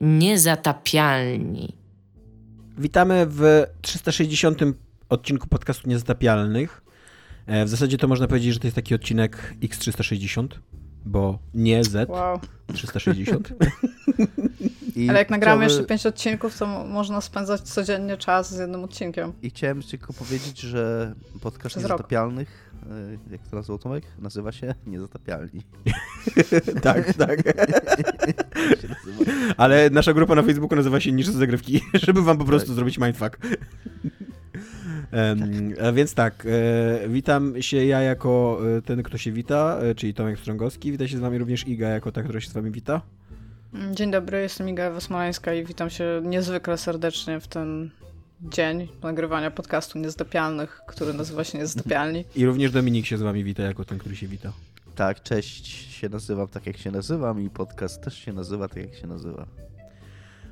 Niezatapialni. Witamy w 360 odcinku podcastu Niezatapialnych. E, w zasadzie to można powiedzieć, że to jest taki odcinek X360, bo nie Z. Wow. 360. I Ale jak nagramy jeszcze 5 odcinków, to można spędzać codziennie czas z jednym odcinkiem. I chciałem tylko powiedzieć, że podcast Przez Niezatapialnych jak to nazwał Tomek? Nazywa się Niezatapialni. tak, tak. Ale nasza grupa na Facebooku nazywa się Niższe Zagrywki, żeby wam po prostu tak. zrobić mindfuck. Um, więc tak, e, witam się ja jako e, ten, kto się wita, e, czyli Tomek Strągowski. Wita się z wami również Iga jako ta, która się z wami wita. Dzień dobry, jestem Iga Ewa i witam się niezwykle serdecznie w ten dzień nagrywania podcastu Niezdopialnych, który nazywa się Niezdopialni. I również Dominik się z wami wita jako ten, który się wita. Tak, cześć, się nazywam tak jak się nazywam i podcast też się nazywa tak jak się nazywa.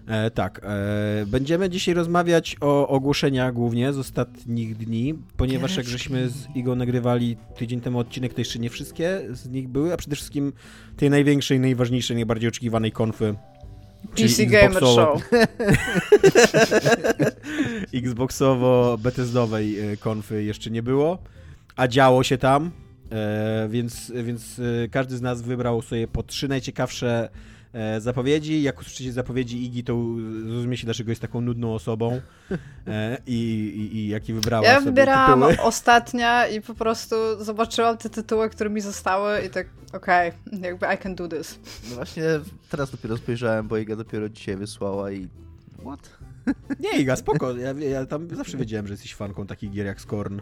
E, tak, e, będziemy dzisiaj rozmawiać o ogłoszeniach głównie z ostatnich dni, ponieważ jak żeśmy z Igą nagrywali tydzień temu odcinek, to jeszcze nie wszystkie z nich były, a przede wszystkim tej największej, najważniejszej, najbardziej oczekiwanej konfy PC Gamer Show. Xboxowo-Bethesdowej e, konfy jeszcze nie było, a działo się tam, e, więc, więc e, każdy z nas wybrał sobie po trzy najciekawsze e, zapowiedzi. Jak usłyszycie zapowiedzi Igi, to zrozumiecie, dlaczego jest taką nudną osobą e, i, i, i jaki wybrała Ja wybierałam tytuły. ostatnia i po prostu zobaczyłam te tytuły, które mi zostały i tak okej, okay, jakby I can do this. No właśnie teraz dopiero spojrzałem, bo Iga dopiero dzisiaj wysłała i what? Nie, Iga, spoko. Ja, ja tam zawsze wiedziałem, że jesteś fanką takich gier jak Scorn.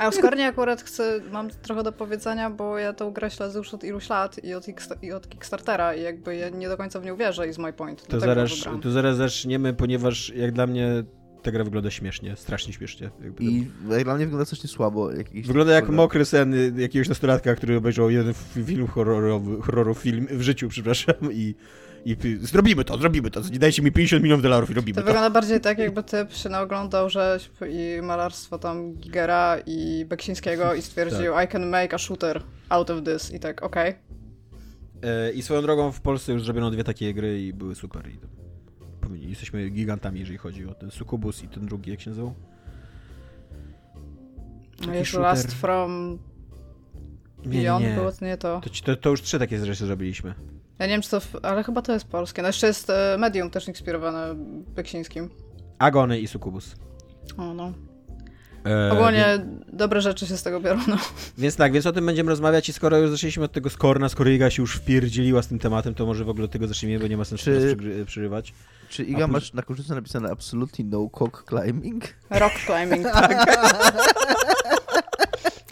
A o Scornie akurat chcę, mam trochę do powiedzenia, bo ja tą grę śledzę już od iluś lat i od, i od Kickstartera i jakby ja nie do końca w nią wierzę i z my point. To zaraz, to zaraz zaczniemy, ponieważ jak dla mnie ta gra wygląda śmiesznie, strasznie śmiesznie. Jakby I jak dla mnie wygląda coś słabo. Wygląda jak mokry sen jakiegoś nastolatka, który obejrzał jeden film horrorowy, horrorowy film w życiu, przepraszam, i i zrobimy to, zrobimy to. Dajcie mi 50 milionów dolarów i robimy to. To wygląda bardziej tak, jakby typ się naoglądał rzeźb i malarstwo tam Gigera i Beksińskiego i stwierdził tak. I can make a shooter out of this i tak, okej. Okay. E, I swoją drogą w Polsce już zrobiono dwie takie gry i były super. I jesteśmy gigantami, jeżeli chodzi o ten Succubus i ten drugi, jak się nazywał? No jeszcze Last From Beyond nie, nie. było to nie to. To, to. to, już trzy takie zresztą zrobiliśmy. Ja nie wiem, czy to. Ale chyba to jest polskie. No jeszcze jest e, medium też inspirowane Beksińskim. Agony i Sukubus. O no. E, Ogólnie więc... dobre rzeczy się z tego biorą, no. Więc tak, więc o tym będziemy rozmawiać i skoro już zaczęliśmy od tego Skorna, skoro Iga się już wpierdzieliła z tym tematem, to może w ogóle od tego zacznijmy, bo nie ma sensu czy... przerywać. Czy Iga, masz na koszulce napisane absolutely no cock climbing? Rock climbing, tak.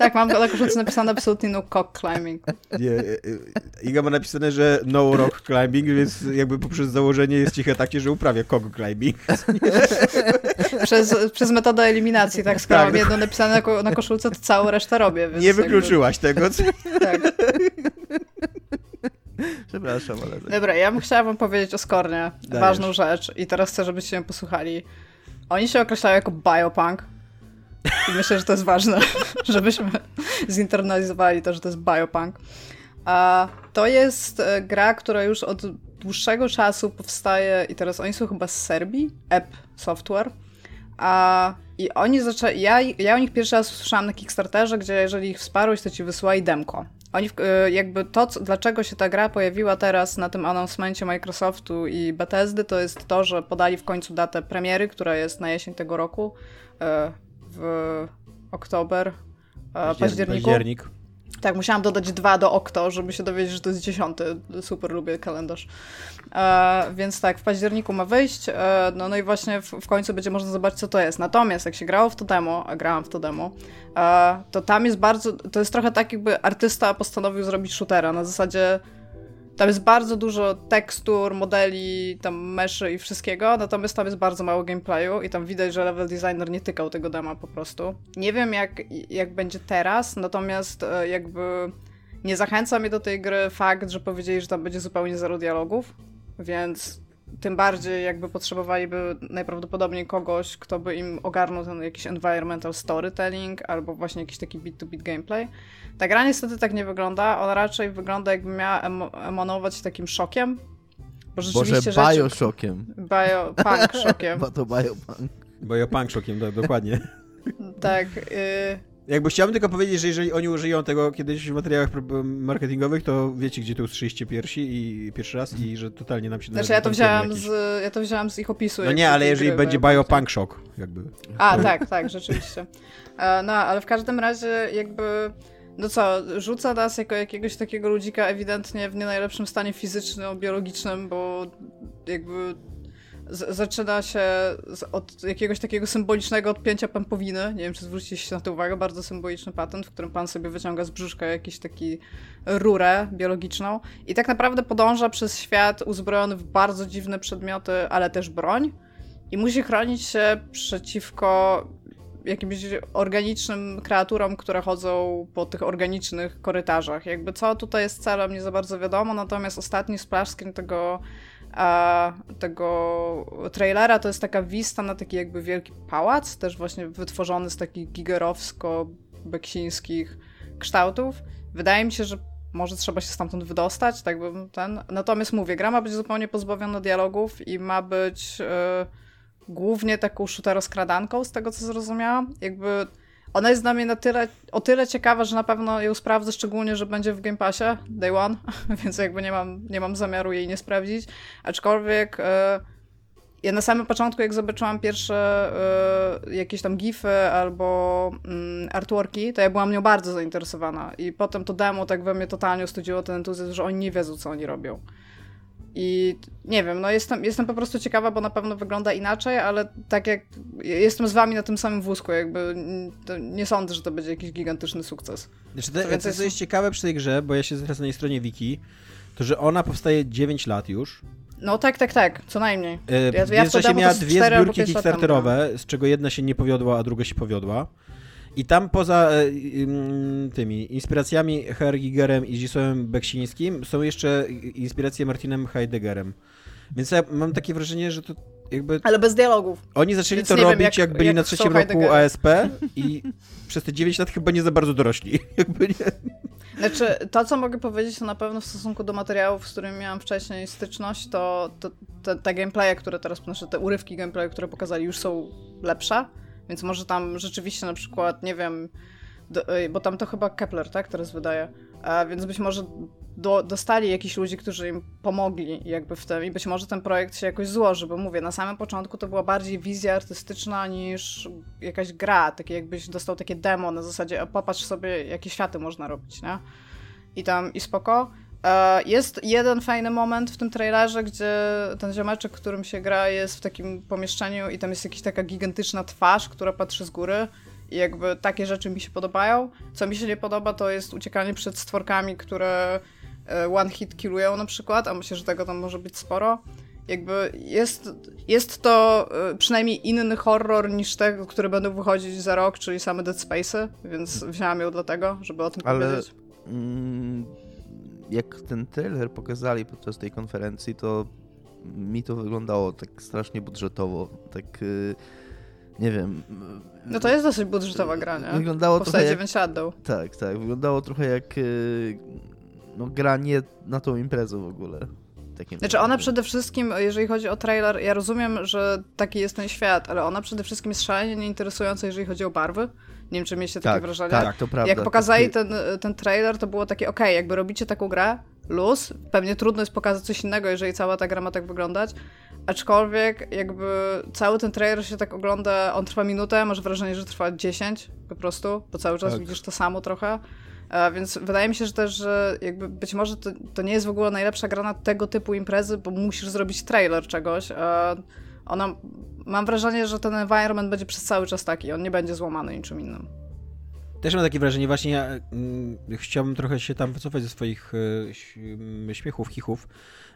Tak, mam na koszulce napisane absolutnie no cock climbing. Nie, e, e, Iga ma napisane, że no rock climbing, więc jakby poprzez założenie jest ciche takie, że uprawia cock climbing. przez, przez metodę eliminacji, tak, skoro tak, mam jedno napisane na, na koszulce, to całą resztę robię. nie wykluczyłaś jakby... tego, co? Tak. Przepraszam, ale... Dobra, ja bym chciała wam powiedzieć o Skornie. Dajesz. Ważną rzecz i teraz chcę, żebyście ją posłuchali. Oni się określają jako biopunk. I myślę, że to jest ważne, żebyśmy zinternalizowali to, że to jest biopunk. A to jest e, gra, która już od dłuższego czasu powstaje i teraz oni są chyba z Serbii, App Software. A, I oni zaczęli, ja, ja o nich pierwszy raz usłyszałam na Kickstarterze, gdzie jeżeli ich wsparłeś, to ci wysyłali demko. Oni e, jakby to, co, dlaczego się ta gra pojawiła teraz na tym announcemencie Microsoftu i Bethesdy, to jest to, że podali w końcu datę premiery, która jest na jesień tego roku. E, w oktober, Październik. październiku. Październik. Tak, musiałam dodać dwa do okto, żeby się dowiedzieć, że to jest dziesiąty. Super lubię kalendarz. E, więc tak, w październiku ma wyjść, e, no, no i właśnie w, w, końcu będzie można zobaczyć, co to jest. Natomiast jak się grało w to demo, a grałam w to demo, e, to tam jest bardzo, to jest trochę tak, jakby artysta postanowił zrobić shootera, na zasadzie tam jest bardzo dużo tekstur, modeli, tam meszy i wszystkiego, natomiast tam jest bardzo mało gameplayu i tam widać, że level designer nie tykał tego dema po prostu. Nie wiem jak, jak będzie teraz, natomiast e, jakby nie zachęca mnie do tej gry fakt, że powiedzieli, że tam będzie zupełnie zero dialogów, więc tym bardziej jakby potrzebowaliby najprawdopodobniej kogoś, kto by im ogarnął ten jakiś environmental storytelling albo właśnie jakiś taki bit-to-bit gameplay. Ta gra niestety tak nie wygląda, ona raczej wygląda jakby miała em emanować takim szokiem, Bo rzeczywiście Boże, Bioshockiem. Bio, punk shockiem. Bo to biopunk. Biopunk shockiem, tak, dokładnie. tak. Y jakby chciałbym tylko powiedzieć, że jeżeli oni użyją tego kiedyś w materiałach marketingowych, to wiecie, gdzie tu usłyszeliście piersi i pierwszy raz i że totalnie nam się... Znaczy ja to wziąłem z, ja to wziąłem z ich opisu. No nie, ale jeżeli gry, będzie biopunk shock, jakby. A, tak, tak, rzeczywiście. E, no, ale w każdym razie jakby... No co, rzuca nas jako jakiegoś takiego ludzika ewidentnie w nie najlepszym stanie fizycznym, biologicznym, bo jakby zaczyna się od jakiegoś takiego symbolicznego odpięcia pępowiny. Nie wiem, czy zwróciliście na to uwagę. Bardzo symboliczny patent, w którym pan sobie wyciąga z brzuszka jakiś taki rurę biologiczną i tak naprawdę podąża przez świat uzbrojony w bardzo dziwne przedmioty, ale też broń i musi chronić się przeciwko jakimś organicznym kreaturom, które chodzą po tych organicznych korytarzach. Jakby co tutaj jest celem, nie za bardzo wiadomo, natomiast ostatni splash screen tego a tego trailera to jest taka wista na taki jakby wielki pałac, też właśnie wytworzony z takich gigerowsko-beksińskich kształtów. Wydaje mi się, że może trzeba się stamtąd wydostać, tak bym ten... Natomiast mówię, gra ma być zupełnie pozbawiona dialogów i ma być yy, głównie taką shooteroskradanką, z tego co zrozumiałam. Jakby ona jest dla mnie na tyle, o tyle ciekawa, że na pewno ją sprawdzę, szczególnie, że będzie w Game Passie Day One, więc jakby nie mam, nie mam zamiaru jej nie sprawdzić. Aczkolwiek e, ja na samym początku, jak zobaczyłam pierwsze e, jakieś tam gify albo mm, artworki, to ja byłam nią bardzo zainteresowana. I potem to demo tak we mnie totalnie ostudziło ten entuzjazm, że oni nie wiedzą, co oni robią. I nie wiem, no jestem, jestem po prostu ciekawa, bo na pewno wygląda inaczej, ale tak jak jestem z wami na tym samym wózku, jakby nie sądzę, że to będzie jakiś gigantyczny sukces. Znaczy, to, co jest... jest ciekawe przy tej grze, bo ja się teraz na jej stronie wiki, to że ona powstaje 9 lat już. No tak, tak, tak, co najmniej. Ja, ja w czasie miała dwie zbiórki kickstarterowe, z czego jedna się nie powiodła, a druga się powiodła. I tam poza e, tymi inspiracjami Hergigerem i Zdzisławem Beksińskim są jeszcze inspiracje Martinem Heideggerem. Więc ja mam takie wrażenie, że to jakby... Ale bez dialogów. Oni zaczęli Więc to robić, wiem, jak, jak, byli jak na trzecim roku ASP i przez te 9 lat chyba nie za bardzo dorośli. Jakby nie... Znaczy, to co mogę powiedzieć, to na pewno w stosunku do materiałów, z którymi miałam wcześniej styczność, to, to te, te gameplaye, które teraz, znaczy te urywki gameplayu, które pokazali, już są lepsze. Więc może tam rzeczywiście na przykład, nie wiem, do, bo tam to chyba Kepler, tak, teraz wydaje, a więc być może do, dostali jakichś ludzi, którzy im pomogli jakby w tym i być może ten projekt się jakoś złoży, bo mówię, na samym początku to była bardziej wizja artystyczna niż jakaś gra, takie jakbyś dostał takie demo na zasadzie, popatrz sobie, jakie światy można robić, nie? I tam, i spoko. E, jest jeden fajny moment w tym trailerze, gdzie ten ziomeczek, którym się gra, jest w takim pomieszczeniu i tam jest jakaś taka gigantyczna twarz, która patrzy z góry. I jakby takie rzeczy mi się podobają. Co mi się nie podoba, to jest uciekanie przed stworkami, które e, one hit killują na przykład, a myślę, że tego tam może być sporo. Jakby jest, jest to e, przynajmniej inny horror niż te, które będą wychodzić za rok, czyli same Dead Space'y, więc wziąłem ją dlatego, żeby o tym Ale... powiedzieć. Mm jak ten trailer pokazali podczas tej konferencji, to mi to wyglądało tak strasznie budżetowo, tak y, nie wiem. No to jest dosyć budżetowa gra, nie? Wyglądało Powstaje trochę 9 lat dał. Tak, tak. Wyglądało trochę jak y, no, gra nie na tą imprezę w ogóle. Takim znaczy ona przede wszystkim, jeżeli chodzi o trailer, ja rozumiem, że taki jest ten świat, ale ona przede wszystkim jest szalenie nieinteresująca, jeżeli chodzi o barwy. Nie wiem, czy mieliście takie tak, wrażenie. Tak, to prawda. Jak pokazali ten, ten trailer, to było takie, okej, okay, jakby robicie taką grę, luz, pewnie trudno jest pokazać coś innego, jeżeli cała ta gra ma tak wyglądać, aczkolwiek jakby cały ten trailer się tak ogląda, on trwa minutę, masz wrażenie, że trwa 10 po prostu, bo cały czas tak. widzisz to samo trochę. E, więc wydaje mi się, że też, że jakby być może to, to nie jest w ogóle najlepsza gra na tego typu imprezy, bo musisz zrobić trailer czegoś. Ona, mam wrażenie, że ten environment będzie przez cały czas taki, on nie będzie złamany niczym innym. Też mam takie wrażenie, właśnie ja mm, chciałbym trochę się tam wycofać ze swoich y, śmiechów, chichów,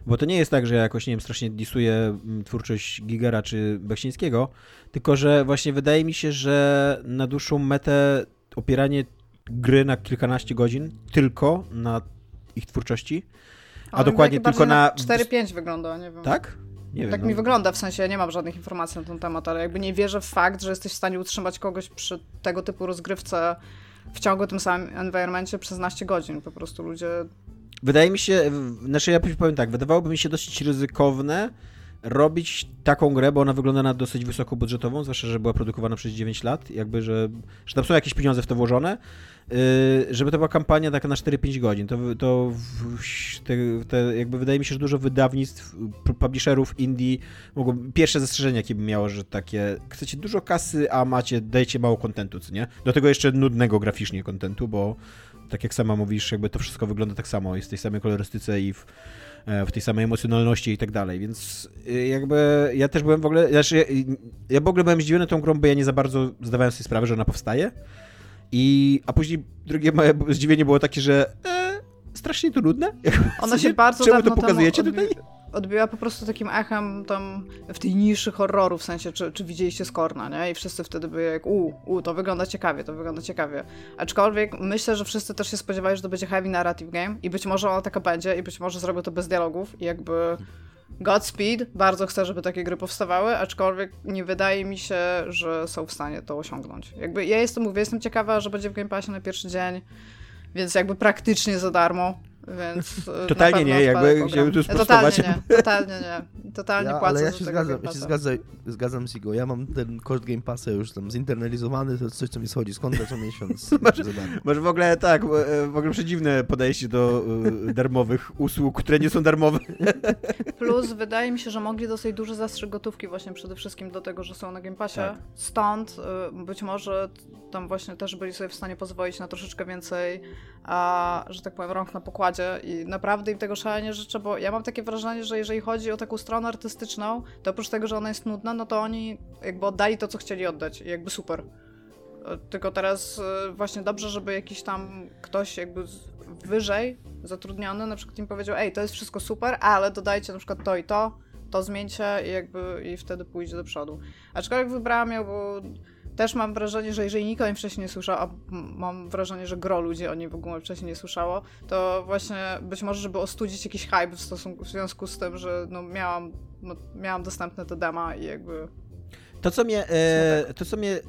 bo to nie jest tak, że ja jakoś, nie wiem, strasznie disuję mm, twórczość Gigera czy Beksińskiego, tylko że właśnie wydaje mi się, że na dłuższą metę opieranie gry na kilkanaście godzin tylko na ich twórczości, a dokładnie tylko na... 4-5 wygląda, nie wiem. Tak? Nie tak wiem, mi no. wygląda, w sensie nie mam żadnych informacji na ten temat, ale jakby nie wierzę w fakt, że jesteś w stanie utrzymać kogoś przy tego typu rozgrywce w ciągu tym samym environmencie przez naście godzin. Po prostu ludzie wydaje mi się, znaczy ja powiem tak, wydawałoby mi się dosyć ryzykowne robić taką grę, bo ona wygląda na dosyć wysokobudżetową, zwłaszcza, że była produkowana przez 9 lat, jakby, że, że tam są jakieś pieniądze w to włożone, yy, żeby to była kampania taka na 4-5 godzin. To, to te, te, jakby wydaje mi się, że dużo wydawnictw, publisherów indie mogą, pierwsze zastrzeżenie, jakie by miało, że takie, chcecie dużo kasy, a macie, dajecie mało kontentu, co nie? Do tego jeszcze nudnego graficznie kontentu, bo tak jak sama mówisz, jakby to wszystko wygląda tak samo, jest w tej samej kolorystyce i w w tej samej emocjonalności i tak dalej, więc y, jakby ja też byłem w ogóle, znaczy ja, ja w ogóle byłem zdziwiony tą grą, bo ja nie za bardzo zdawałem sobie sprawę, że ona powstaje i, a później drugie moje zdziwienie było takie, że e, strasznie to nudne. Ona się bardzo Czemu to pokazujecie tutaj? Odbiła po prostu takim echem tam w tej niszy horroru, w sensie, czy, czy widzieliście Skorna, nie? I wszyscy wtedy byli jak, u, u, to wygląda ciekawie, to wygląda ciekawie. Aczkolwiek myślę, że wszyscy też się spodziewali, że to będzie heavy narrative game i być może ona taka będzie i być może zrobią to bez dialogów i jakby Godspeed, bardzo chcę, żeby takie gry powstawały, aczkolwiek nie wydaje mi się, że są w stanie to osiągnąć. Jakby ja jestem, mówię, jestem ciekawa, że będzie w Game Passie na pierwszy dzień, więc jakby praktycznie za darmo więc e, Totalnie nie, jakby chciałbym tu sprostować. Totalnie nie, totalnie nie. Totalnie ja, płacę Ale ja się zgadzam, ja się zgadzam, zgadzam z Igo. Ja mam ten koszt Game Passa już tam zinternalizowany, to jest coś, co mi schodzi z konta co miesiąc. masz, masz w ogóle tak, e, w ogóle przedziwne podejście do y, darmowych usług, które nie są darmowe. Plus wydaje mi się, że mogli dosyć duży zastrzyk gotówki właśnie przede wszystkim do tego, że są na Game Passie. Tak. Stąd być może tam właśnie też byli sobie w stanie pozwolić na troszeczkę więcej, a, że tak powiem, rąk na pokładzie i naprawdę im tego szalenie życzę, bo ja mam takie wrażenie, że jeżeli chodzi o taką stronę artystyczną, to oprócz tego, że ona jest nudna, no to oni jakby oddali to, co chcieli oddać i jakby super. Tylko teraz e, właśnie dobrze, żeby jakiś tam ktoś jakby wyżej zatrudniony na przykład im powiedział, ej, to jest wszystko super, ale dodajcie na przykład to i to, to zmieńcie i jakby i wtedy pójdzie do przodu. Aczkolwiek wybrałam ją, bo też mam wrażenie, że jeżeli nikt o nim wcześniej nie słyszał, a mam wrażenie, że gro ludzi o nim w ogóle wcześniej nie słyszało, to właśnie być może, żeby ostudzić jakiś hype w, stosunku, w związku z tym, że no miałam, no miałam dostępne te dema i jakby... To, co mnie, e, to, co mnie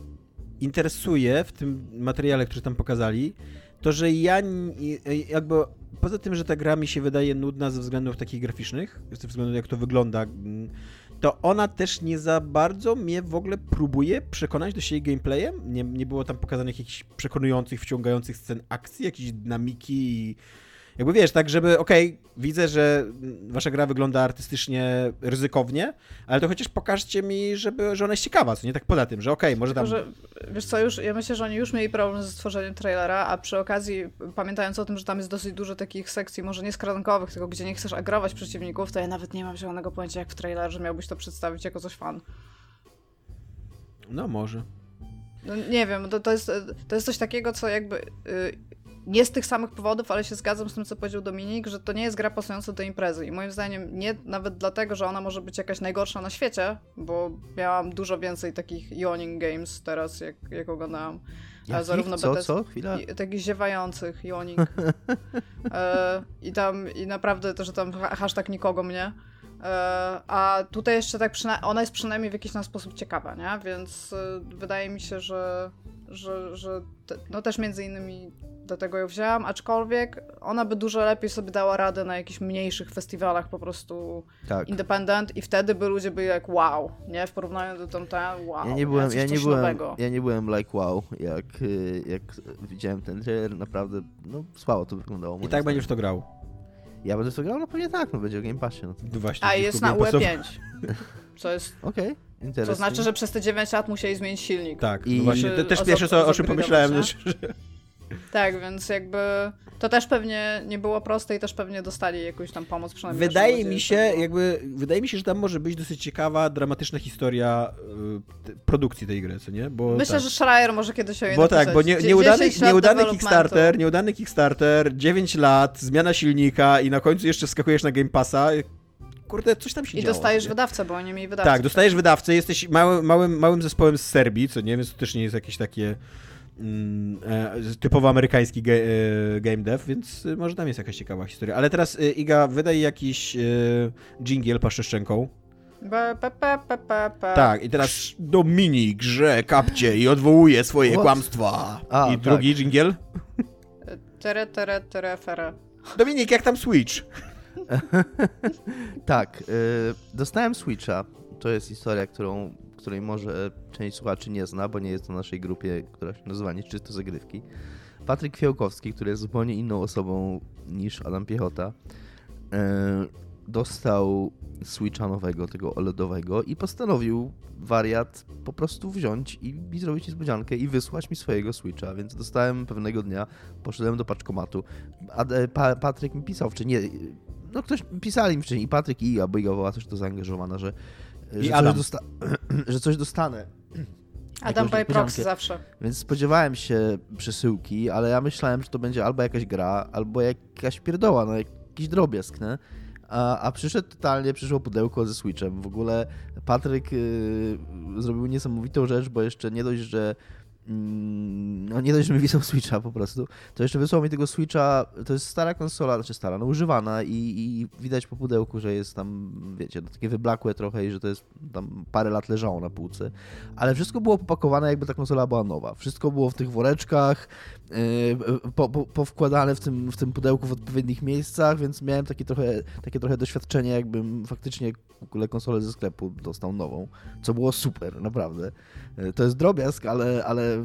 interesuje w tym materiale, który tam pokazali, to, że ja jakby poza tym, że ta gra mi się wydaje nudna ze względów takich graficznych, ze względu jak to wygląda, to ona też nie za bardzo mnie w ogóle próbuje przekonać do siebie gameplayem. Nie, nie było tam pokazanych jakichś przekonujących, wciągających scen akcji, jakiejś dynamiki i jakby wiesz, tak, żeby, okej, okay, widzę, że wasza gra wygląda artystycznie ryzykownie, ale to chociaż pokażcie mi, żeby, że ona jest ciekawa, co nie tak poza tym, że okej, okay, może tam... Że, wiesz co, już, ja myślę, że oni już mieli problem ze stworzeniem trailera, a przy okazji, pamiętając o tym, że tam jest dosyć dużo takich sekcji, może nie skrankowych, tylko gdzie nie chcesz agrować przeciwników, to ja nawet nie mam zielonego pojęcia, jak w trailerze miałbyś to przedstawić jako coś fan. No może. No, nie wiem, to, to, jest, to jest coś takiego, co jakby... Yy, nie z tych samych powodów, ale się zgadzam z tym, co powiedział Dominik, że to nie jest gra pasująca do imprezy. I moim zdaniem nie nawet dlatego, że ona może być jakaś najgorsza na świecie, bo miałam dużo więcej takich yawning games teraz, jak, jak oglądałam. Jakich? Zarówno co, co? Chwila? I, takich ziewających yawning. e, I tam, i naprawdę to, że tam hashtag nikogo mnie. E, a tutaj jeszcze tak ona jest przynajmniej w jakiś tam sposób ciekawa, nie? Więc e, wydaje mi się, że, że, że te, no też między innymi dlatego ją wzięłam, aczkolwiek ona by dużo lepiej sobie dała radę na jakichś mniejszych festiwalach po prostu tak. independent i wtedy by ludzie byli jak wow, nie? W porównaniu do tamten, wow, ja nie byłem, ja nie byłem, ja nie byłem like wow, jak, y, jak widziałem ten trailer, naprawdę, no słabo to wyglądało. I tak zdaniem. będziesz to grał. Ja będę to grał? No pewnie tak, no będzie o Game Passie. No. Właśnie, A jest na UE5, co jest... Okej. Okay. To znaczy, że przez te 9 lat musieli zmienić silnik. Tak, I no właśnie, to też pierwsze co, o czym pomyślałem, że, tak, więc jakby to też pewnie nie było proste i też pewnie dostali jakąś tam pomoc przynajmniej. Wydaje mi się, jakby, wydaje mi się, że tam może być dosyć ciekawa, dramatyczna historia y, produkcji tej gry, co nie? Bo Myślę, tak. że Schreier może kiedyś o Bo tak, bo nie, nieudany, nieudany Kickstarter, nieudany Kickstarter, 9 lat, zmiana silnika i na końcu jeszcze wskakujesz na Game Passa, kurde, coś tam się I działo. I dostajesz nie? wydawcę, bo oni mieli wydawcę. Tak, dostajesz wydawcę, jesteś małym, małym, małym zespołem z Serbii, co nie, więc to też nie jest jakieś takie typowo amerykański ge, e, game dev, więc e, może tam jest jakaś ciekawa historia. Ale teraz Iga, wydaj jakiś jingle paszczeszczenką. Tak, i teraz Dominik grze kapcie i odwołuje swoje What? kłamstwa. A, I tak. drugi jingle? Tere, tere, tere, fere. Dominik, jak tam Switch? tak, y, dostałem Switcha. To jest historia, którą, której może część słuchaczy nie zna, bo nie jest to naszej grupie, która się nazywa Nieczysto Zagrywki. Patryk Kwiałkowski, który jest zupełnie inną osobą niż Adam Piechota, y, dostał Switcha nowego, tego OLEDowego i postanowił wariat po prostu wziąć i, i zrobić niespodziankę i wysłać mi swojego Switcha, więc dostałem pewnego dnia, poszedłem do paczkomatu, a e, pa, Patryk mi pisał, czy nie, no ktoś, pisali mi wcześniej i Patryk i Iga, bo Iga była też to zaangażowana, że, że, Adam. Coś, dosta że coś dostanę. Adam by proxy zawsze. Więc spodziewałem się przesyłki, ale ja myślałem, że to będzie albo jakaś gra, albo jakaś pierdoła, no jakiś drobiazg, nie? A, a przyszedł totalnie, przyszło pudełko ze Switchem. W ogóle Patryk y, zrobił niesamowitą rzecz, bo jeszcze nie dość, że no nie dość, że mi wysłał Switcha po prostu, to jeszcze wysłał mi tego Switcha, to jest stara konsola, znaczy stara, no używana i, i widać po pudełku, że jest tam, wiecie, no, takie wyblakłe trochę i że to jest tam parę lat leżało na półce, ale wszystko było popakowane jakby ta konsola była nowa. Wszystko było w tych woreczkach, yy, po, po, powkładane w tym, w tym pudełku w odpowiednich miejscach, więc miałem takie trochę, takie trochę doświadczenie, jakbym faktycznie konsolę ze sklepu dostał nową, co było super, naprawdę. Yy, to jest drobiazg, ale, ale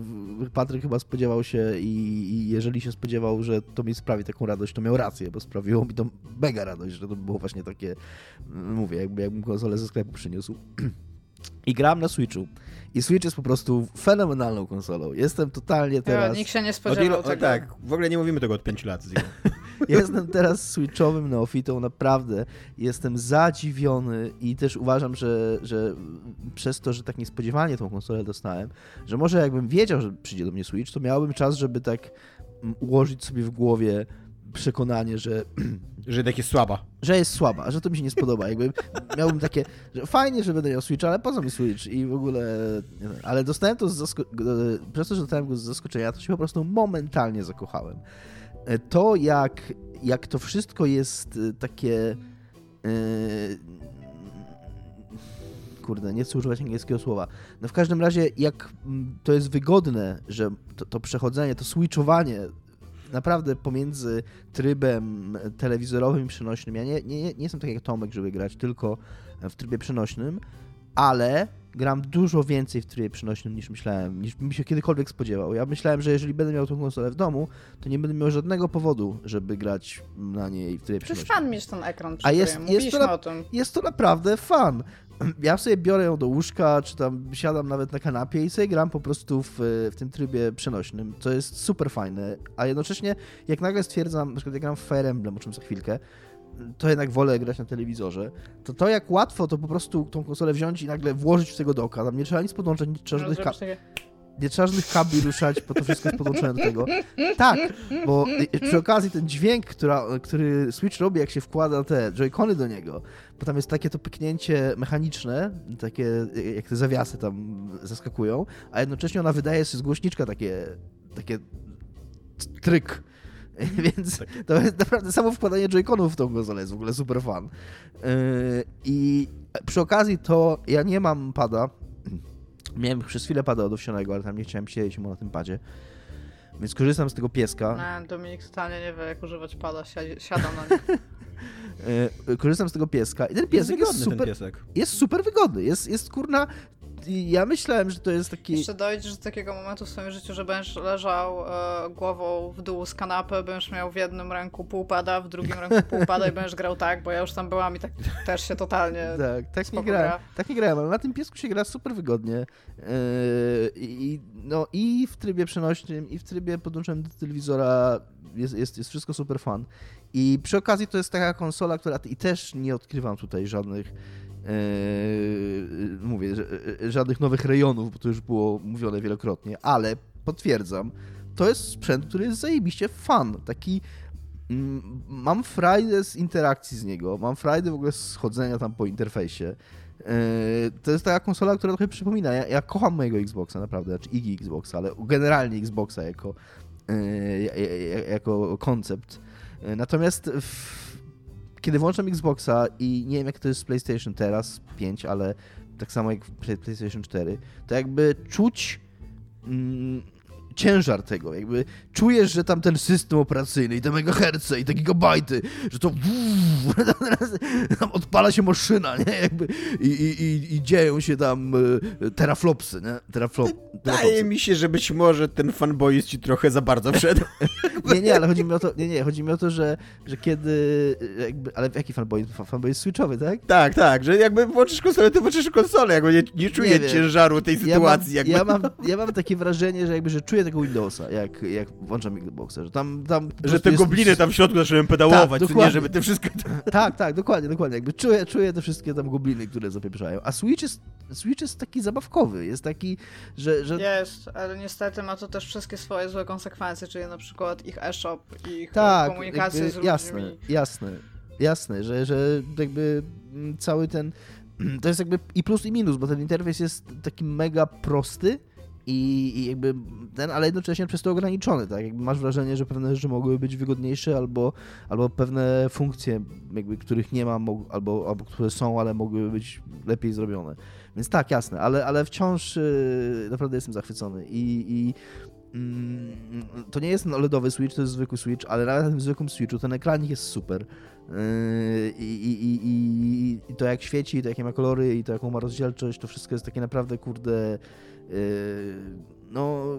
Patryk chyba spodziewał się i, i, jeżeli się spodziewał, że to mi sprawi taką radość, to miał rację, bo sprawiło mi to mega radość, że to było właśnie takie, mówię, jakby, jakbym konsolę ze sklepu przyniósł. I gram na Switchu. I Switch jest po prostu fenomenalną konsolą. Jestem totalnie teraz... Ja, nikt się nie spodziewał od, tego. Tak, w ogóle nie mówimy tego od 5 lat. Jestem teraz Switchowym neofitą, naprawdę. Jestem zadziwiony i też uważam, że, że przez to, że tak niespodziewanie tą konsolę dostałem, że może jakbym wiedział, że przyjdzie do mnie Switch, to miałbym czas, żeby tak ułożyć sobie w głowie przekonanie, że... Że jednak jest słaba. Że jest słaba, że to mi się nie spodoba. Jakby miałbym takie, że fajnie, że będę miał Switch, ale po co mi Switch? I w ogóle... Ale dostałem to z zaskoczenia, przez to, że dostałem go z zaskoczenia, to się po prostu momentalnie zakochałem. E, to, jak, jak to wszystko jest e, takie... Yy, kurde, nie chcę używać angielskiego słowa. No w każdym razie, jak to jest wygodne, że to, to przechodzenie, to switchowanie naprawdę pomiędzy trybem telewizorowym i przenośnym. Ja nie, nie, nie jestem tak jak Tomek, żeby grać tylko w trybie przenośnym, ale gram dużo więcej w trybie przenośnym niż myślałem, niż bym się kiedykolwiek spodziewał. Ja myślałem, że jeżeli będę miał tą konsolę w domu, to nie będę miał żadnego powodu, żeby grać na niej w trybie przenośnym. To jest fan mieć ten ekran przy A jest, jest, to na, jest to naprawdę fan. Ja sobie biorę ją do łóżka, czy tam siadam nawet na kanapie i sobie gram po prostu w, w tym trybie przenośnym, co jest super fajne, a jednocześnie jak nagle stwierdzam, na przykład ja gram w Fire Emblem, o czym za chwilkę, to jednak wolę grać na telewizorze, to to jak łatwo to po prostu tą konsolę wziąć i nagle włożyć w tego doka, tam nie trzeba nic podłączać, nie trzeba żadnych, ka- nie trzeba żadnych kabli ruszać, bo to wszystko jest podłączone do tego. Tak, bo przy okazji ten dźwięk, która, który Switch robi, jak się wkłada te joycony do niego, bo tam jest takie to pyknięcie mechaniczne, takie jak te zawiasy tam zaskakują, a jednocześnie ona wydaje się z głośniczka takie, takie tryk Więc tak. to jest naprawdę samo wkładanie joyconów w tą konsolę jest w ogóle super fan. Yy, I przy okazji to ja nie mam pada. Miałem przez chwilę pada odowsionego, ale tam nie chciałem siedzieć mu na tym padzie. Więc korzystam z tego pieska. No, Dominik totalnie nie wie, jak używać pada, siadam na nim. Yy, korzystam z tego pieska i ten piesek jest, jest super, jest super wygodny. Jest, jest kurna ja myślałem, że to jest taki... Jeszcze dojdziesz do takiego momentu w swoim życiu, że będziesz leżał e, głową w dół z kanapy, będziesz miał w jednym ręku półpada, w drugim ręku półpada i będziesz grał tak, bo ja już tam byłam i tak też się totalnie Tak, tak nie grałem, tak nie grałem, ale na tym piesku się gra super wygodnie. Yy, i, no, i w trybie przenośnym, i w trybie podłączonym do telewizora jest, jest, jest wszystko super fan. I przy okazji to jest taka konsola, która i też nie odkrywam tutaj żadnych Yy, mówię, żadnych nowych rejonów, bo to już było mówione wielokrotnie, ale potwierdzam, to jest sprzęt, który jest zajebiście fan. Taki mm, mam frajdę z interakcji z niego, mam frajdę w ogóle z chodzenia tam po interfejsie. Yy, to jest taka konsola, która trochę przypomina. Ja, ja kocham mojego Xboxa, naprawdę, znaczy Iggy Xboxa, ale generalnie Xboxa jako, yy, jako koncept. Natomiast kiedy włączam Xboxa i nie wiem jak to jest z PlayStation teraz, 5, ale tak samo jak PlayStation 4, to jakby czuć mm, ciężar tego, jakby czujesz, że tam ten system operacyjny i te megaherce i te gigabajty, że to tam odpala się maszyna, nie? Jakby i, i, i, dzieją się tam e, teraflopsy, nie? Teraflop, Wydaje mi się, że być może ten fanboy ci trochę za bardzo wszedł. nie, nie, ale chodzi mi o to, nie, nie, chodzi mi o to, że, że kiedy, jakby, ale jaki fanboy? Fanboy jest switchowy, tak? Tak, tak, że jakby włączysz konsolę, to włączysz konsolę, jakby nie, nie czuję nie ciężaru tej sytuacji. Ja mam, jakby. Ja, mam, ja mam takie wrażenie, że jakby, że czuję tego Windowsa, jak, jak włączam Xboxa, że tam... tam że te jest... gobliny tam w środku zaczęły pedałować, tak, nie, żeby te wszystko... tak, tak, dokładnie, dokładnie, jakby czuję, czuję te wszystkie tam gobliny, które zapieprzają, a Switch jest, Switch jest taki zabawkowy, jest taki, że... że... Jest, ale niestety ma to też wszystkie swoje złe konsekwencje, czyli na przykład ich e-shop, ich tak, komunikację z ludźmi. Jasne, jasne, jasne, że, że jakby cały ten to jest jakby i plus i minus, bo ten interfejs jest taki mega prosty i, i, jakby ten, ale jednocześnie przez to ograniczony, tak? Jakby masz wrażenie, że pewne rzeczy mogłyby być wygodniejsze albo, albo pewne funkcje, jakby, których nie ma, albo, albo które są, ale mogłyby być lepiej zrobione. Więc tak, jasne, ale, ale wciąż yy, naprawdę jestem zachwycony i, i mm, to nie jest OLEDowy Switch, to jest zwykły Switch, ale nawet na tym zwykłym Switchu ten ekranik jest super. Yy, I, i, i, I to jak świeci, to jakie ma kolory i to jaką ma rozdzielczość, to wszystko jest takie naprawdę, kurde, no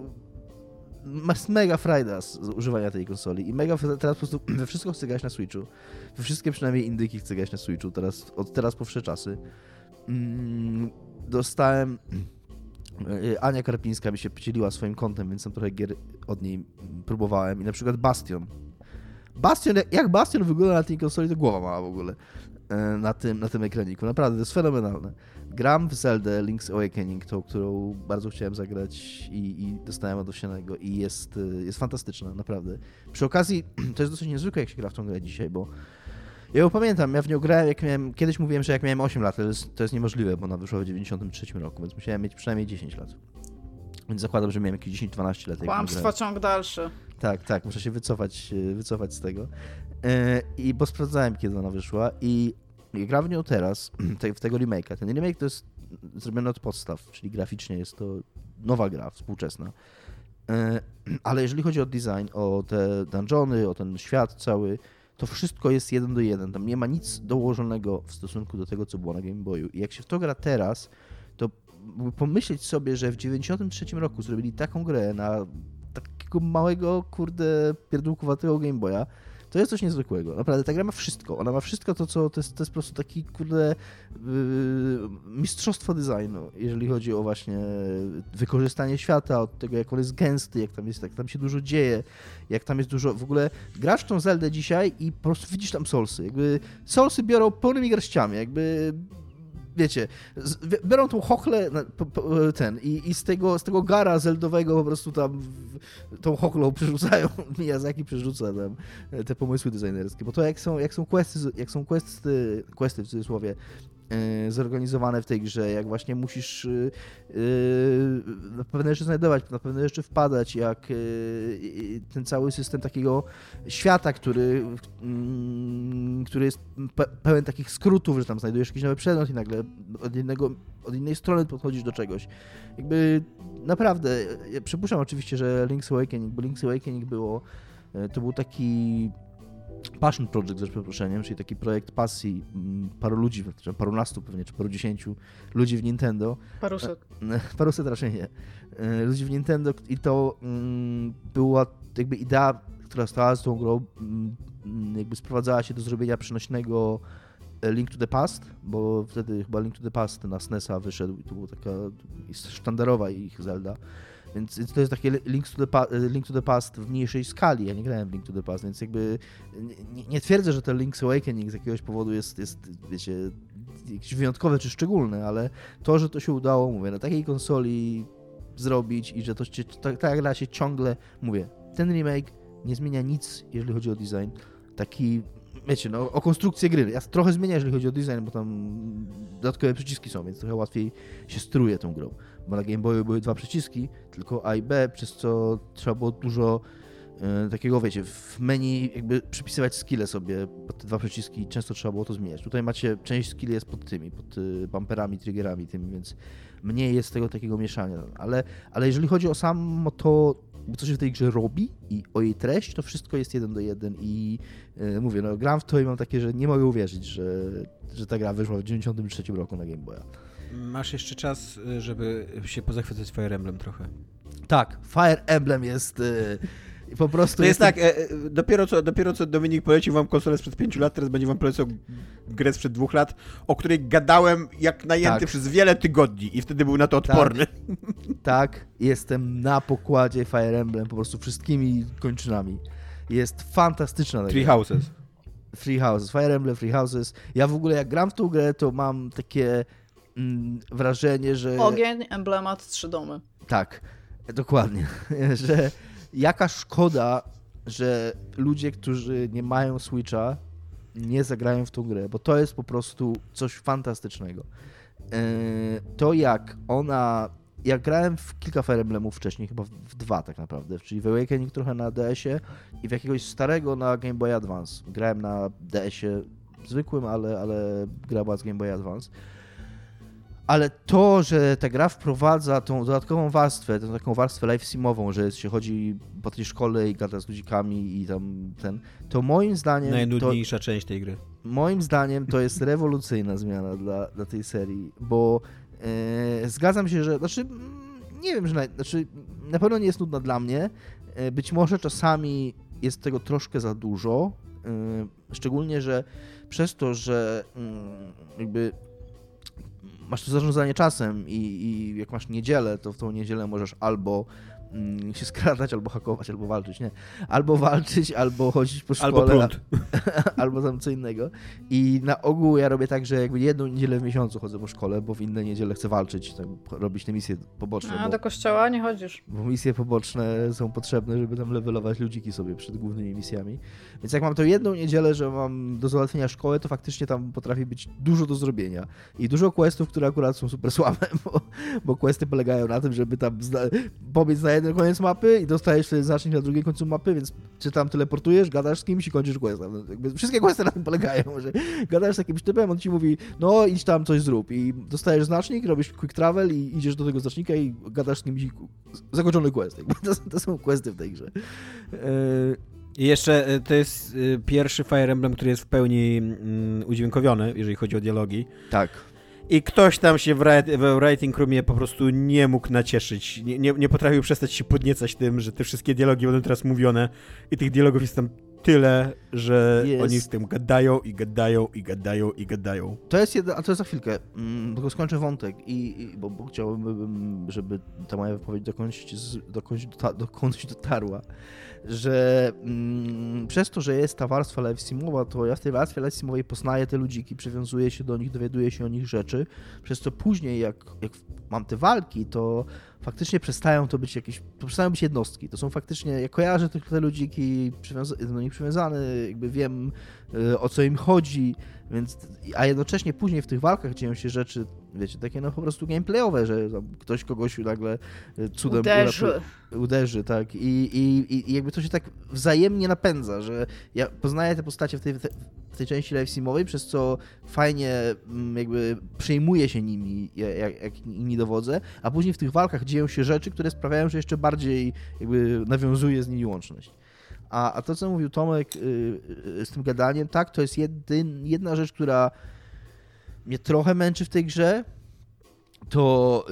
masz mega frajda z używania tej konsoli i mega teraz po prostu we wszystko chcę grać na Switchu. We wszystkie przynajmniej indyki chcę grać na Switchu, teraz, od teraz po wsze czasy. Mm, dostałem... Yy, Ania Karpińska mi się podzieliła swoim kontem, więc tam trochę gier od niej próbowałem i na przykład Bastion Bastion, jak Bastion wygląda na tej konsoli, to głowa mała w ogóle na tym, na tym ekraniku. Naprawdę, to jest fenomenalne. Gram w Zelda Link's Awakening, tą, którą bardzo chciałem zagrać i, i dostałem od Owsianego i jest, e, jest fantastyczna, naprawdę. Przy okazji, to jest dosyć niezwykłe, jak się gra w tą grę dzisiaj, bo ja ją pamiętam, ja w nią grałem, jak miałem, kiedyś mówiłem, że jak miałem 8 lat, to jest, to jest niemożliwe, bo ona wyszła w 93 roku, więc musiałem mieć przynajmniej 10 lat. Więc zakładam, że miałem jakieś 10-12 lat. Kłamstwo ciąg dalszy. Tak, tak, muszę się wycofać, e, wycofać z tego. E, I bo sprawdzałem, kiedy ona wyszła i gra w nią teraz, w tego remake'a. Ten remake to jest zrobiony od podstaw, czyli graficznie jest to nowa gra, współczesna. E, ale jeżeli chodzi o design, o te dungeony, o ten świat cały, to wszystko jest jeden do jeden. Tam nie ma nic dołożonego w stosunku do tego, co było na Game Boyu. I jak się w to gra teraz, to pomyśleć sobie, że w 93 roku zrobili taką grę na takiego małego, kurde, pierdółkowatego Game Boya, to jest coś niezwykłego. Naprawdę, ta gra ma wszystko. Ona ma wszystko to, co to jest, to jest po prostu taki, kurde, yy, mistrzostwo designu, jeżeli chodzi o właśnie wykorzystanie świata, od tego, jak on jest gęsty, jak tam, jest, jak tam się dużo dzieje, jak tam jest dużo... W ogóle grasz tą Zeldę dzisiaj i po prostu widzisz tam solsy. Jakby solsy biorą pełnymi garściami, jakby wiecie, biorą tą chochlę, ten, i, i z, tego, z tego gara zeldowego po prostu tam tą chochlą przerzucają, Miyazaki przerzuca tam te pomysły designerskie, bo to jak są, jak są questy, jak są questy, questy w cudzysłowie, E, zorganizowane w tej grze, jak właśnie musisz e, e, na pewne rzeczy znajdować, na pewne rzeczy wpadać, jak ten cały system takiego świata, który, mm, który jest pełen takich skrótów, że tam znajdujesz jakiś nowy przedmiot i nagle od, jednego, od innej strony podchodzisz do czegoś. Jakby naprawdę, ja przypuszczam oczywiście, że Link's Awakening, bo Link's Awakening było, to był taki Passion Project za przeproszeniem, czyli taki projekt pasji mm, paru ludzi, parunastu pewnie, czy paru dziesięciu ludzi w Nintendo. Paruset. E, paruset raczej nie. E, ludzi w Nintendo i to mm, była jakby idea, która stała z tą grą, mm, jakby sprowadzała się do zrobienia przynośnego e, Link to the Past, bo wtedy chyba Link to the Past na SNESa wyszedł i to była taka sztandarowa ich Zelda. Więc to jest takie Link to, the Link to the Past w mniejszej skali. Ja nie grałem w Link to the Past, więc jakby nie, nie twierdzę, że ten Link's Awakening z jakiegoś powodu jest, jest wiecie, jakieś wyjątkowe czy szczególne, ale to, że to się udało, mówię, na takiej konsoli zrobić i że to się, ta, ta gra się ciągle, mówię, ten remake nie zmienia nic, jeżeli chodzi o design. Taki wiecie, no, o konstrukcję gry. Ja trochę zmienia, jeżeli chodzi o design, bo tam dodatkowe przyciski są, więc trochę łatwiej się steruje tą grą bo na Game Boyu były dwa przyciski, tylko A i B, przez co trzeba było dużo e, takiego, wiecie, w menu jakby przypisywać skille sobie pod te dwa przyciski często trzeba było to zmieniać. Tutaj macie, część skilli jest pod tymi, pod y, bumperami, triggerami tymi, więc mniej jest tego takiego mieszania. Ale, ale jeżeli chodzi o samo to, co się w tej grze robi i o jej treść, to wszystko jest jeden do jeden i yy, mówię, no gram w to i mam takie, że nie mogę uwierzyć, że, że ta gra wyszła w 93 roku na Game Boya. Masz jeszcze czas, y, żeby się pozachwycać Fire Emblem trochę. Tak, Fire Emblem jest... Yy, po prostu to jest tak, e, e, dopiero, co, dopiero co Dominik polecił wam konsolę sprzed 5 lat, teraz będzie wam polecał grę sprzed dwóch lat, o której gadałem jak najęty tak. przez wiele tygodni i wtedy był na to odporny. Tak, tak, jestem na pokładzie Fire Emblem po prostu wszystkimi kończynami. Jest fantastyczna. Three Houses. Three Houses, Fire Emblem, Three Houses. Ja w ogóle jak gram w tą grę, to mam takie mm, wrażenie, że... Ogień, emblemat, trzy domy. Tak, dokładnie. że jaka szkoda, że ludzie, którzy nie mają Switcha, nie zagrają w tą grę, bo to jest po prostu coś fantastycznego. E, to jak ona. Ja grałem w kilka Fire Emblemów wcześniej, chyba w dwa tak naprawdę, czyli w Awakening trochę na DS-ie i w jakiegoś starego na Game Boy Advance. Grałem na DS-ie zwykłym, ale, ale gra z Game Boy Advance ale to, że ta gra wprowadza tą dodatkową warstwę, tę taką warstwę live simową, że się chodzi po tej szkole i gada z ludzikami i tam ten, to moim zdaniem... Najnudniejsza to, część tej gry. Moim zdaniem to jest rewolucyjna zmiana dla, dla tej serii, bo e, zgadzam się, że, znaczy nie wiem, że na, znaczy, na pewno nie jest nudna dla mnie, e, być może czasami jest tego troszkę za dużo, e, szczególnie, że przez to, że mm, jakby masz to zarządzanie czasem i, i jak masz niedzielę, to w tą niedzielę możesz albo się skradać, albo hakować, albo walczyć, nie. Albo walczyć, albo chodzić po szkole. Albo prąd. albo tam co innego. I na ogół ja robię tak, że jakby jedną niedzielę w miesiącu chodzę po szkole, bo w inne niedziele chcę walczyć, tak, robić te misje poboczne. A bo, do kościoła nie chodzisz. Bo misje poboczne są potrzebne, żeby tam levelować ludziki sobie przed głównymi misjami. Więc jak mam to jedną niedzielę, że mam do załatwienia szkołę, to faktycznie tam potrafi być dużo do zrobienia. I dużo questów, które akurat są super słabe, bo, bo questy polegają na tym, żeby tam zna- pobiec na jeden koniec mapy i dostajesz wtedy znacznik na drugim końcu mapy, więc czy tam teleportujesz, gadasz z kimś i kończysz quest. No, wszystkie questy na tym polegają, że gadasz z jakimś typem, on ci mówi, no idź tam coś zrób i dostajesz znacznik, robisz quick travel i idziesz do tego znacznika i gadasz z kimś i zakończony quest. To, to są questy w tej grze. Yy, i jeszcze e, to jest e, pierwszy Fire Emblem, który jest w pełni mm, udźwiękowiony, jeżeli chodzi o dialogi. Tak. I ktoś tam się w, w writing roomie po prostu nie mógł nacieszyć. Nie, nie, nie potrafił przestać się podniecać tym, że te wszystkie dialogi będą teraz mówione i tych dialogów jest tam tyle, że oni z tym gadają i gadają i gadają i gadają. To jest jedna, a to jest za chwilkę, mm, tylko skończę wątek i, i bo, bo, chciałbym, żeby ta moja wypowiedź dokądś, dokądś, dokądś dotarła że mm, przez to, że jest ta warstwa live simowa, to ja w tej warstwie live simowej poznaję te ludziki, przywiązuję się do nich, dowiaduję się o nich rzeczy, przez to później jak, jak mam te walki, to faktycznie przestają to być jakieś, przestają być jednostki, to są faktycznie, ja kojarzę te, te ludziki, do nich przywiązany, jakby wiem y, o co im chodzi, więc, a jednocześnie później w tych walkach dzieją się rzeczy, wiecie, takie no po prostu gameplayowe, że ktoś kogoś nagle y, cudem uderzy, uderzy tak, I, i, i jakby to się tak wzajemnie napędza, że ja poznaję te postacie w tej, w tej części live simowej, przez co fajnie mm, jakby przejmuję się nimi, jak, jak nimi dowodzę, a później w tych walkach dzieją się rzeczy, które sprawiają, że jeszcze bardziej jakby nawiązuje z nimi łączność. A, a to, co mówił Tomek yy, z tym gadaniem, tak, to jest jedyn, jedna rzecz, która mnie trochę męczy w tej grze, to,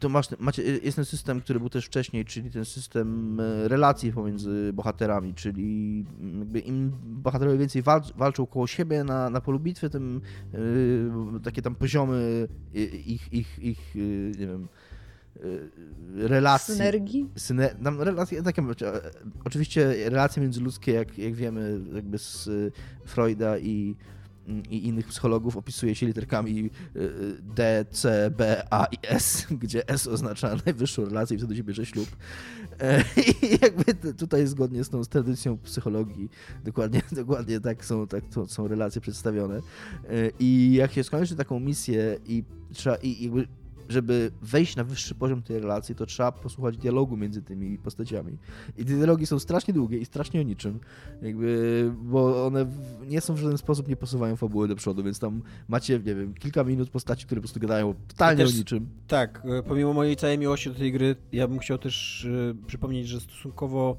to masz, macie, jest ten system, który był też wcześniej, czyli ten system y, relacji pomiędzy bohaterami, czyli jakby im bohaterowie więcej walcz, walczą koło siebie na, na polu bitwy, tym takie tam poziomy ich, ich, ich nie wiem, Y, relacji. Synergii? Syne, tam relacje, takie, oczywiście relacje międzyludzkie, jak, jak wiemy, jakby z y, Freuda i, i innych psychologów opisuje się literkami y, D, C, B, A i S, gdzie S oznacza najwyższą relację i wtedy się bierze ślub. E, I jakby tutaj zgodnie z tą tradycją psychologii dokładnie, dokładnie tak są, tak są relacje przedstawione. E, I jak się skończy taką misję i trzeba, i jakby żeby wejść na wyższy poziom tej relacji, to trzeba posłuchać dialogu między tymi postaciami. I te dialogi są strasznie długie i strasznie o niczym, jakby, bo one nie są w żaden sposób, nie posuwają fabuły do przodu, więc tam macie, nie wiem, kilka minut postaci, które po prostu gadają totalnie też, o niczym. Tak, e, pomimo mojej całej miłości do tej gry, ja bym chciał też y, przypomnieć, że stosunkowo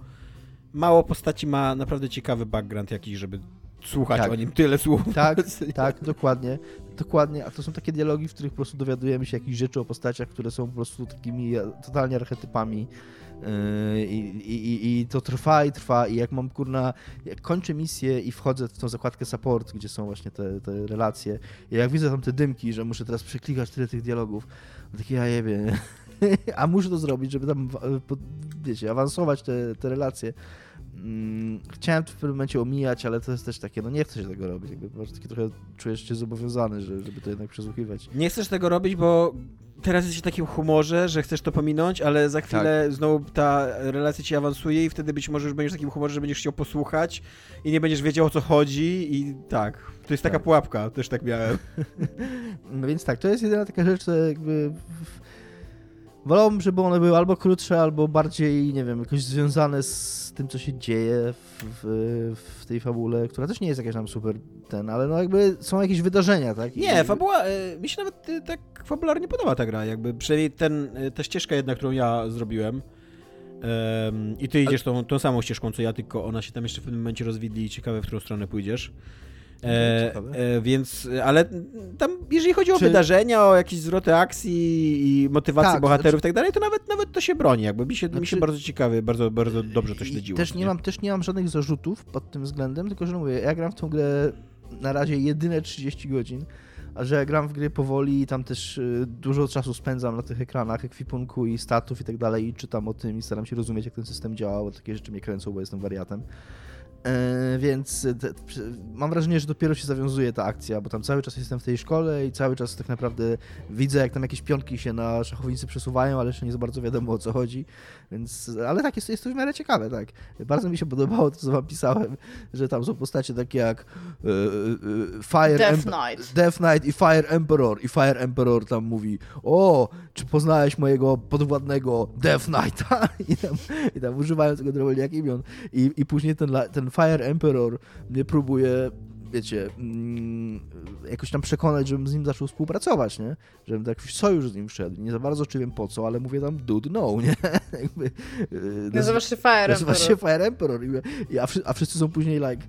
mało postaci ma naprawdę ciekawy background jakiś, żeby słuchać tak. o nim tyle słów. Tak, tak, dokładnie. Dokładnie, a to są takie dialogi, w których po prostu dowiadujemy się jakichś rzeczy o postaciach, które są po prostu takimi totalnie archetypami. Yy, I, i, I, to trwa i trwa i jak mam kurna, jak kończę misję i wchodzę w tą zakładkę support, gdzie są właśnie te, te relacje i jak widzę tam te dymki, że muszę teraz przeklikać tyle tych dialogów, to takie ja jebie, a muszę to zrobić, żeby tam, wiecie, awansować te, te relacje. Mm, chciałem w pewnym momencie omijać, ale to jest też takie, no nie chcę się tego robić, jakby po prostu trochę czujesz się zobowiązany, żeby to jednak przesłuchiwać. Nie chcesz tego robić, bo teraz jesteś w takim humorze, że chcesz to pominąć, ale za chwilę tak. znowu ta relacja ci awansuje i wtedy być może już będziesz w takim humorze, że będziesz chciał posłuchać i nie będziesz wiedział o co chodzi i tak, to jest taka tak. pułapka, też tak miałem. No więc tak, to jest jedyna taka rzecz, że jakby Wolałbym, żeby one były albo krótsze, albo bardziej, nie wiem, jakoś związane z tym, co się dzieje w, w, w, tej fabule, która też nie jest jakaś tam super ten, ale no jakby są jakieś wydarzenia, tak? Nie, fabuła, y, mi się nawet y, tak fabularnie podoba ta gra, jakby przynajmniej ten, y, ta ścieżka jedna, którą ja zrobiłem, i ty idziesz tą, tą samą ścieżką co ja, tylko ona się tam jeszcze w pewnym momencie rozwidli i ciekawe, w którą stronę pójdziesz. E, e, więc, ale tam, jeżeli chodzi o Czy... wydarzenia, o jakieś zwroty akcji i motywację tak, bohaterów znaczy... i tak dalej, to nawet, nawet to się broni. Jakby mi się, znaczy... mi się bardzo ciekawy, bardzo, bardzo dobrze to śledziło. Też nie, Mam, też nie mam żadnych zarzutów pod tym względem, tylko że mówię, ja gram w tą grę na razie jedyne 30 godzin, a że ja gram w gry powoli i tam też y, dużo czasu spędzam na tych ekranach ekwipunku i statów i tak dalej i czytam o tym i staram się rozumieć, jak ten system działa, bo takie rzeczy mnie kręcą, bo jestem wariatem. E, więc te, mam wrażenie, że dopiero się zawiązuje ta akcja, bo tam cały czas jestem w tej szkole i cały czas tak naprawdę widzę, jak tam jakieś pionki się na szachownicy przesuwają, ale jeszcze nie za bardzo wiadomo o co chodzi. Więc, ale tak, jest, jest to w miarę ciekawe, tak. Bardzo mi się podobało to, co wam pisałem, że tam są postacie takie jak e, e, Fire Death Knight. Death Knight i Fire Emperor. I Fire Emperor tam mówi, o, czy poznałeś mojego podwładnego Death Knighta? I tam, i tam używają tego jak imion. I, i później ten, ten Fire Emperor mnie próbuje wiecie, mm, jakoś tam przekonać, żebym z nim zaczął współpracować, nie? Żebym tak w sojusz z nim wszedł. Nie za bardzo czy wiem po co, ale mówię tam dude no, nie? Jakby, y, nazywasz się Fire Emperor. Nazywasz się Fire Emperor. I, a, wszyscy są później like,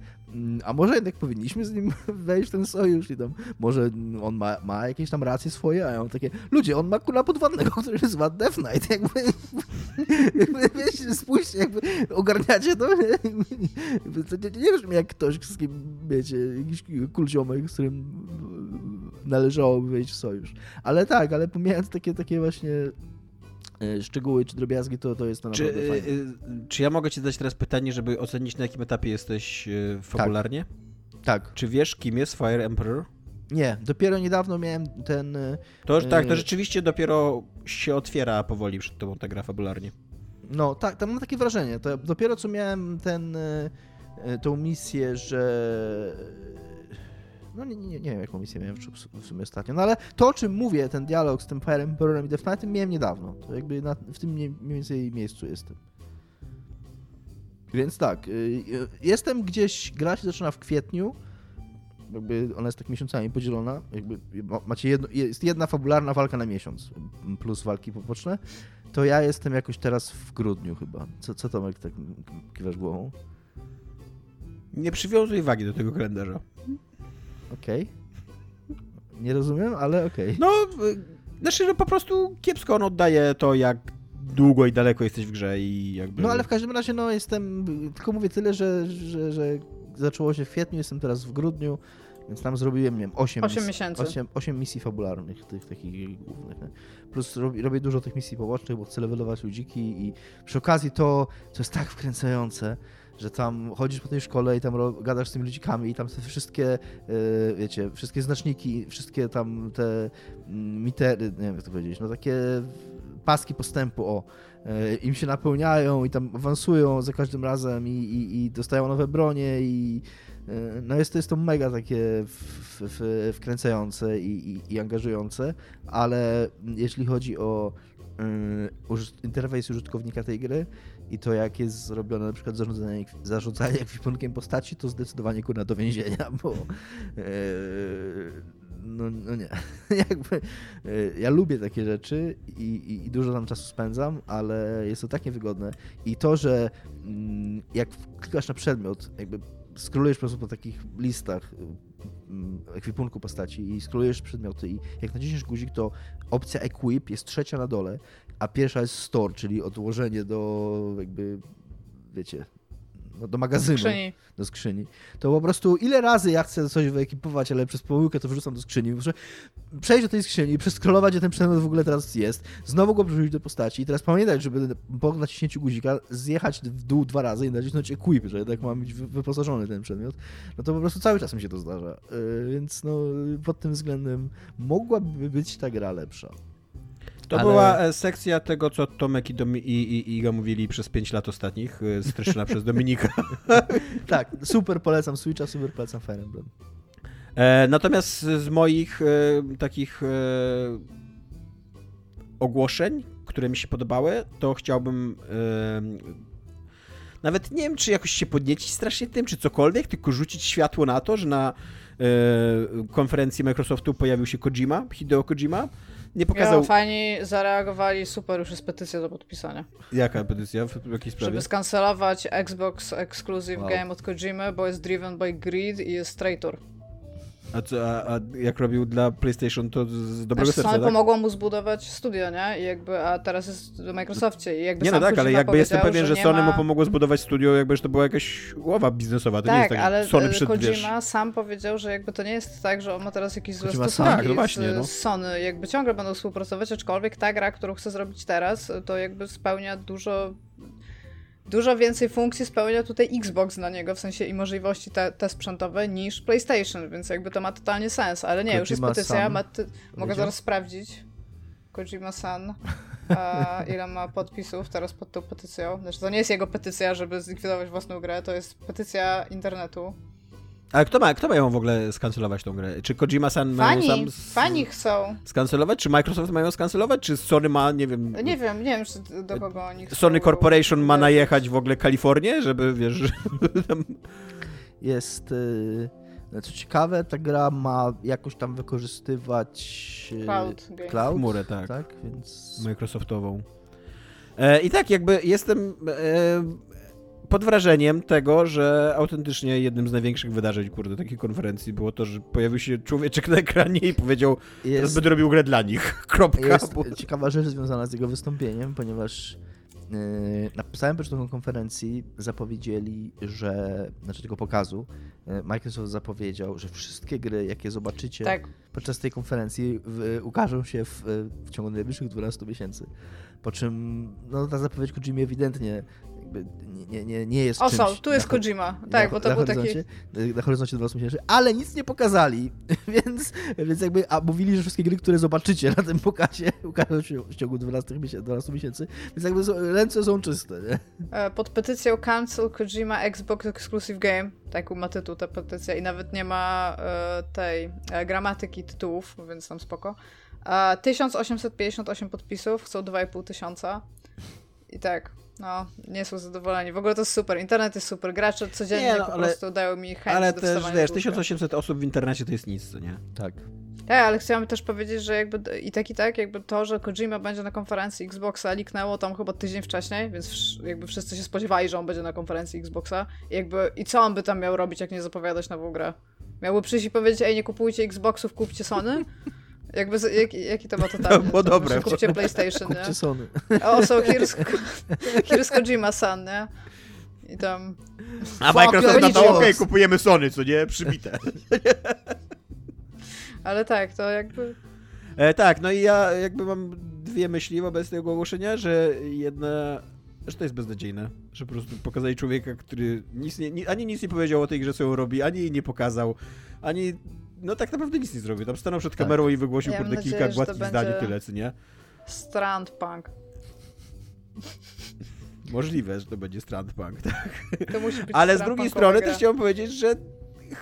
a może jednak powinniśmy z nim wejść w ten sojusz i tam, może on ma, ma jakieś tam racje swoje, a ja mam takie, ludzie, on ma kula podwodnego, który nazywa Death Knight, jakby, jakby spójrzcie, jakby ogarniacie to, nie, nie, nie brzmi jak ktoś, z kim, wiecie, jakiś kulziomek, z którym należałoby wejść w sojusz. Ale tak, ale pomijając takie, takie właśnie szczegóły czy drobiazgi, to, to jest to czy, naprawdę fajne. E, czy ja mogę ci zadać teraz pytanie, żeby ocenić na jakim etapie jesteś e, fabularnie? Tak. tak. Czy wiesz, kim jest Fire Emperor? Nie, dopiero niedawno miałem ten... To tak, to rzeczywiście dopiero się otwiera powoli przed tobą ta gra fabularnie. No, tak, tam mam takie wrażenie. To dopiero co miałem ten, tą misję, że no nie, nie, nie wiem, jaką misję miałem w, sumie ostatnio, no ale to, o czym mówię, ten dialog z tym Fire Emperorem i Death Knightem miałem niedawno. To jakby na, w tym mniej, więcej miejscu jestem. Więc tak, y, y, jestem gdzieś, gra się zaczyna w kwietniu, jakby ona jest tak miesiącami podzielona, jakby macie jedno, jest jedna fabularna walka na miesiąc, plus walki poboczne, to ja jestem jakoś teraz w grudniu chyba. Co, co Tomek tak kiwasz głową? Nie przywiązuj wagi do tego kalendarza. Okej. Okay. Nie rozumiem, ale okej. Okay. No, znaczy, że po prostu kiepsko on oddaje to, jak długo i daleko jesteś w grze i jakby... No, ale w każdym razie, no, jestem... Tylko mówię tyle, że, że, że zaczęło się w kwietniu, jestem teraz w grudniu, więc tam zrobiłem, nie wiem, 8, 8 miesięcy. 8, 8 misji fabularnych, tych takich głównych. Nie? Plus robię, robię dużo tych misji pobocznych, bo chcę levelować ludziki i przy okazji to, co jest tak wkręcające, że tam chodzisz po tej szkole i tam gadasz z tymi ludzikami i tam te wszystkie, yy, wiecie, wszystkie znaczniki, wszystkie tam te mm, mitery, nie wiem jak to powiedzieć, no takie paski postępu, o, e, im się napełniają i tam awansują za każdym razem i, i, i dostają nowe bronie i e, no jest to, jest to mega takie w, w, wkręcające i, i, i angażujące, ale jeśli chodzi o y, interfejs użytkownika tej gry i to jak jest zrobione na przykład zarządzanie, zarządzanie ekwipunkiem postaci, to zdecydowanie kurna do więzienia, bo yy, no, no nie. Jakby, yy, ja lubię takie rzeczy i, i, i, dużo tam czasu spędzam, ale jest to tak niewygodne. I to, że yy, jak klikasz na przedmiot, jakby skrolujesz po prostu po takich listach y, ekwipunku postaci i skrolujesz przedmioty i jak naciśniesz guzik, to opcja equip jest trzecia na dole, a pierwsza jest store, czyli odłożenie do jakby, wiecie, no, do magazynu, skrzyni. do skrzyni, to po prostu ile razy ja chcę coś wyekipować, ale przez pomyłkę to wrzucam do skrzyni. Muszę przejść do tej skrzyni, przeskrolować, gdzie ten przedmiot w ogóle teraz jest, znowu go przerzucić do postaci i teraz pamiętać, żeby po naciśnięciu guzika zjechać w dół dwa razy i nacisnąć equip, że jednak ma być wyposażony ten przedmiot, no to po prostu cały czas mi się to zdarza. Yy, więc no pod tym względem mogłaby być ta gra lepsza. To ale... była e, sekcja tego, co Tomek i, Domi- i, i Iga mówili przez 5 lat ostatnich, e, streszczona przez Dominika. tak, super polecam Switcha, super polecam Fire Emblem. E, natomiast z moich e, takich e, ogłoszeń, które mi się podobały, to chciałbym e, nawet nie wiem, czy jakoś się podniecić strasznie tym, czy cokolwiek, tylko rzucić światło na to, że na konferencji Microsoftu pojawił się Kojima, Hideo Kojima, nie pokazał... Ja, fajni zareagowali, super, już jest petycja do podpisania. Jaka petycja? W jakiej sprawie? Żeby skancelować Xbox Exclusive wow. Game od Kojimy, bo jest driven by greed i jest traitor. A, co, a, a, jak robił dla PlayStation, to z dobrego znaczy, serca, tak? pomogło mu zbudować studio, nie? I jakby, a teraz jest w Microsoftie i jakby Nie no tak, ale jakby jestem pewien, że, że Sony ma... mu pomogło zbudować studio, jakby, że to była jakaś łowa biznesowa, to tak, nie jest tak, ale Sony przed, Kojima wiesz... sam powiedział, że jakby to nie jest tak, że on ma teraz jakieś złe stosunki tak, no właśnie, no. z Sony, jakby ciągle będą współpracować, aczkolwiek ta gra, którą chce zrobić teraz, to jakby spełnia dużo dużo więcej funkcji spełnia tutaj Xbox dla niego, w sensie i możliwości te, te sprzętowe niż PlayStation, więc jakby to ma totalnie sens, ale nie, Kojima już jest petycja, ma ty... mogę zaraz sprawdzić. Kojima-san, ile ma podpisów teraz pod tą petycją. Znaczy, to nie jest jego petycja, żeby zlikwidować własną grę, to jest petycja internetu. Ale kto ma, kto ma ją w ogóle skancelować tą grę? Czy Kojima-san ma ją sam... Fani chcą. Skancelować? Czy Microsoft ma ją skancelować? Czy Sony ma, nie wiem... Nie wiem, nie wiem, czy do kogo oni chcą... Sony Corporation ma najechać w ogóle Kalifornię, żeby, wiesz... Jest... Y, co ciekawe, ta gra ma jakoś tam wykorzystywać... Y, cloud. Cloud? Chmurę, tak. tak więc... Microsoftową. E, I tak, jakby jestem... Pod wrażeniem tego, że autentycznie jednym z największych wydarzeń, kurde, takiej konferencji było to, że pojawił się człowieczek na ekranie i powiedział, jest, teraz będę robił grę dla nich. Kropka. Jest ciekawa rzecz związana z jego wystąpieniem, ponieważ yy, na samym początku konferencji zapowiedzieli, że, znaczy tego pokazu, yy, Microsoft zapowiedział, że wszystkie gry, jakie zobaczycie tak. podczas tej konferencji, w, ukażą się w, w ciągu najbliższych 12 miesięcy. Po czym no, ta zapowiedź Kojimi ewidentnie nie, nie, nie jest o, czymś... Tu jest Kojima. Tak, bo to na był taki... Na horyzoncie 12 miesięcy, ale nic nie pokazali, więc, więc jakby, a mówili, że wszystkie gry, które zobaczycie na tym pokazie, ukażą się w ciągu 12 miesięcy, 12 miesięcy więc jakby ręce są czyste, nie? E, pod petycją Cancel Kojima Xbox Exclusive Game, tak ma tytuł ta petycja i nawet nie ma e, tej e, gramatyki tytułów, więc tam spoko. 1858 podpisów, chcą 2,5 tysiąca. I tak, no, nie są zadowoleni. W ogóle to jest super. Internet jest super. Gracze codziennie nie, no, po ale, prostu dają mi chęć Ale do też, wiesz, 1800 osób w internecie to jest nic, nie? Tak. Tak, ale chciałam też powiedzieć, że jakby i tak i tak, jakby to, że Kojima będzie na konferencji Xboxa liknęło tam chyba tydzień wcześniej, więc jakby wszyscy się spodziewali, że on będzie na konferencji Xboxa i jakby i co on by tam miał robić, jak nie zapowiadać nową grę? Miałby przyjść i powiedzieć, ej, nie kupujcie Xboxów, kupcie Sony? Jakby, jak, jaki to ma totalnie? To było dobre. Kupcie PlayStation, kupcie nie? Sony. O, są here's, here's Kojima-san, nie? I tam... A Microsoft na to, okej, okay, kupujemy Sony, co nie? Przybite. Ale tak, to jakby... E, tak, no i ja jakby mam dwie myśli wobec tego ogłoszenia, że jedna, że to jest beznadziejne, że po prostu pokazali człowieka, który nic nie, ani nic nie powiedział o tej grze, co ją robi, ani jej nie pokazał, ani no tak naprawdę nic nie zrobił. Tam stanął przed tak. kamerą tak. i wygłosił ja kurde kilka gładkich zdań i tyle, co nie? Strand Punk. Możliwe, że to będzie Strandpunk, tak. To musi być Ale z drugiej strony gra. też chciałem powiedzieć, że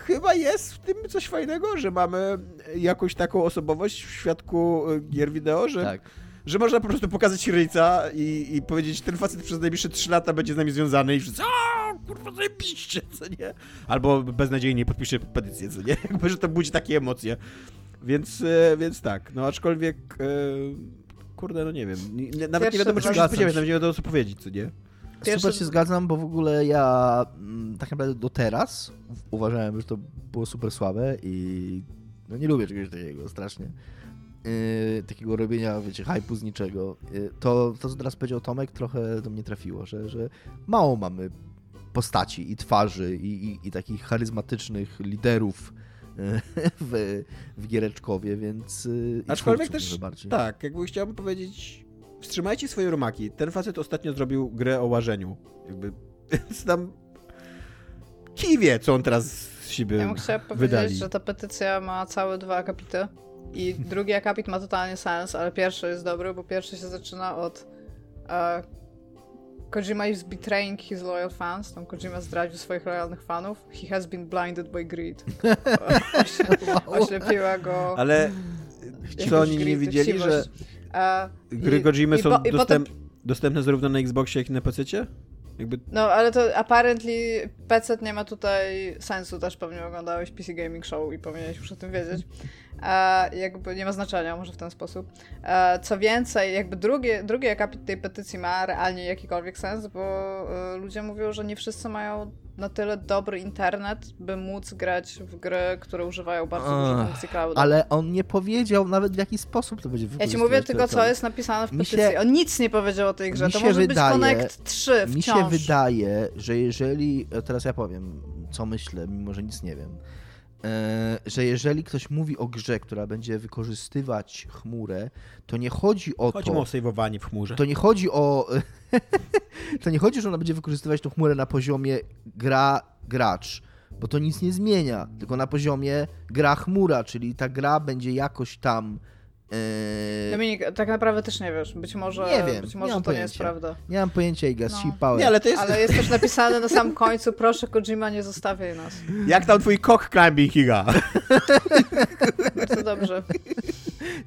chyba jest w tym coś fajnego, że mamy jakąś taką osobowość w świadku y, gier wideo, że, Tak. Że można po prostu pokazać ryjca i, i powiedzieć, ten facet przez najbliższe 3 lata będzie z nami związany i wszyscy, a kurwa zajebiście, co nie? Albo beznadziejnie podpisze petycję, co nie? Jakby, że to budzi takie emocje. Więc, e, więc tak, no aczkolwiek, e, kurde, no nie wiem, nawet nie wiadomo, czego się spodziewać, nawet nie wiadomo, co powiedzieć, co nie? Pierwszy- Super się zgadzam, bo w ogóle ja mm, tak naprawdę do teraz uważałem, że to było super słabe i no nie lubię czegoś takiego strasznie. Yy, takiego robienia, wiecie, hypu z niczego. Yy, to, to, co teraz powiedział Tomek, trochę do mnie trafiło, że, że mało mamy postaci i twarzy i, i, i takich charyzmatycznych liderów yy, w, w Giereczkowie, więc... i Aczkolwiek też, tak, jakby chciałbym powiedzieć, wstrzymajcie swoje rumaki. Ten facet ostatnio zrobił grę o łażeniu. Jakby, więc tam kij wie, co on teraz z siebie Ja bym chciała powiedzieć, wydali. że ta petycja ma całe dwa akapity. I drugi akapit ma totalnie sens, ale pierwszy jest dobry, bo pierwszy się zaczyna od e, Kojima is betraying his loyal fans. Tam Kojima zdradził swoich lojalnych fanów. He has been blinded by greed. Ośle- Oślepiła go Ale co oni nie widzieli, że. E, gry i- Kojimy są i dostęp, potem- dostępne zarówno na Xboxie, jak i na PC? Jakby No, ale to apparently PC nie ma tutaj sensu, też pewnie oglądałeś PC Gaming Show i powinieneś już o tym wiedzieć. E, jakby nie ma znaczenia, może w ten sposób. E, co więcej, jakby drugi, drugi akapit tej petycji ma realnie jakikolwiek sens, bo e, ludzie mówią, że nie wszyscy mają na tyle dobry internet, by móc grać w gry, które używają bardzo dużo funkcji cloud. Ale on nie powiedział nawet w jaki sposób to będzie Ja ci mówię tylko, co jest napisane w petycji. się- On nic nie powiedział o tej grze. To może wydaje- być Connect 3 wciąż. Mi się wydaje, że jeżeli, teraz ja powiem, co myślę, mimo że nic nie wiem, że jeżeli ktoś mówi o grze, która będzie wykorzystywać chmurę, to nie chodzi o chodzi to, mu o sejwowanie w chmurze. to nie chodzi o, to nie chodzi, że ona będzie wykorzystywać tą chmurę na poziomie gra, gracz, bo to nic nie zmienia, tylko na poziomie gra chmura, czyli ta gra będzie jakoś tam e, Dominik, tak naprawdę też nie wiesz. Być może, Nie wiem, być nie może mam to nie jest pojęcia. prawda. nie mam pojęcia i gaz No. power. Nie, ale to jest... Ale jest też napisane na samym końcu, proszę Kojima, nie zostawiaj nas. Jak tam twój cock climbing, Higa? Bardzo dobrze.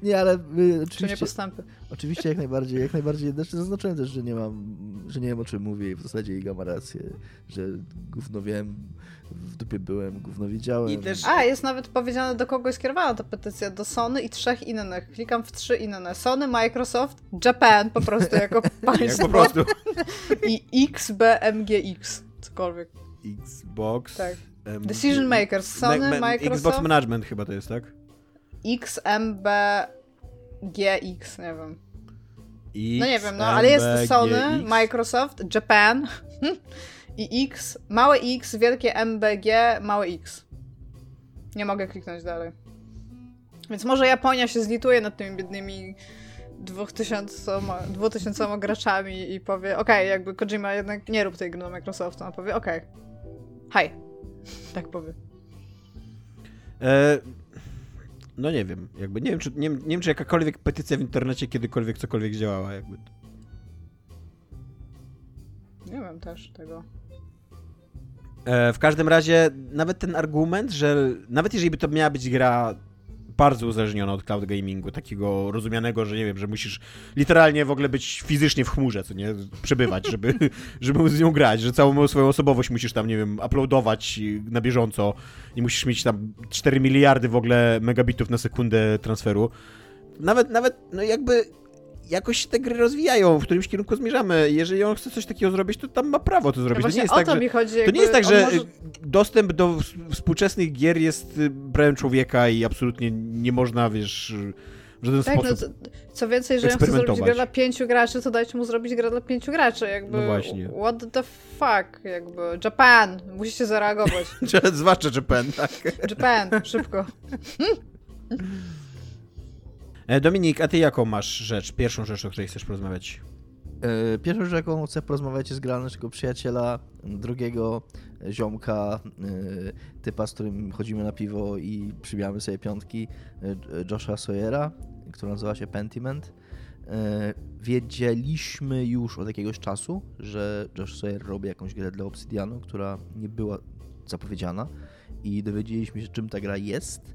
Nie, ale y, Czy nie oczywiście, postępy? oczywiście jak najbardziej, jak najbardziej. Znaczy zaznaczyłem też, że nie mam, że nie wiem o czym mówię i w zasadzie Iga ma rację, że gówno wiem, w dupie byłem, gówno wiedziałem. I też- A, jest nawet powiedziane, do kogo jest kierowana ta petycja. Do Sony i trzech innych. Klikam w trzy inne. Sony, Microsoft, Japan po prostu jako Jak państwo. po prostu. I XBMGX. Cokolwiek. Xbox... Tak. Decision makers. Sony, Ma- ma- Microsoft, Xbox Management chyba to jest, tak? XMBGX, nie wiem. X, No nie wiem, no ale jest Sony. Microsoft, Japan i X, małe X, wielkie MBG, małe X. Nie mogę kliknąć dalej. Więc może Japonia się zlituje nad tymi biednymi 2000, 2000 graczami i powie, okej, jakby Kojima jednak nie rób tej gry na Microsoftu, on powie, okej, hej, tak powie. E, no nie wiem, jakby nie wiem, czy, nie, nie wiem, czy jakakolwiek petycja w internecie kiedykolwiek cokolwiek działała, jakby. Nie wiem też tego. E, w każdym razie, nawet ten argument, że nawet jeżeli by to miała być gra bardzo uzależniona od cloud gamingu, takiego rozumianego, że nie wiem, że musisz literalnie w ogóle być fizycznie w chmurze, co nie, przebywać, żeby, żeby z nią grać, że całą swoją osobowość musisz tam, nie wiem, uploadować na bieżąco i musisz mieć tam 4 miliardy w ogóle megabitów na sekundę transferu. Nawet, nawet, no jakby jakoś się te gry rozwijają, w którymś kierunku zmierzamy. Jeżeli on chce coś takiego zrobić, to tam ma prawo to No zrobić. to właśnie nie jest tak, to że... chodzi. To nie jest tak, że może- dostęp do współczesnych gier jest y, prawem człowieka i absolutnie nie można, wiesz, w żaden Tak, no sposób... co, co więcej, jeżeli on chce zrobić grę dla pięciu graczy, to dajcie mu zrobić grę dla pięciu graczy, jakby... No właśnie. What the fuck, jakby... Japan! Musicie zareagować. Zwłaszcza Japan, tak. Japan, szybko. E, Dominik, a ty jaką masz rzecz, pierwszą rzecz, o której chcesz porozmawiać? E, Pierwszą rzeczą, jaką chcę porozmawiać, jest gra naszego przyjaciela, drugiego ziomka, e, typa, z którym chodzimy na piwo i przybijamy sobie piątki, Josha Sawyera, która nazywa się Pentiment. Wiedzieliśmy już od jakiegoś czasu, że Josh Sawyer robi jakąś grę dla Obsidianu, która nie była zapowiedziana i dowiedzieliśmy się, czym ta gra jest.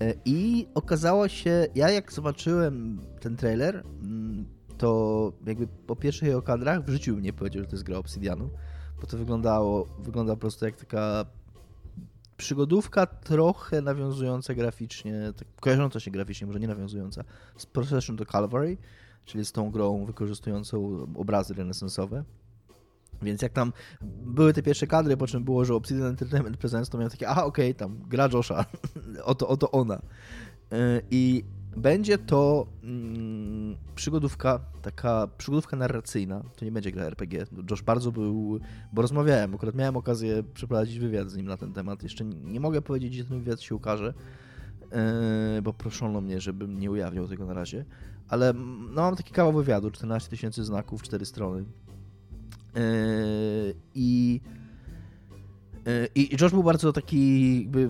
E, I okazało się, ja jak zobaczyłem ten trailer, mm, to jakby po pierwszych jego kadrach w życiu bym nie powiedział, że to jest gra Obsidianu, bo to wyglądało, wygląda po prostu jak taka przygodówka trochę nawiązująca graficznie, tak kojarząca się graficznie, może nie nawiązująca, z Procession to Calvary, czyli z tą grą wykorzystującą obrazy renesansowe. Więc jak tam były te pierwsze kadry, po czym było, że Obsidian Entertainment Presents, to miałem takie, aha, okej, okay, tam gra Josha, oto, oto ona. Y, I będzie to mm, przygodówka, taka przygodówka narracyjna, to nie będzie gra RPG. Josh bardzo był, bo rozmawiałem, akurat miałem okazję przeprowadzić wywiad z nim na ten temat. Jeszcze nie mogę powiedzieć, gdzie ten wywiad się ukaże, yy, bo proszono mnie, żebym nie ujawniał tego na razie, ale no, mam taki kawał wywiadu, 14 tysięcy znaków, 4 strony. Yy, I yy, i Josh był bardzo taki jakby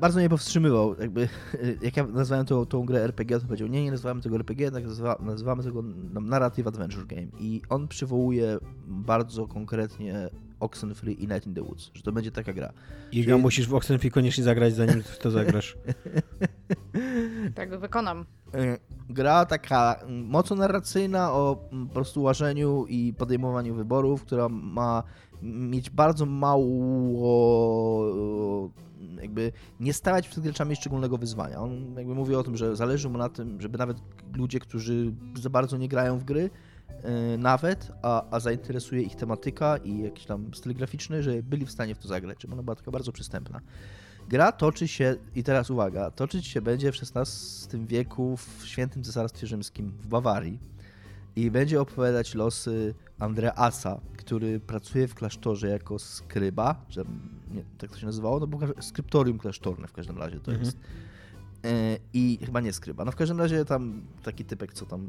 bardzo, mnie powstrzymywał. Jakby, jak ja nazwałem to, tą grę RPG, to powiedział, nie, nie nazywamy tego RPG, tak nazywa, nazywamy tego Narrative Adventure Game. I on przywołuje bardzo konkretnie Oxenfree i Night in the Woods, że to będzie taka gra. I Czyli... musisz w Oxenfree koniecznie zagrać, zanim to zagrasz. tak, wykonam. E, gra taka mocno narracyjna o po prostu łażeniu i podejmowaniu wyborów, która ma mieć bardzo mało jakby nie stawiać przed graczami szczególnego wyzwania. On jakby mówi o tym, że zależy mu na tym, żeby nawet ludzie, którzy za bardzo nie grają w gry, yy, nawet, a, a zainteresuje ich tematyka i jakiś tam styl graficzny, że byli w stanie w to zagrać, żeby ona była taka bardzo przystępna. Gra toczy się, i teraz uwaga, toczyć się będzie w XVI wieku w świętym cesarstwie rzymskim w Bawarii i będzie opowiadać losy Andreasa, który pracuje w klasztorze jako skryba, że nie, tak to się nazywało, no bo skryptorium klasztorne w każdym razie to mhm. jest. E, I chyba nie skryba. No w każdym razie tam taki typek, co tam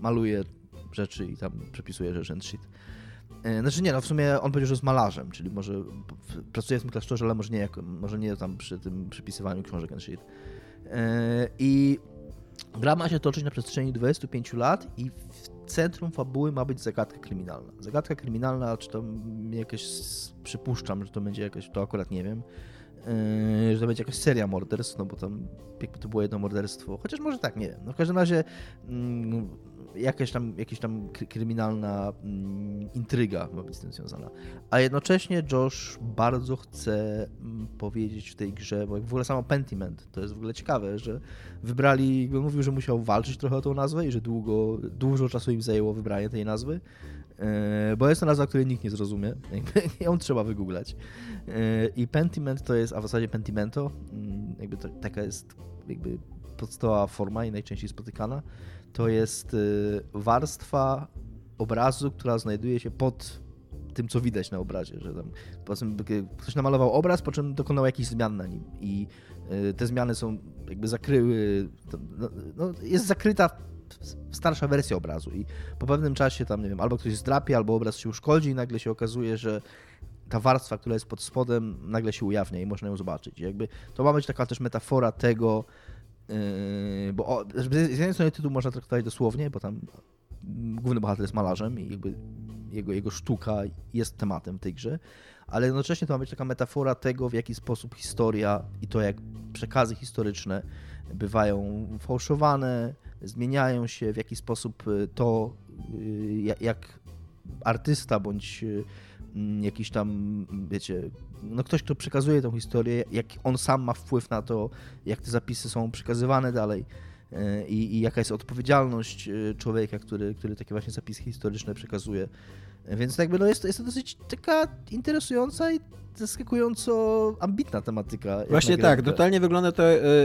maluje rzeczy i tam przepisuje and shit. E, znaczy nie, no w sumie on powiedział, że jest malarzem, czyli może pracuje w tym klasztorze, ale może nie, jako, może nie tam przy tym przypisywaniu książek and shit. E, I gra ma się toczyć na przestrzeni 25 lat i w centrum fabuły ma być zagadka kryminalna. Zagadka kryminalna, czy to jakieś, przypuszczam, że to będzie jakieś, to akurat nie wiem, yy, że to będzie jakaś seria morderstw, no bo tam jakby to było jedno morderstwo, chociaż może tak, nie wiem. No w każdym razie yy, jakaś tam, jakaś tam kryminalna mm, intryga ma być z tym związana. A jednocześnie Josh bardzo chce mm, powiedzieć w tej grze, bo w ogóle samo Pentiment, to jest w ogóle ciekawe, że wybrali, jakby mówił, że musiał walczyć trochę o tą nazwę i że długo, dużo czasu im zajęło wybranie tej nazwy, e, bo jest to nazwa, której nikt nie zrozumie, ją trzeba wygooglać. E, I Pentiment to jest, a w zasadzie Pentimento, mm, jakby to, taka jest jakby podstawowa forma i najczęściej spotykana, to jest y, warstwa obrazu, która znajduje się pod tym, co widać na obrazie, że tam ktoś namalował obraz, po czym dokonał jakichś zmian na nim i y, te zmiany są jakby zakryły, no, no, jest zakryta starsza wersja obrazu i po pewnym czasie tam, nie wiem, albo ktoś zdrapie, albo obraz się uszkodzi i nagle się okazuje, że ta warstwa, która jest pod spodem, nagle się ujawnia i można ją zobaczyć. I jakby to ma być taka też metafora tego, bo o, z jednej strony tytuł można traktować dosłownie, bo tam główny bohater jest malarzem i jakby jego, jego sztuka jest tematem tej grze, ale jednocześnie to ma być taka metafora tego, w jaki sposób historia i to, jak przekazy historyczne bywają fałszowane, zmieniają się, w jaki sposób to, y, jak artysta bądź y, jakiś tam, wiecie, no ktoś, kto przekazuje tą historię, jak on sam ma wpływ na to, jak te zapisy są przekazywane dalej e, i, i jaka jest odpowiedzialność e, człowieka, który, który takie właśnie zapisy historyczne przekazuje. E, więc jakby no jest, jest to dosyć taka interesująca i zaskakująco ambitna tematyka. Właśnie tak, totalnie wygląda to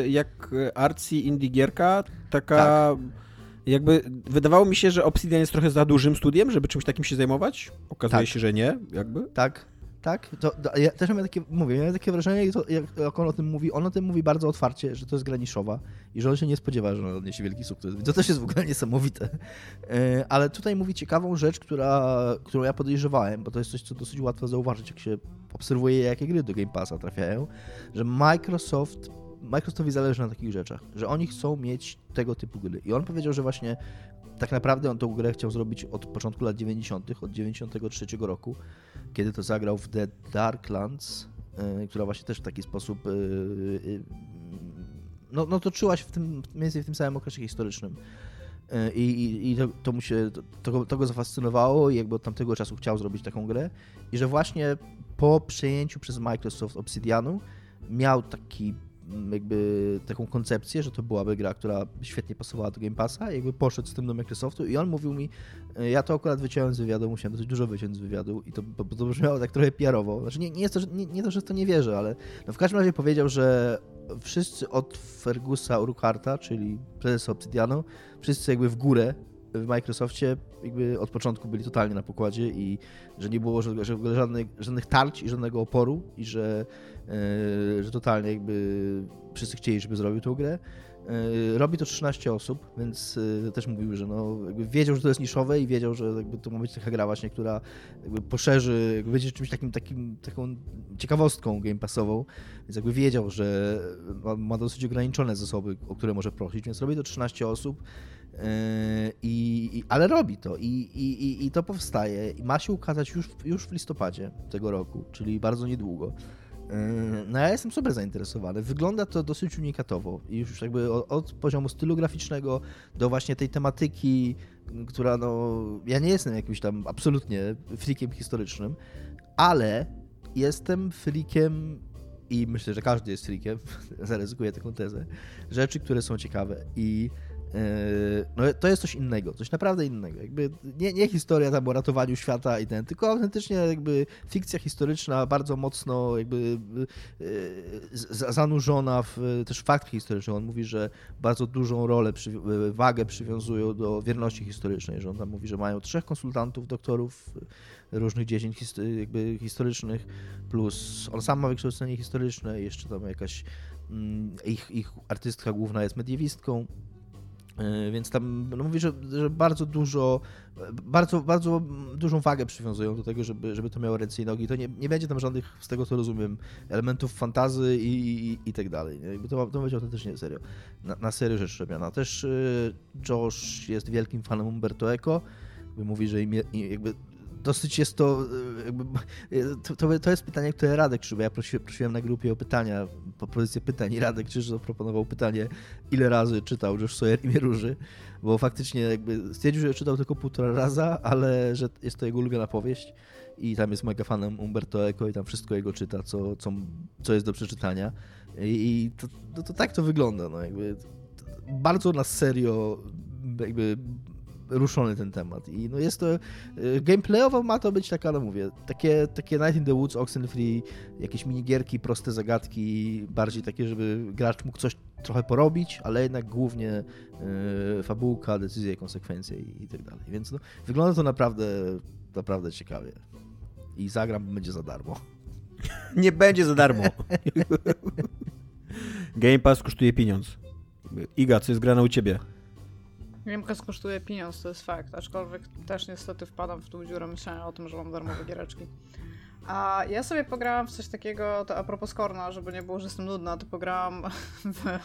jak arcy indie gierka, taka... Tak jakby wydawało mi się, że Obsidian jest trochę za dużym studiem, żeby czymś takim się zajmować. Okazuje tak. się, że nie, jakby. Tak, tak. To, to, ja też mam takie, mówię, miałem takie wrażenie, to, jak on o tym mówi, on o tym mówi bardzo otwarcie, że to jest graniszowa i że on się nie spodziewa, że on odniesie wielki sukces. To też jest w ogóle niesamowite. E, ale tutaj mówi ciekawą rzecz, która, którą ja podejrzewałem, bo to jest coś, co dosyć łatwo zauważyć, jak się obserwuje, jakie gry do Game Passa trafiają, że Microsoft Microsoftowi zależy na takich rzeczach, że oni chcą mieć tego typu gry. I on powiedział, że właśnie tak naprawdę on tą grę chciał zrobić od początku lat 90., od 93 roku, kiedy to zagrał w The Darklands, yy, która właśnie też w taki sposób yy, yy, no, no toczyła się w tym, mniej więcej w tym samym okresie historycznym. I, i, i to, to, mu się, to, to go zafascynowało i jakby od tamtego czasu chciał zrobić taką grę. I że właśnie po przejęciu przez Microsoft Obsidianu miał taki jakby taką koncepcję, że to byłaby gra, która świetnie pasowała do Game Passa, jakby poszedł z tym do Microsoftu i on mówił mi, e, ja to akurat wyciąłem z wywiadu, musiałem dosyć dużo wyciąć z wywiadu i to, to brzmiało tak trochę PR-owo. Znaczy nie, nie, jest to, że, nie, nie to, że to nie wierzę, ale no w każdym razie powiedział, że wszyscy od Fergusa Urquharta, czyli prezesa Obsidianu, wszyscy jakby w górę w Microsoftie jakby od początku byli totalnie na pokładzie i że nie było żadnych, żadnych tarć i żadnego oporu i że, yy, że totalnie jakby wszyscy chcieli, żeby zrobił tę grę. Yy, robi to 13 osób, więc yy, też mówił, że no, wiedział, że to jest niszowe i wiedział, że jakby to ma być taka gra właśnie, która jakby poszerzy, jakby będzie czymś takim, takim, taką ciekawostką game passową, więc jakby wiedział, że ma, ma dosyć ograniczone zasoby, o które może prosić, więc robi to 13 osób. I, i, ale robi to I, i, i to powstaje ma się ukazać już, już w listopadzie tego roku, czyli bardzo niedługo. No ja jestem super zainteresowany. Wygląda to dosyć unikatowo już jakby od, od, poziomu stylu graficznego do właśnie tej tematyki, która no... Ja nie jestem jakimś tam absolutnie freakiem historycznym, ale jestem freakiem i myślę, że każdy jest freakiem, zaryzykuję taką tezę, rzeczy, które są ciekawe i Yy, no to jest coś innego, coś naprawdę innego. Jakby nie, nie historia tam o ratowaniu świata i ten, tylko autentycznie jakby fikcja historyczna bardzo mocno jakby yy, zanurzona w też fakt historyczny. On mówi, że bardzo dużą rolę, yy, wagę przywiązują do wierności historycznej, że on tam mówi, że mają trzech konsultantów, doktorów różnych dziedzin jakby historycznych, plus on sam ma wykształcenie historyczne, jeszcze tam jakaś mm, ich, ich artystka główna jest mediewistką, więc tam no mówi, że, że, bardzo dużo, bardzo, bardzo dużą wagę przywiązują do tego, żeby, żeby to miało ręce i nogi. To nie, nie będzie tam żadnych, z tego co rozumiem, elementów fantazy i, i, i tak dalej. To, to będzie autentycznie serio. Na, na serio rzecz robiona. Też y, Josh jest wielkim fanem Umberto Eco. Mówi, że im, jakby dosyć jest to, e, jakby, e, to, to, jest pytanie, które Radek Krzyba, ja prosiłem, prosiłem na grupie o pytania, propozycję pytań i Radek Krzyż zaproponował pytanie, ile razy czytał Josh Sawyer imię Róży, bo faktycznie jakby stwierdził, że czytał tylko półtora raza, ale że jest to jego ulubiona powieść i tam jest mega fanem Umberto Eco i tam wszystko jego czyta, co, co, co jest do przeczytania. I, to, to, to, tak to wygląda, no jakby bardzo na serio jakby ruszony ten temat. I no jest to, y, gameplayowo ma to być taka, no mówię, takie, takie Night in the Woods, Oxenfree, jakieś minigierki, proste zagadki, bardziej takie, żeby gracz mógł coś trochę porobić, ale jednak głównie yy, fabułka, decyzje, konsekwencje i, i tak dalej. Więc no, wygląda to naprawdę, naprawdę ciekawie. I zagram, będzie za darmo. Nie będzie za darmo. Game Pass kosztuje pieniądz. Iga, co jest grane u ciebie? Gamecast kosztuje pieniądz, to jest fakt, aczkolwiek też niestety wpadam w tą dziurę myślenia o tym, że mam darmowe giereczki. A ja sobie pograłam w coś takiego, to a propos Skorna, żeby nie było, że jestem nudna, to pograłam w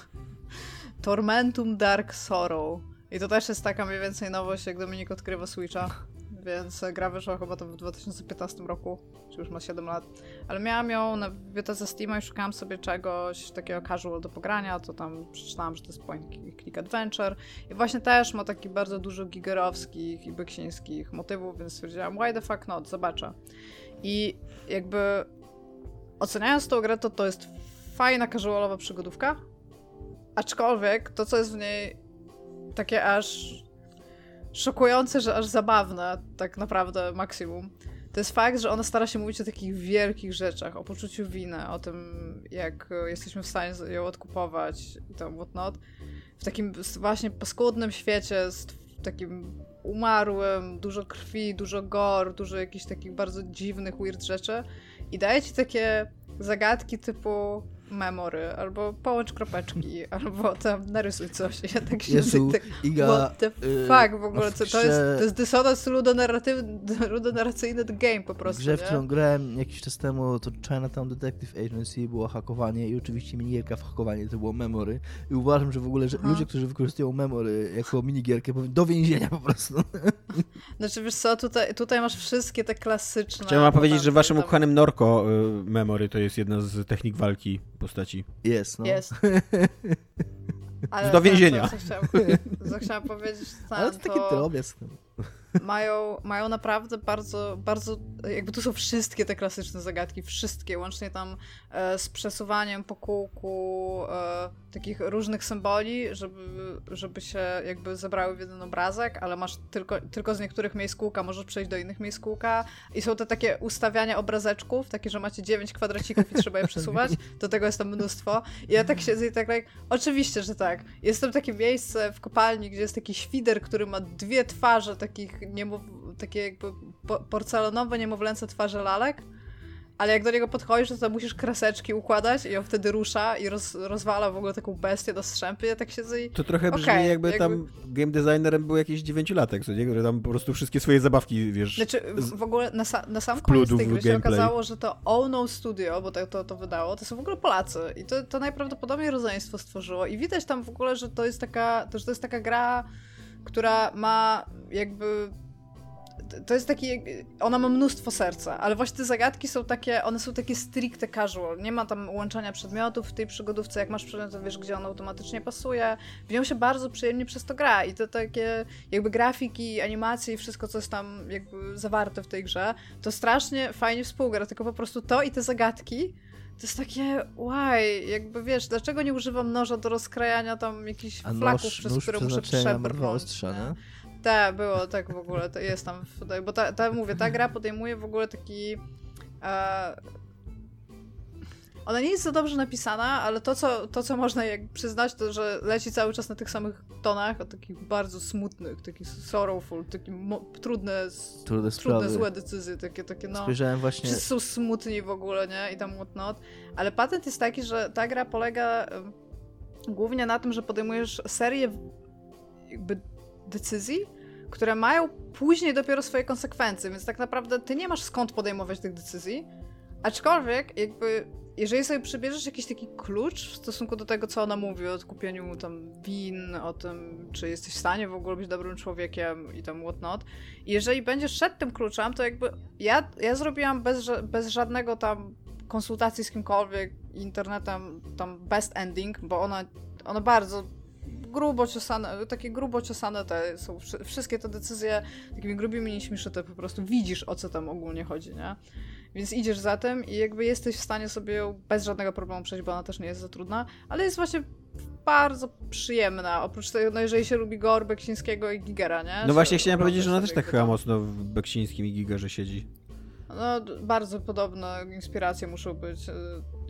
Tormentum Dark Sorrow. I to też jest taka mniej więcej nowość, jak Dominik odkrywa Switcha więc gra wyszła chyba to w 2015 roku, czy już ma 7 lat. Ale miałam ją na bibliotece Steam i szukałam sobie czegoś takiego casual do pogrania, to tam przeczytałam, że to jest point click adventure i właśnie też ma taki bardzo dużo gigerowskich i beksińskich motywów, więc stwierdziłam, why the fuck not, zobaczę. I jakby oceniając tą grę, to to jest fajna casualowa przygodówka, aczkolwiek to, co jest w niej takie aż szokujące, że aż zabawne, tak naprawdę maksimum. To jest fakt, że ona stara się mówić o takich wielkich rzeczach, o poczuciu winy, o tym, jak jesteśmy w stanie ją odkupować i tam whatnot. W takim właśnie paskudnym świecie, takim umarłym, dużo krwi, dużo gor, dużo jakichś takich bardzo dziwnych, weird rzeczy. I daje ci takie zagadki typu memory, albo połącz kropeczki, albo tam narysuj coś. Ja tak się Jezu, tak, Iga, what the y, fuck w ogóle, w co, to, jest, to jest dysonans ludonarracyjny the game po W prostu, grze, w którą grałem jakiś czas temu, to Chinatown Detective Agency było hakowanie i oczywiście minigierka w hakowanie to było memory. I uważam, że w ogóle że Aha. ludzie, którzy wykorzystują memory jako minigierkę, powinni do więzienia po prostu. Znaczy wiesz co, tutaj, tutaj masz wszystkie te klasyczne... Chciałem powiedzieć, że waszym tam ukochanym Norko y, Memory to jest jedna z technik walki postaci. Jest, no. Jest. Ale Do więzienia. Co, co, chciałam, co chciałam powiedzieć, Ale tam, to taki to drobiazg. Mają, mają naprawdę bardzo, bardzo, jakby tu są wszystkie te klasyczne zagadki, wszystkie, łącznie tam e, z przesuwaniem po kółku e, takich różnych symboli, żeby, żeby się jakby zebrały w jeden obrazek, ale masz tylko, tylko z niektórych miejsc kółka, możesz przejść do innych miejsc kółka. I są te takie ustawiania obrazeczków, takie, że macie dziewięć kwadracików i trzeba je przesuwać, do tego jest tam mnóstwo. I ja tak siedzę i tak, tak oczywiście, że tak. Jest tam takie miejsce w kopalni, gdzie jest taki świder, który ma dwie twarze takich niemów, takie jakby po, porcelanowe, niemowlęce twarze lalek, ale jak do niego podchodzisz, to tam musisz kreseczki układać i on wtedy rusza i roz, rozwala w ogóle taką bestię do strzępy. Ja tak siedzę i To trochę brzmi Okej, jakby, jakby- tam game designerem był jakiś dziewięciolatek, co nie? Który tam po prostu wszystkie swoje zabawki, wiesz... Znaczy, w, ogóle na, sa, na sam koniec tej gry się okazało, że to Ono Studio, bo to, to, to wydało, to są w ogóle Polacy. I to, to najprawdopodobniej rodzeństwo stworzyło. I widać tam w ogóle, że to jest taka, to, że to jest taka gra, która ma jakby to jest taki, ona ma mnóstwo serca, ale właśnie te zagadki są takie, one są takie stricte casual, nie ma tam łączenia przedmiotów w tej przygodówce, jak masz przedmiot, to wiesz, gdzie on automatycznie pasuje, w nią się bardzo przyjemnie przez to gra i to takie jakby grafiki, animacje i wszystko, co jest tam jakby zawarte w tej grze, to strasznie fajnie współgra, tylko po prostu to i te zagadki to jest takie, why, jakby wiesz, dlaczego nie używam noża do rozkrajania tam jakichś A flaków, nóż, przez nóż które muszę przebrnąć. ostrza, nie? Tak, było tak w ogóle, to jest tam, bo ta, ta, mówię, ta gra podejmuje w ogóle taki... E, ona nie jest za dobrze napisana, ale to co, to, co można jak przyznać, to że leci cały czas na tych samych tonach, o takich bardzo smutnych, takich sorrowful, takie trudne, Trudne trudne, złe decyzje, takie, takie no... Spojrzałem właśnie... Wszyscy są smutni w ogóle, nie? I tam whatnot. Ale patent jest taki, że ta gra polega głównie na tym, że podejmujesz serię jakby decyzji, które mają później dopiero swoje konsekwencje, więc tak naprawdę ty nie masz skąd podejmować tych decyzji, aczkolwiek jakby jeżeli sobie przybierzesz jakiś taki klucz w stosunku do tego, co ona mówi o kupieniu tam win, o tym, czy jesteś w stanie w ogóle być dobrym człowiekiem i tam whatnot, jeżeli będziesz szedł tym kluczem, to jakby ja, ja zrobiłam bez, bez żadnego tam konsultacji z kimkolwiek, internetem, tam best ending, bo ona, ona bardzo grubo ciosane, takie grubo ciosane te są wszy- wszystkie te decyzje takimi grubymi nićmi szyte, po prostu widzisz o co tam ogólnie chodzi, nie? Więc idziesz za tym i jakby jesteś w stanie sobie ją bez żadnego problemu przejść, bo ona też nie jest za trudna, ale jest właśnie bardzo przyjemna, oprócz tego, no jeżeli się lubi Gor, Beksińskiego i Gigera, nie? No właśnie chciałem powiedzieć, że ona też tak chyba mocno w Beksińskim i Gigerze siedzi. No, bardzo podobne inspiracje muszą być y,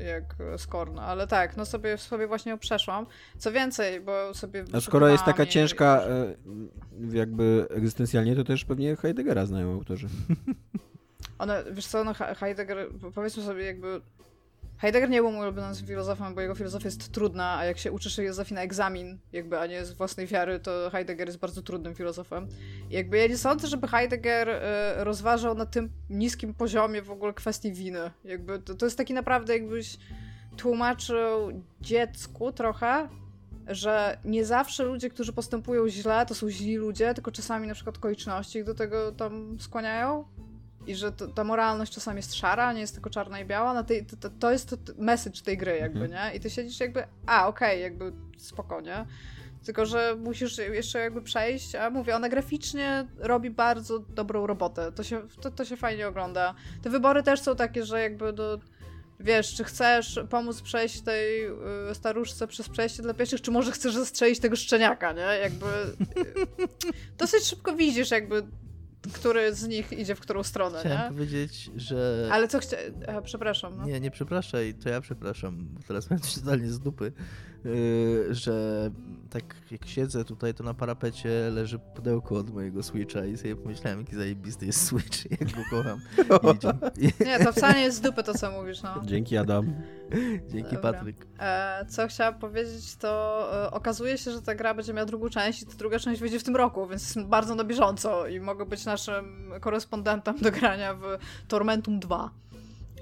jak Skorn, ale tak, no sobie, sobie właśnie przeszłam. Co więcej, bo sobie. A skoro jest taka i- ciężka e, jakby egzystencjalnie, to też pewnie Heideggera znają autorzy. One, wiesz co, no He- Heidegger, powiedzmy sobie jakby. Heidegger nie był mój ulubiony filozofem, bo jego filozofia jest trudna, a jak się uczysz filozofii na egzamin, jakby, a nie z własnej wiary, to Heidegger jest bardzo trudnym filozofem. I jakby ja nie sądzę, żeby Heidegger e, rozważał na tym niskim poziomie w ogóle kwestii winy. Jakby to, to jest taki naprawdę jakbyś tłumaczył dziecku trochę, że nie zawsze ludzie, którzy postępują źle, to są źli ludzie, tylko czasami na przykład okoliczności ich do tego tam skłaniają. I że to, ta moralność czasami jest szara, nie jest tylko czarna i biała. Na tej, to, to, to jest to, message tej gry, jakby, nie? I ty siedzisz jakby, a okej, jakby spokojnie. Tylko, że musisz jeszcze jakby przejść, a mówię, ona graficznie robi bardzo dobrą robotę. To się, to, to się fajnie ogląda. Te wybory też są takie, że jakby do, wiesz, czy chcesz pomóc przejść tej y, staruszce przez przejście dla pieszych, czy może chcesz zastrzelić tego szczeniaka, nie? Jakby y, dosyć szybko widzisz jakby, który z nich idzie w którą stronę, Chciałem nie? powiedzieć, że... Ale co chciałem... Przepraszam, no. Nie, nie przepraszaj, to ja przepraszam, teraz miałem coś totalnie z dupy. Yy, że tak jak siedzę tutaj, to na parapecie leży pudełko od mojego Switcha i sobie pomyślałem, jaki zajebisty jest Switch, jak go kocham. I... Nie, to wcale nie jest z dupy to, co mówisz, no. Dzięki, Adam. Dzięki, Dobra. Patryk. E, co chciałam powiedzieć, to e, okazuje się, że ta gra będzie miała drugą część i ta druga część wyjdzie w tym roku, więc jest bardzo na bieżąco i mogę być naszym korespondentem do grania w Tormentum 2.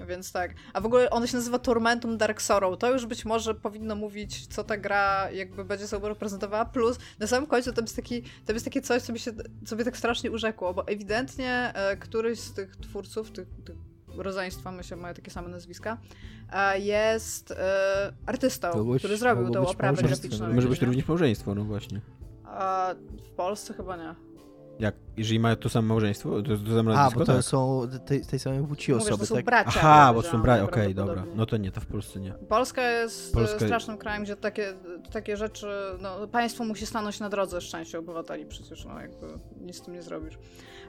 Więc tak. A w ogóle ono się nazywa Tormentum Dark Sorrow. To już być może powinno mówić, co ta gra jakby będzie sobą reprezentowała. Plus na samym końcu to jest, taki, jest takie coś, co mi się co mnie tak strasznie urzekło, bo ewidentnie e, któryś z tych twórców, tych, tych rodzeństwa, myślę, mają takie same nazwiska, e, jest e, artystą, Kogoś który zrobił tą oprawę graficzną. Może być również małżeństwo, no właśnie. A w Polsce chyba nie. Jak, jeżeli mają to samo małżeństwo, to, to samo A, bo to tak? są tej, tej samej płci osoby, Mówisz, to tak? bracia. Aha, bo są bracia, okej, okay, dobra. No to nie, to w Polsce nie. Polska jest Polska... strasznym krajem, gdzie takie, takie rzeczy, no państwo musi stanąć na drodze szczęścia obywateli przecież, no jakby nic z tym nie zrobisz.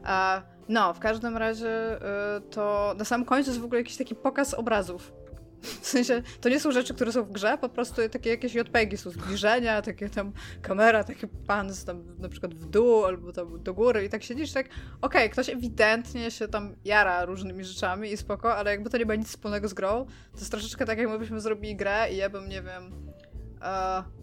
A, no, w każdym razie y, to na samym końcu jest w ogóle jakiś taki pokaz obrazów w sensie, to nie są rzeczy, które są w grze, po prostu takie jakieś JPEGi są zbliżenia, takie tam kamera, taki pan z tam na przykład w dół albo tam do góry i tak siedzisz tak, okej, okay, ktoś ewidentnie się tam jara różnymi rzeczami i spoko, ale jakby to nie ma nic wspólnego z grą, to jest troszeczkę tak, jakbyśmy zrobili grę i ja bym, nie wiem, uh,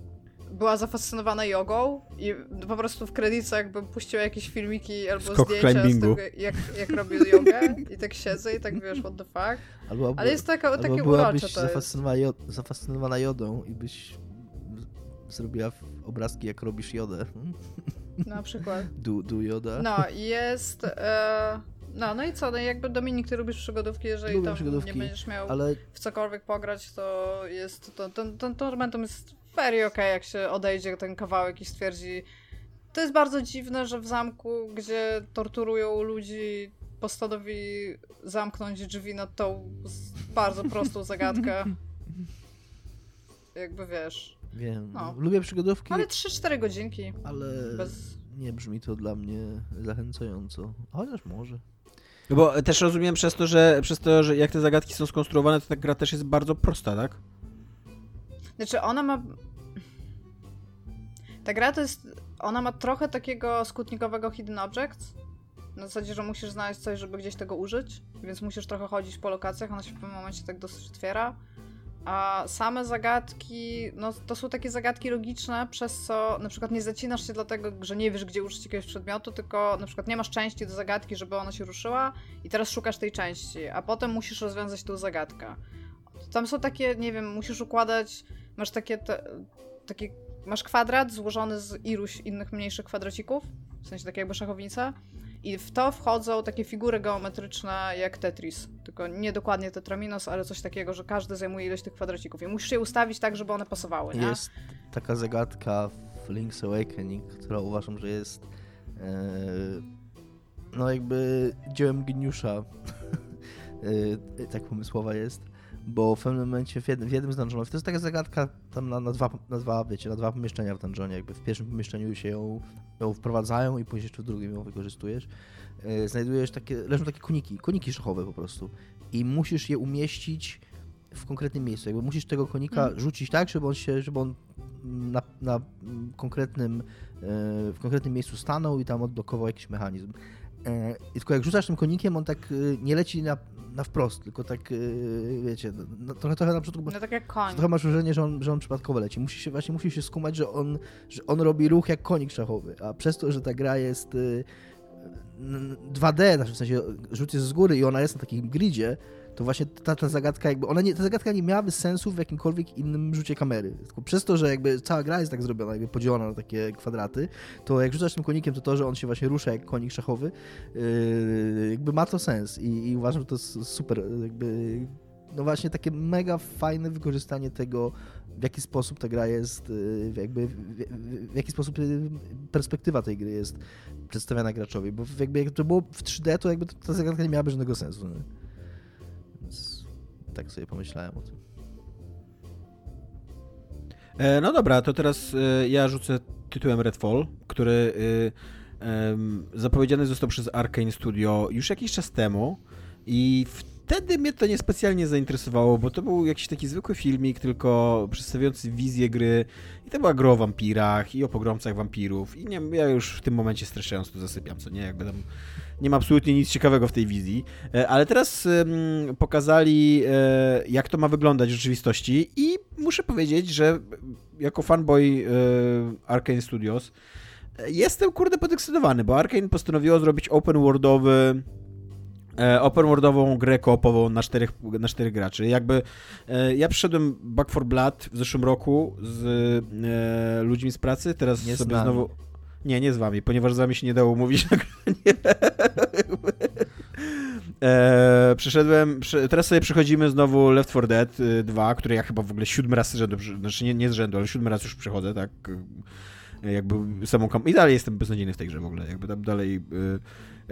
była zafascynowana jogą i po prostu w kredytach jakby puściła jakieś filmiki albo Skok zdjęcia climbingu. z tego, jak, jak robię jogę i tak siedzę i tak wiesz, what the fuck. Albo, Ale jest taka, albo takie byłabyś urocze to zafascynowana, jod, zafascynowana jodą i byś zrobiła obrazki, jak robisz jodę. Na przykład. Du, du joda. No, jest... E... No, no i co, no jakby Dominik, ty lubisz przygodówki, jeżeli Lubię tam przygodówki, nie będziesz miał ale... w cokolwiek pograć, to jest, to, ten, ten tormentum jest very okej, okay, jak się odejdzie ten kawałek i stwierdzi to jest bardzo dziwne, że w zamku, gdzie torturują ludzi, postanowi zamknąć drzwi na tą bardzo prostą zagadkę. Jakby wiesz. Wiem. No. Lubię przygodówki. Ale 3-4 godzinki. Ale bez... nie brzmi to dla mnie zachęcająco. Chociaż może. No bo też rozumiem przez to, że przez to, że jak te zagadki są skonstruowane, to ta gra też jest bardzo prosta, tak? Znaczy ona ma ta gra to jest. Ona ma trochę takiego skutnikowego hidden objects. Na zasadzie, że musisz znaleźć coś, żeby gdzieś tego użyć, więc musisz trochę chodzić po lokacjach, ona się w pewnym momencie tak dosyć otwiera. A same zagadki, no to są takie zagadki logiczne, przez co na przykład nie zacinasz się dlatego, że nie wiesz, gdzie użyć jakiegoś przedmiotu, tylko na przykład nie masz części do zagadki, żeby ona się ruszyła i teraz szukasz tej części, a potem musisz rozwiązać tą zagadkę. Tam są takie, nie wiem, musisz układać, masz takie, te, takie masz kwadrat złożony z iluś innych mniejszych kwadracików, w sensie takie jakby szachownica, i w to wchodzą takie figury geometryczne jak Tetris. Tylko nie dokładnie Tetraminos, ale coś takiego, że każdy zajmuje ilość tych kwadracików. I musisz je ustawić tak, żeby one pasowały. Nie? Jest taka zagadka w Link's Awakening, która uważam, że jest e, no jakby dziełem geniusza. e, tak pomysłowa jest bo w pewnym momencie w jednym, w jednym z dungeonów, to jest taka zagadka tam na, na, dwa, na dwa, wiecie, na dwa pomieszczenia w dungeonie, jakby w pierwszym pomieszczeniu się ją, ją wprowadzają i później jeszcze w drugim ją wykorzystujesz. Yy, znajdujesz takie, leżą takie koniki, koniki szachowe po prostu i musisz je umieścić w konkretnym miejscu, jakby musisz tego konika mm. rzucić tak, żeby on się, żeby on na, na konkretnym, yy, w konkretnym miejscu stanął i tam odblokował jakiś mechanizm. Yy, I tylko jak rzucasz tym konikiem, on tak nie leci na, na wprost, tylko tak, yy, wiecie, no, no, trochę, trochę na początku... No tak jak koń. Trochę masz wrażenie, że on, że on przypadkowo leci. Musi się, właśnie musi się skumać, że on, że on robi ruch jak konik szachowy, a przez to, że ta gra jest yy, 2D, znaczy w sensie rzut jest z góry i ona jest na takim gridzie, to właśnie ta, ta zagadka jakby, ona nie, ta zagadka nie miałaby sensu w jakimkolwiek innym rzucie kamery. Tylko przez to, że jakby cała gra jest tak zrobiona, jakby podzielona na takie kwadraty, to jak rzucasz tym konikiem, to to, że on się właśnie rusza jak konik szachowy, yy, jakby ma to sens i, i uważam, że to jest super, jakby no właśnie takie mega fajne wykorzystanie tego, w jaki sposób ta gra jest, yy, jakby w, w, w, jaki sposób yy, perspektywa tej gry jest przedstawiana graczowi, bo jakby jak to było w 3D, to jakby ta zagadka nie miałaby żadnego sensu. Nie? Tak sobie pomyślałem o tym. E, no dobra, to teraz e, ja rzucę tytułem Redfall, który e, zapowiedziany został przez Arkane Studio już jakiś czas temu i wtedy mnie to niespecjalnie zainteresowało, bo to był jakiś taki zwykły filmik, tylko przedstawiający wizję gry i to była gra o wampirach i o pogromcach wampirów i nie, ja już w tym momencie streszczając to zasypiam, co nie, jakby tam nie ma absolutnie nic ciekawego w tej wizji, e, ale teraz pokazali e, jak to ma wyglądać w rzeczywistości i muszę powiedzieć, że jako fanboy e, Arkane Studios jestem kurde podekscytowany, bo Arkane postanowiło zrobić open worldowy open worldową grę koopową na czterech, na czterech graczy. Jakby e, ja przyszedłem Back for Blood w zeszłym roku z e, ludźmi z pracy, teraz nie sobie znowu... Nie, nie z wami, ponieważ z wami się nie dało mówić na e, przyszedłem, przy, teraz sobie przechodzimy znowu Left 4 Dead 2, który ja chyba w ogóle siódmy raz z rzędu, znaczy nie, nie z rzędu, ale siódmy raz już przechodzę, tak, jakby samą kam- i dalej jestem beznadziejny w tej grze w ogóle, jakby tam dalej... Y, E,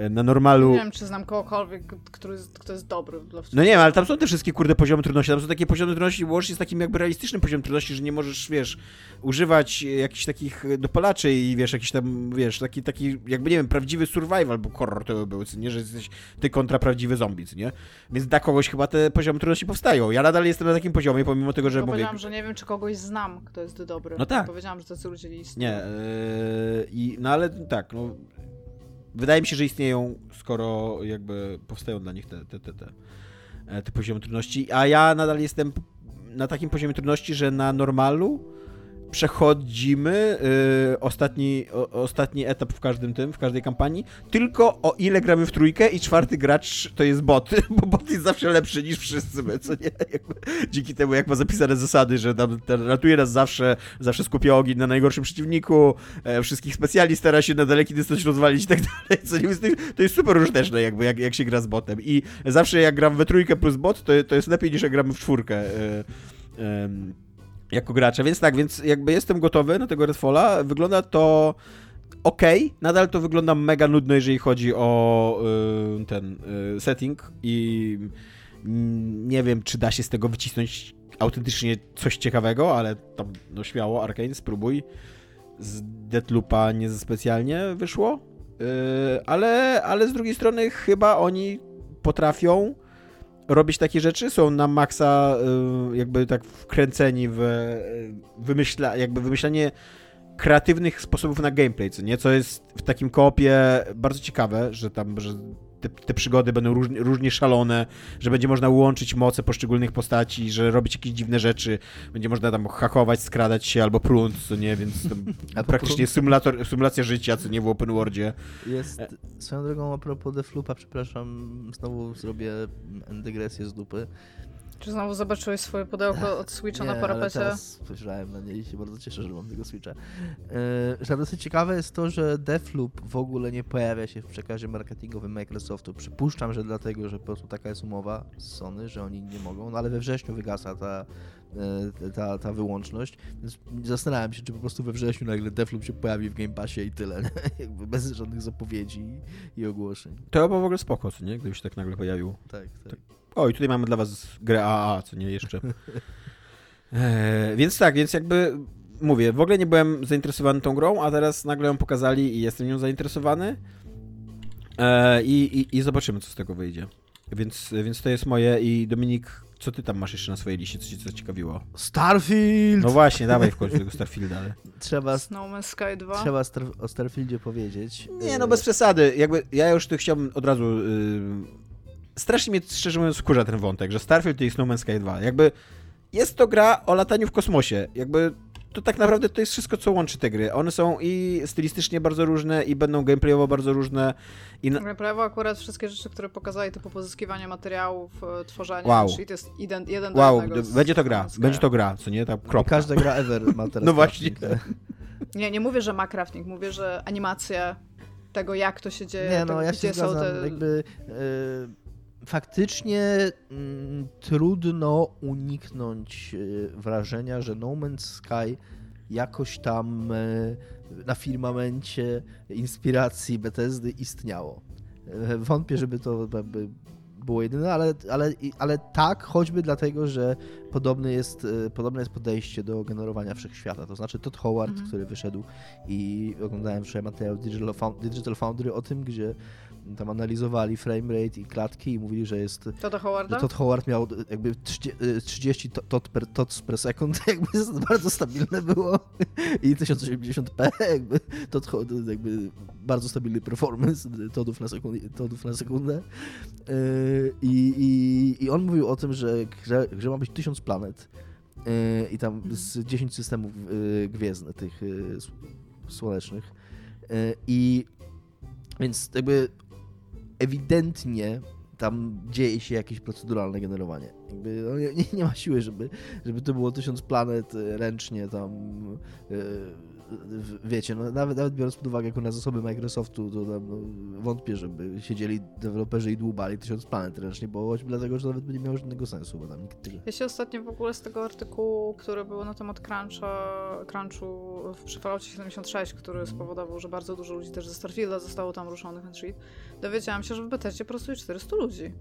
na normalu... Nie wiem, czy znam kogokolwiek, który jest, kto jest dobry dla No nie wiem, ale tam są te wszystkie kurde poziomy trudności. Tam są takie poziomy trudności, łącznie z takim jakby realistycznym poziomem trudności, że nie możesz, wiesz, używać jakichś takich dopalaczy i wiesz, jakiś tam, wiesz, taki, taki jakby, nie wiem, prawdziwy survival, bo horror to by był, nie, że jesteś ty kontra prawdziwy zombie, nie? Więc dla kogoś chyba te poziomy trudności powstają. Ja nadal jestem na takim poziomie, pomimo tego, że mówię... powiedziałam, że nie wiem, czy kogoś znam, kto jest dobry. No tak. Powiedziałam, że tacy ludzie istnieją. Nie, yy, i, no ale tak, no wydaje mi się, że istnieją, skoro jakby powstają dla nich te, te, te, te, e, te poziomy trudności, a ja nadal jestem na takim poziomie trudności, że na normalu przechodzimy y, ostatni, o, ostatni etap w każdym tym, w każdej kampanii, tylko o ile gramy w trójkę i czwarty gracz to jest bot, bo bot jest zawsze lepszy niż wszyscy my, co nie? Jakby, dzięki temu, jak ma zapisane zasady, że tam, ratuje nas zawsze, zawsze skupia ogień na najgorszym przeciwniku, e, wszystkich specjali stara się na daleki dystans rozwalić i tak dalej, co nie? To jest super użyteczne, jakby, jak, jak się gra z botem i zawsze jak gram we trójkę plus bot, to, to jest lepiej niż jak gramy w czwórkę. E, jako gracza, więc tak, więc jakby jestem gotowy na tego Redfalla. Wygląda to ok, nadal to wygląda mega nudno, jeżeli chodzi o y, ten y, setting i nie wiem, czy da się z tego wycisnąć autentycznie coś ciekawego, ale tam, no śmiało, Arkane, spróbuj. Z Deadloopa nie za specjalnie wyszło, y, ale, ale z drugiej strony chyba oni potrafią robić takie rzeczy, są na maksa y, jakby tak wkręceni w y, wymyśla, jakby wymyślanie kreatywnych sposobów na gameplay, co nie? Co jest w takim kopie bardzo ciekawe, że tam, że te, te przygody będą różnie, różnie, szalone, że będzie można łączyć moce poszczególnych postaci, że robić jakieś dziwne rzeczy, będzie można tam hakować, skradać się albo prąd, co nie, więc praktycznie symulator, symulacja życia, co nie w open worldzie. Jest, swoją drogą a propos Defloopa, przepraszam, znowu zrobię dygresję z dupy. Czy znowu zobaczyłeś swoje pudełko od Switcha nie, na parapecie? Ale teraz spojrzałem na nie i się bardzo cieszę, że mam tego Switcha. Yy, że dosyć ciekawe jest to, że Deathloop w ogóle nie pojawia się w przekazie marketingowym Microsoftu. Przypuszczam, że dlatego, że po prostu taka jest umowa z Sony, że oni nie mogą, no ale we wrześniu wygasa ta, yy, ta, ta wyłączność, więc zastanawiam się, czy po prostu we wrześniu nagle Deathloop się pojawi w Game Passie i tyle, jakby bez żadnych zapowiedzi i ogłoszeń. To było w ogóle spoko, nie? Gdyby się tak nagle pojawił. Tak, tak. O, i tutaj mamy dla was grę AA, co nie jeszcze. E, więc tak, więc jakby mówię, w ogóle nie byłem zainteresowany tą grą, a teraz nagle ją pokazali i jestem nią zainteresowany. E, i, i, I zobaczymy, co z tego wyjdzie. Więc, więc to jest moje i Dominik, co ty tam masz jeszcze na swojej liście, co cię zaciekawiło? Starfield! No właśnie, dawaj w końcu tego Starfielda. Ale... Trzeba, no Man's Sky 2. Trzeba Star o Starfieldzie powiedzieć. Nie, no bez przesady. Jakby ja już tu chciałbym od razu... Yy strasznie mnie, szczerze mówiąc, wkurza ten wątek, że Starfield to jest No Man's Sky 2. Jakby jest to gra o lataniu w kosmosie. Jakby to tak naprawdę to jest wszystko, co łączy te gry. One są i stylistycznie bardzo różne, i będą gameplayowo bardzo różne. I na... Gameplayowo akurat wszystkie rzeczy, które pokazali, typu pozyskiwanie materiałów, e, tworzenie, wow. czyli to jest jeden, jeden wow, do będzie to gra, będzie to gra, co nie? Ta kropka. Każda gra ever ma teraz No właśnie. Nie, nie mówię, że ma crafting, mówię, że animacje tego, jak to się dzieje, nie, no, tego, ja gdzie się są zgadzam, te... Jakby, yy faktycznie mm, trudno uniknąć y, wrażenia, że No Man's Sky jakoś tam y, na firmamencie inspiracji Bethesdy istniało. Y, wątpię, żeby to było jedyne, ale, ale, ale tak, choćby dlatego, że podobny jest, e, podobne jest podejście do generowania wszechświata. To znaczy Todd Howard, mhm. który wyszedł i oglądałem wczoraj materiał Digital, Digital Foundry o tym, gdzie tam analizowali framerate i klatki i mówili, że jest... Todd Howard? Todd Howard miał jakby 30 tot per, tots per second, jakby bardzo stabilne było i 1080p, jakby, tot, jakby bardzo stabilny performance todów na, sekund, todów na sekundę. Yy, I, i, I on mówił o tym, że grze, grze ma być 1000 planet yy, i tam z 10 systemów gwiezdnych, tych słonecznych. I więc jakby ewidentnie tam dzieje się jakieś proceduralne generowanie. Jakby, no, nie, nie, ma siły, żeby, żeby to było tysiąc planet e, ręcznie tam. Yy, wiecie, no, nawet, nawet biorąc pod uwagę na zasoby Microsoftu, to tam, no, wątpię, żeby siedzieli deweloperzy i dłubali tysiąc planet ręcznie, bo choćby dlatego, że nawet by nie miało żadnego sensu, bo tam nikt tyle. Ja się ostatnio w ogóle z tego artykułu, który był na temat cruncha, crunchu w przy Falloutie 76, który spowodował, że bardzo dużo ludzi też ze Starfielda zostało tam ruszonych and shit, dowiedziałam się, że w Bethesdzie pracuje 400 ludzi.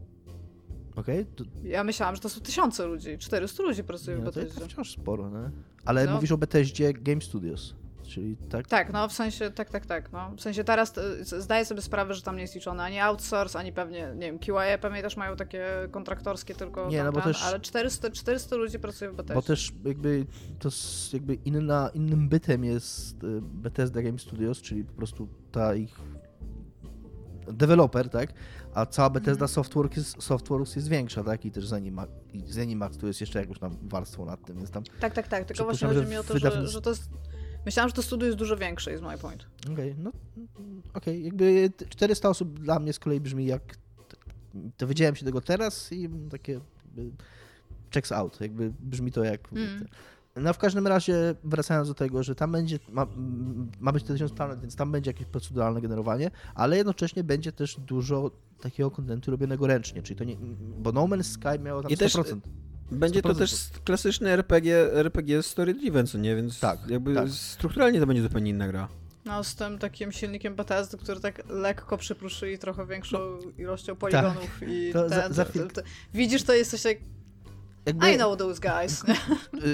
Okej. Okay, to... Ja myślałam, że to są tysiące ludzi. 400 ludzi pracuje w Bethesdzie. To wciąż sporo, nie? Ale no. mówisz o Bethesdzie Game Studios. Czyli tak? Tak, no w sensie, tak, tak, tak. No. W sensie teraz e, zdaję sobie sprawę, że tam nie jest liczone ani outsource, ani pewnie, nie wiem, QA pewnie też mają takie kontraktorskie tylko nie, no bo też, ale 400, 400 ludzi pracuje w Bethesdzie. Bo też jakby to jakby inna, innym bytem jest e, Bethesda Game Studios, czyli po prostu ta ich deweloper, tak? A cała Bethesda mm. Softworks jest, Softworks jest większa, tak? I też Zenimax, Zenimax tu jest jeszcze jakąś tam warstwą nad tym, więc tam... Tak, tak, tak, tylko właśnie chodzi mi o to, że, że to jest Myślałam, że to studio jest dużo większe, jest my point. Okej, okay, no okej, okay. jakby 400 osób dla mnie z kolei brzmi jak dowiedziałem się tego teraz i takie checks out, jakby brzmi to jak mm. No w każdym razie wracając do tego, że tam będzie, ma, ma być 1000 planet, więc tam będzie jakieś proceduralne generowanie, ale jednocześnie będzie też dużo takiego kontentu robionego ręcznie, czyli to nie, bo No Man's Sky miało tam I 100%. Też będzie to też klasyczny RPG, RPG story driven, co nie? Więc tak, jakby tak. strukturalnie to będzie zupełnie inna gra. No, z tym takim silnikiem Bethesdy, który tak lekko przypruszy trochę większą no, ilością poligonów tak. i to ten, za, za widzisz, to jesteś jak jakby, I know those guys.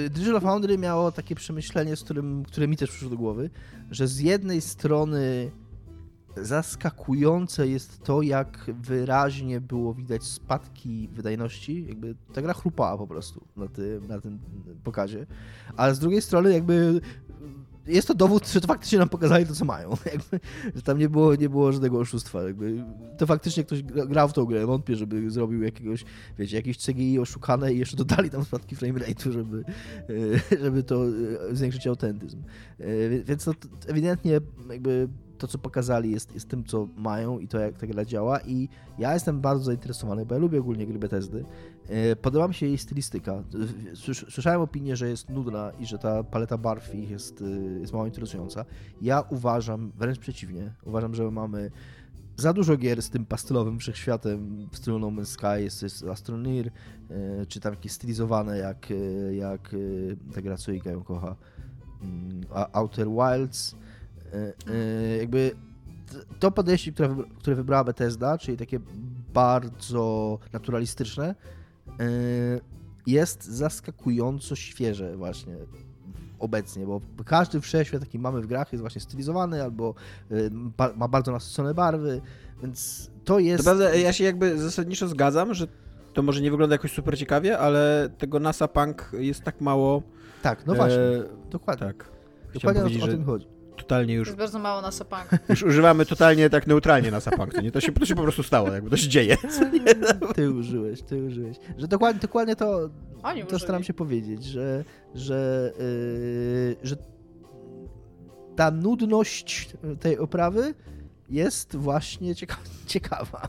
Digital Foundry miało takie przemyślenie, z którym, które mi też przyszło do głowy, że z jednej strony zaskakujące jest to, jak wyraźnie było widać spadki wydajności. Jakby ta gra chrupała po prostu na tym, na tym pokazie. Ale z drugiej strony jakby jest to dowód, że to faktycznie nam pokazali to, co mają. Jakby, że tam nie było, nie było żadnego oszustwa. Jakby, to faktycznie ktoś grał w tą grę. Wątpię, żeby zrobił jakiegoś, wiecie, jakieś CGI oszukane i jeszcze dodali tam spadki framerate'u, żeby, żeby to e, zwiększyć autentyzm. E, więc to ewidentnie jakby to, co pokazali, jest, jest tym, co mają i to, jak ta gra działa. I ja jestem bardzo zainteresowany, bo ja lubię ogólnie gry Bethesdy. E, podoba mi się jej stylistyka. Słyszałem opinię, że jest nudna i że ta paleta barw jest, e, jest mało interesująca. Ja uważam, wręcz przeciwnie, uważam, że mamy za dużo gier z tym pastelowym wszechświatem w stylu No Man's Sky, jest, jest Astroneer, e, czy tam jakieś stylizowane jak, jak ta gra, co ją kocha, mm, Outer Wilds, E, e, jakby to podejście, które, które wybrała Bethesda, czyli takie bardzo naturalistyczne, e, jest zaskakująco świeże właśnie obecnie, bo każdy wszechświat, jaki mamy w grach, jest właśnie stylizowany albo ma bardzo nasycone barwy, więc to jest... To prawda, ja się jakby zasadniczo zgadzam, że to może nie wygląda jakoś super ciekawie, ale tego NASA Punk jest tak mało... Tak, no właśnie, e... dokładnie. Tak. Dokładnie o, o tym chodzi totalnie już... Jest bardzo mało na sapank. Już używamy totalnie tak neutralnie na sapank, nie? To się, to się po prostu stało, jakby to się dzieje. Ty użyłeś, ty użyłeś. Że dokładnie, dokładnie to, Oni to staram się powiedzieć, że, że, yy, że ta nudność tej oprawy jest właśnie cieka ciekawa.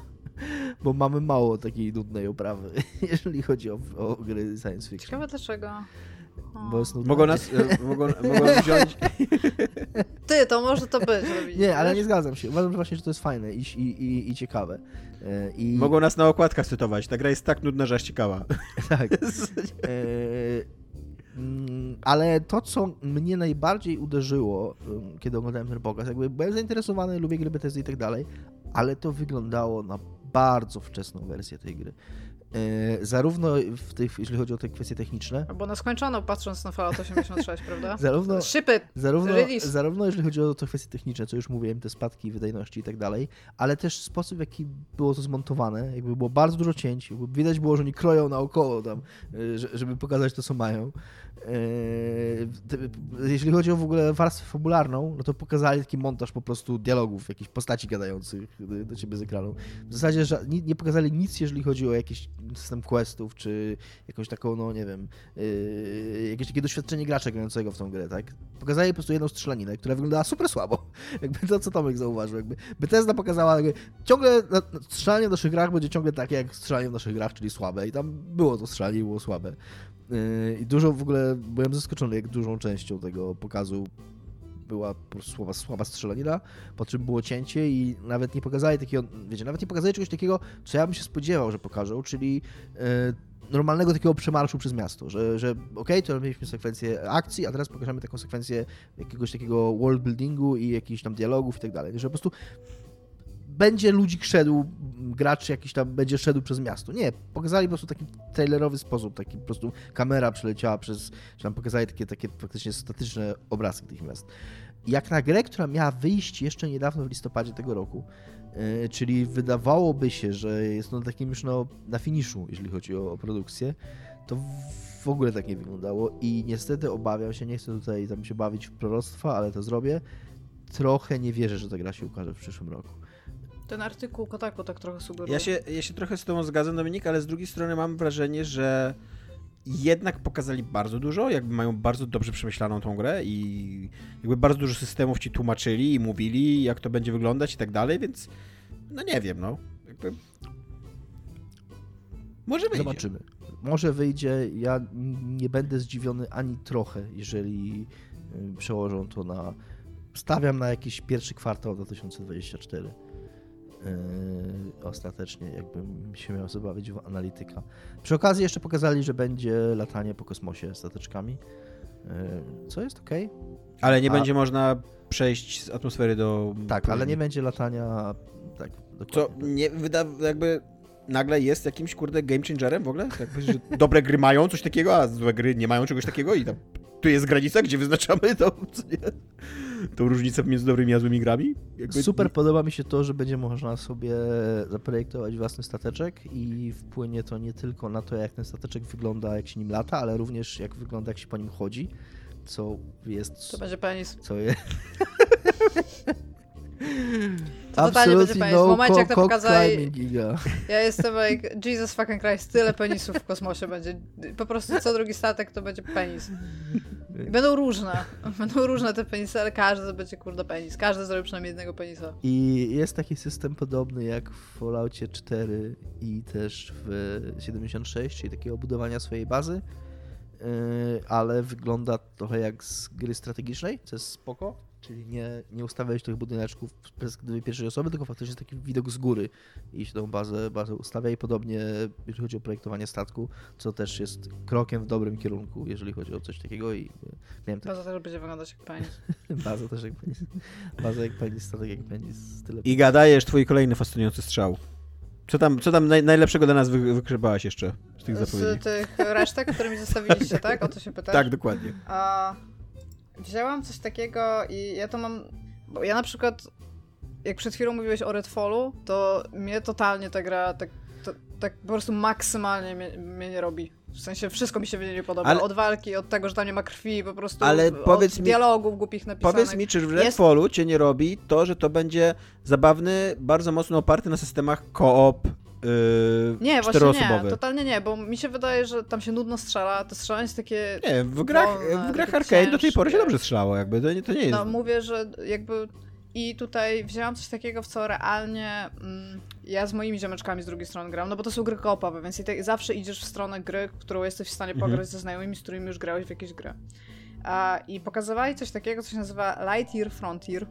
Bo mamy mało takiej nudnej oprawy, jeżeli chodzi o, o gry science fiction. Ciekawe dlaczego. Bo jest Mogą nas, e, mogą, mogą wziąć... Ty, to może to być. nie, ale nie zgadzam się. Uważam że właśnie, że to jest fajne i, i, i, i ciekawe. E, I... Mogą nas na okładkach cytować. Ta gra jest tak nudna, że aż ciekawa. tak. E, mm, ale to, co mnie najbardziej uderzyło, kiedy oglądałem ten pokaz, jakby byłem zainteresowany, lubię gry Bethesdy i tak dalej, ale to wyglądało na bardzo wczesną wersję tej gry. E, zarówno w tych, jeżeli chodzi o te kwestie techniczne. Bo na skończono patrząc na Fallout 86, prawda? Zarówno, it! Zarówno, zarówno jeżeli chodzi o te kwestie techniczne, co już mówiłem, te spadki wydajności i tak dalej, ale też sposób, w jaki było to zmontowane, jakby było bardzo dużo cięć, widać było, że oni kroją naokoło tam, e, żeby pokazać to, co mają. E, jeśli chodzi o w ogóle warstwę fabularną, no to pokazali taki montaż po prostu dialogów, jakichś postaci gadających do ciebie z ekranu. W zasadzie że nie pokazali nic, jeżeli chodzi o jakiś system questów, czy jakąś taką, no nie wiem, yy, jakieś takie doświadczenie gracza grającego w tą grę, tak? Pokazali po prostu jedną strzelaninę, która wyglądała super słabo. Jakby to, co Tomek zauważył. Jakby Bethesda pokazała, jakby, ciągle strzelanie w naszych grach będzie ciągle takie jak strzelanie w naszych grach, czyli słabe. I tam było to strzelanie było słabe. Yy, I dużo w ogóle byłem zaskoczony, jak dużą częścią tego pokazu była słaba, słaba strzelanina, po czym było cięcie i nawet nie pokazali takiego, wiecie, nawet nie pokazali czegoś takiego, co ja bym się spodziewał, że pokażą, czyli yy, normalnego takiego przemarszu przez miasto, że, że okej, okay, to mieliśmy sekwencję akcji, a teraz pokażemy taką sekwencję jakiegoś takiego world buildingu i jakichś tam dialogów i tak dalej, że po prostu będzie ludzik szedł, gracz jakiś tam będzie szedł przez miasto. Nie, pokazali po prostu taki trailerowy sposób, taki po prostu kamera przeleciała przez, czy tam pokazali takie, takie faktycznie statyczne obrazki tych miast. Jak na grę, która miała wyjść jeszcze niedawno w listopadzie tego roku, yy, czyli wydawałoby się, że jest on takim już no, na finiszu, jeżeli chodzi o, o produkcję, to w ogóle tak nie wyglądało i niestety obawiam się, nie chcę tutaj tam się bawić w proroctwa, ale to zrobię, trochę nie wierzę, że ta gra się ukaże w przyszłym roku. Ten artykuł Kotaku tak trochę sugeruje. Ja się, ja się trochę z tobą zgadzam, Dominik, ale z drugiej strony mam wrażenie, że jednak pokazali bardzo dużo, jakby mają bardzo dobrze przemyślaną tą grę i jakby bardzo dużo systemów ci tłumaczyli i mówili, jak to będzie wyglądać i tak dalej, więc no nie wiem, no. Jakby... Może wyjdzie. Zobaczymy. Może wyjdzie. Ja nie będę zdziwiony ani trochę, jeżeli y, przełożą to na. Stawiam na jakiś pierwszy kwartał 2024. Yy, ostatecznie, jakbym się miał zabawić w analityka. Przy okazji jeszcze pokazali, że będzie latanie po kosmosie stateczkami, yy, co jest ok. Ale nie A... będzie można przejść z atmosfery do... Tak, ale nie będzie latania... Tak, Co nie wyda... jakby nagle jest jakimś, kurde, game changerem w ogóle? Jakby, że dobre gry mają coś takiego, a złe gry nie mają czegoś takiego i tam tu jest granica, gdzie wyznaczamy to, tą różnicę między dobrymi a złymi grami. Jakby... Super podoba mi się to, że będzie można sobie zaprojektować własny stateczek i wpłynie to nie tylko na to, jak ten stateczek wygląda, jak się nim lata, ale również jak wygląda, jak się po nim chodzi, co jest... To będzie penis. Co jest... To totalnie będzie penis. No w momencie, jak to pokazali. Ja jestem like, Jesus fucking Christ, tyle penisów w kosmosie będzie. Po prostu co drugi statek to będzie penis. I będą różne. Będą różne te penisy, ale każdy będzie kurde penis. Każdy zrobi przynajmniej jednego penisa. I jest taki system podobny jak w Falloutie 4 i też w 76, czyli takiego budowania swojej bazy. Yy, ale wygląda trochę jak z gry strategicznej, co jest spoko Czyli nie, nie ustawiać tych budyneczków z perspektywy pierwszej osoby, tylko faktycznie taki widok z góry i się tą bazę, bazę ustawia i podobnie jeżeli chodzi o projektowanie statku, co też jest krokiem w dobrym kierunku, jeżeli chodzi o coś takiego i miałem tak... Baza też będzie wyglądać jak penis. baza też jak penis. Baza jak penis, statek jak penis. Tyle I gadajesz twój kolejny fascynujący strzał. Co tam, co tam naj, najlepszego dla nas wy, wykrzepałaś jeszcze z tych zapowiedzi? Z tych resztek, którymi zostawiliście, tak? O to się pytasz? Tak, dokładnie. A wzięłam coś takiego i ja to mam. Bo ja na przykład, jak przed chwilą mówiłeś o Redfallu, to mnie totalnie ta gra tak, to, tak po prostu maksymalnie mnie, mnie, nie robi. W sensie wszystko mi się w niej nie podoba. Ale... Od walki, od tego, że tam nie ma krwi, po prostu Ale powiedz od mi, dialogów głupich napisanych. Powiedz mi, czy w Redfallu jest... cię nie robi to, że to będzie zabawny, bardzo mocno oparty na systemach koop, Yy, nie, właśnie nie, totalnie nie, bo mi się wydaje, że tam się nudno strzela, to strzelanie jest takie... Nie, w grach, wolne, w grach arcade do tej pory się dobrze strzelało, jakby, to nie, to nie jest... No, mówię, że jakby... I tutaj wzięłam coś takiego, w co realnie mm, ja z moimi ziomeczkami z drugiej strony gram, no bo to są gry koopowe, więc i tak zawsze idziesz w stronę gry, którą jesteś w stanie mhm. pograć ze znajomymi, z którymi już grałeś w jakieś gry. A, I pokazywali coś takiego, co się nazywa Lightyear Frontier.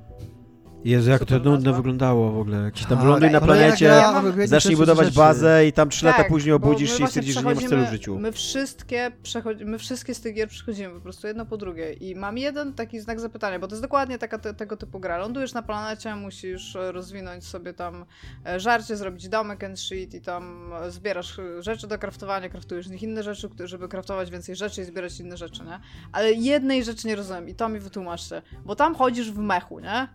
Jezu, jak to nudno nazwa. wyglądało w ogóle. Jakieś tam Tak, wyląduj na planecie, biegnie zacznij budować rzeczy. bazę i tam trzy lata Tak, później bo obudzisz się i stwierdzisz, że nie masz celu w życiu. My wszystkie, przechodzi, my wszystkie z tych gier przechodzimy po prostu jedno po drugie i mam jeden taki znak zapytania, bo to jest dokładnie taka, te, tego typu gra. Lądujesz na planecie, musisz rozwinąć sobie tam e, żarcie, zrobić domek and shit i tam e, zbierasz e, rzeczy do kraftowania, kraftujesz z nich inne rzeczy, żeby kraftować więcej rzeczy i zbierać inne rzeczy, nie? Ale jednej rzeczy nie rozumiem i to mi wytłumaczcie, bo tam chodzisz w mechu, nie?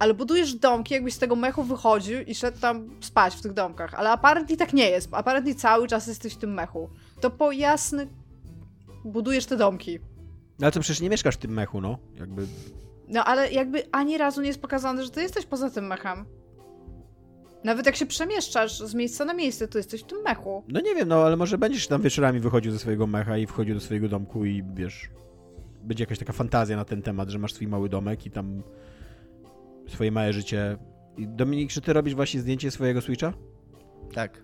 Ale budujesz domki, jakbyś z tego mechu wychodził i szedł tam spać w tych domkach. Ale apparently tak nie jest. Apparently cały czas jesteś w tym mechu. To po jasny budujesz te domki. No ale to przecież nie mieszkasz w tym mechu, no. Jakby... No ale jakby ani razu nie jest pokazane, że ty jesteś poza tym mechem. Nawet jak się przemieszczasz z miejsca na miejsce, to jesteś w tym mechu. No nie wiem, no ale może będziesz tam wieczorami wychodził ze swojego mecha i wchodził do swojego domku i wiesz... Będzie jakaś taka fantazja na ten temat, że masz swój mały domek i tam swoje małe życie. Dominik, czy ty robisz właśnie zdjęcie swojego Switcha? Tak.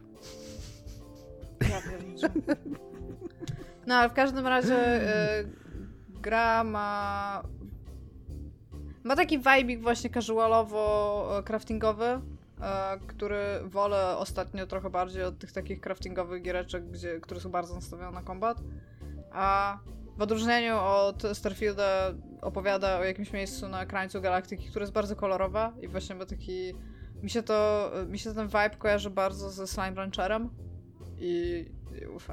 No ale w każdym razie y, gra ma. Ma taki vibik właśnie casualowo-craftingowy, który wolę ostatnio trochę bardziej od tych takich craftingowych giereczek, gdzie, które są bardzo nastawione na kombat. A w odróżnieniu od Starfielda opowiada o jakimś miejscu na krańcu galaktyki, które jest bardzo kolorowe i właśnie ma taki... Mi się to, mi się ten vibe kojarzy bardzo ze Slime Rancherem i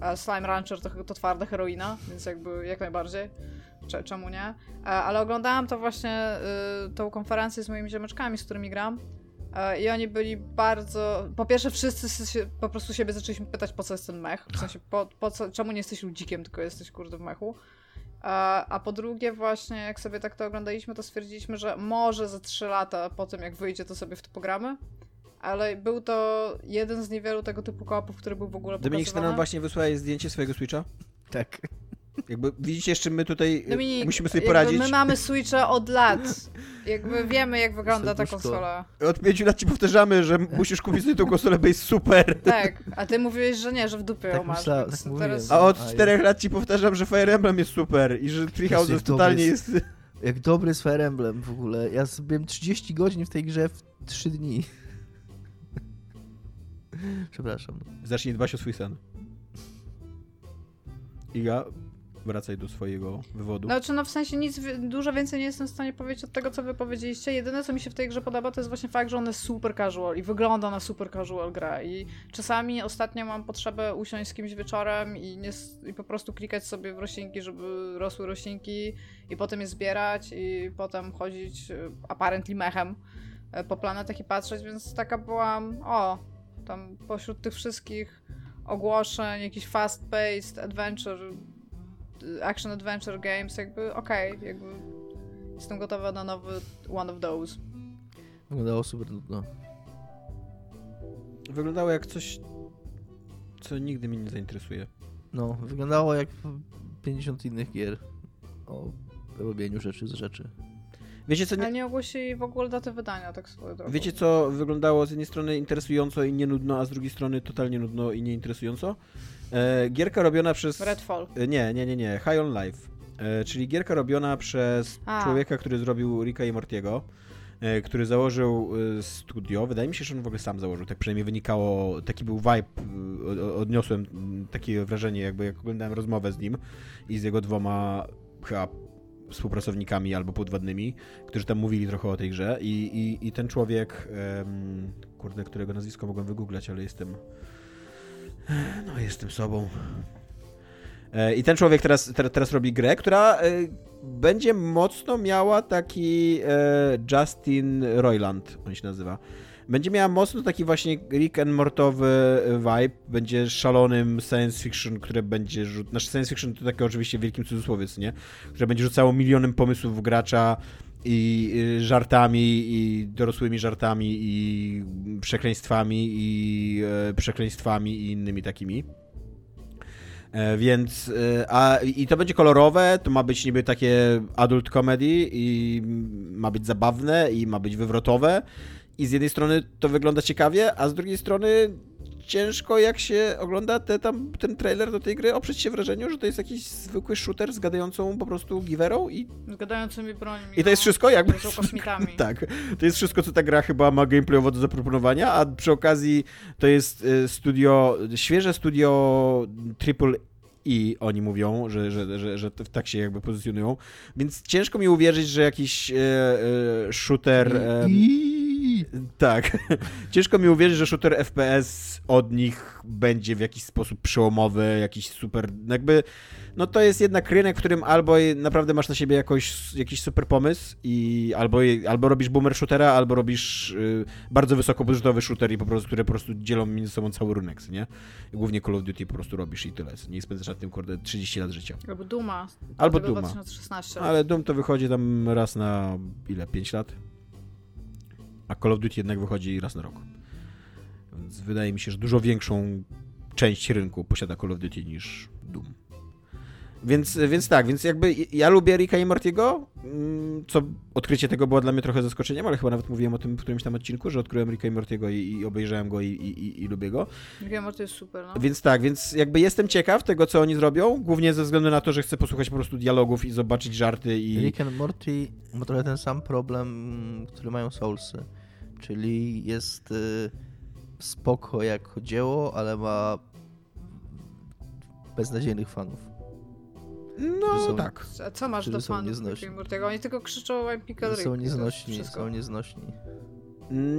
a Slime Rancher to, to twarda heroina, więc jakby jak najbardziej. Cze- Czemu nie? E, Ale oglądałam to właśnie y, tą konferencję z moimi ziomeczkami, z którymi gram. E, I oni byli bardzo. Po pierwsze, wszyscy się, po prostu siebie zaczęliśmy pytać, po co jest ten mech. W sensie, po, po co, czemu nie jesteś ludzikiem, tylko jesteś kurde w mechu. A, a po drugie, właśnie jak sobie tak to oglądaliśmy, to stwierdziliśmy, że może za 3 lata po tym, jak wyjdzie, to sobie w to pogramy. Ale był to jeden z niewielu tego typu koopów, który był w ogóle Dominik, pokazywany. właśnie wysłałeś zdjęcie swojego Switcha? Tak. Jakby widzicie, z czym my tutaj e, Dominik, musimy sobie poradzić. My mamy Switcha od lat. Jakby wiemy, jak wygląda ta konsola. Od pięciu lat ci powtarzamy, że musisz kupić sobie tą konsolę, bo jest super. Tak, a ty mówiłeś, że nie, że w dupie Tak ją masz. tak teraz... A od czterech lat ci powtarzam, że Fire Emblem jest super i że jak dobry totalnie jest. jest... Jak dobry jest Fire Emblem w ogóle. Ja zrobiłem 30 godzin w tej grze w 3 dni. Przepraszam. Zacznij dbać o swój sen. Iga, wracaj do swojego wywodu. No, czy no w sensie nic, dużo więcej nie jestem w stanie powiedzieć od tego, co wy powiedzieliście. Jedyne, co mi się w tej grze podoba, to jest właśnie fakt, że ona jest super casual i wygląda na super casual gra. I czasami ostatnio mam potrzebę usiąść z kimś wieczorem i, nie, i po prostu klikać sobie w roślinki, żeby rosły roślinki i potem je zbierać i potem chodzić e, apparently mechem e, po planetach i patrzeć, więc taka byłam, o, tam pośród tych wszystkich ogłoszeń, jakiś fast-paced adventure action adventure games, jakby okej, jakby jestem gotowa na nowy one of those. Wyglądało super nudno. Wyglądało jak coś, co nigdy mnie nie zainteresuje. No, wyglądało jak 50 innych gier o robieniu rzeczy z rzeczy. Wiecie co, Ale nie, nie ogłosili w ogóle daty wydania, tak swoją drogą. wiecie co wyglądało z jednej strony interesująco i nie nudno, a z drugiej strony totalnie nudno i nieinteresująco? E, gierka robiona przez... Redfall. E, Nie, nie, nie, nie. High on Life. E, czyli gierka robiona przez A. człowieka, który zrobił Ricka i Mortiego, który założył studio. Wydaje mi się, że on w ogóle sam założył. Tak przynajmniej wynikało, taki był vibe, odniosłem mm, takie wrażenie, jakby jak oglądałem rozmowę z nim i z jego dwoma chyba współpracownikami albo podwładnymi, którzy tam mówili trochę o tej grze i, i, i ten człowiek, em, kurde, którego nazwisko mogłem wygooglać, ale jestem no jestem sobą. E, I ten człowiek teraz, ter, teraz robi grę, która e, będzie mocno miała taki e, Justin Roiland, on się nazywa. Będzie miała mocno taki właśnie Rick and Mortowy vibe, będzie szalonym science fiction, które będzie rzut... Znaczy science fiction to takie oczywiście w wielkim cudzysłowie, nie? Które będzie rzucało milionem pomysłów gracza i y, żartami, i dorosłymi żartami, i przekleństwami, i e, przekleństwami, i innymi takimi. E, Więc, e, a, i to będzie kolorowe, to ma być niby takie adult comedy i ma być zabawne i ma być wywrotowe i z jednej strony to wygląda ciekawie, a z drugiej strony ciężko jak się ogląda te, tam, ten trailer do tej gry oprzeć się wrażeniu, że to jest jakiś zwykły shooter z gadającą po prostu giwerą i... Z gadającymi brońmi. I to jest wszystko? Jakby... Z kosmitami. tak. To jest wszystko, co ta gra chyba ma gameplayowo do zaproponowania, a przy okazji to jest y, studio, świeże studio Triple i oni mówią, że, że, że, że tak się jakby pozycjonują. Więc ciężko mi uwierzyć, że jakiś e, e, shooter. E, tak. Ciężko mi uwierzyć, że shooter FPS od nich będzie w jakiś sposób przełomowy, jakiś super. Jakby no to jest jednak rynek, w którym albo naprawdę masz na siebie jakoś, jakiś super pomysł i albo, albo robisz boomer shootera, albo robisz y, bardzo wysokobudżetowy shooter i po prostu, które po prostu dzielą między sobą cały rynek, nie? Głównie Call of Duty po prostu robisz i tyle. Nie spędzasz na tym kurde 30 lat życia. Albo Duma. Albo Duma. 2016. Ale Doom to wychodzi tam raz na ile? 5 lat? A Call of Duty jednak wychodzi raz na rok. Więc wydaje mi się, że dużo większą część rynku posiada Call of Duty niż Doom. Więc, więc tak, więc jakby ja lubię Ricka i Mortiego, mm, co odkrycie tego było dla mnie trochę zaskoczeniem, ale chyba nawet mówiłem o tym w którymś tam odcinku, że odkryłem Ricka i Mortiego i, i obejrzałem go i, i, i, lubię go. Rick i Morty jest super, no. Więc tak, więc jakby jestem ciekaw tego, co oni zrobią, głównie ze względu na to, że chcę posłuchać po prostu dialogów i zobaczyć żarty i... Rick and Morty ma trochę ten sam problem, który mają Soulsy, czyli jest y, spoko jak dzieło, ale ma beznadziejnych fanów. No są, tak. A co masz do fanów Mortiego? Oni tylko krzyczą I'm Pickle. Są nieznośni, są nieznośni.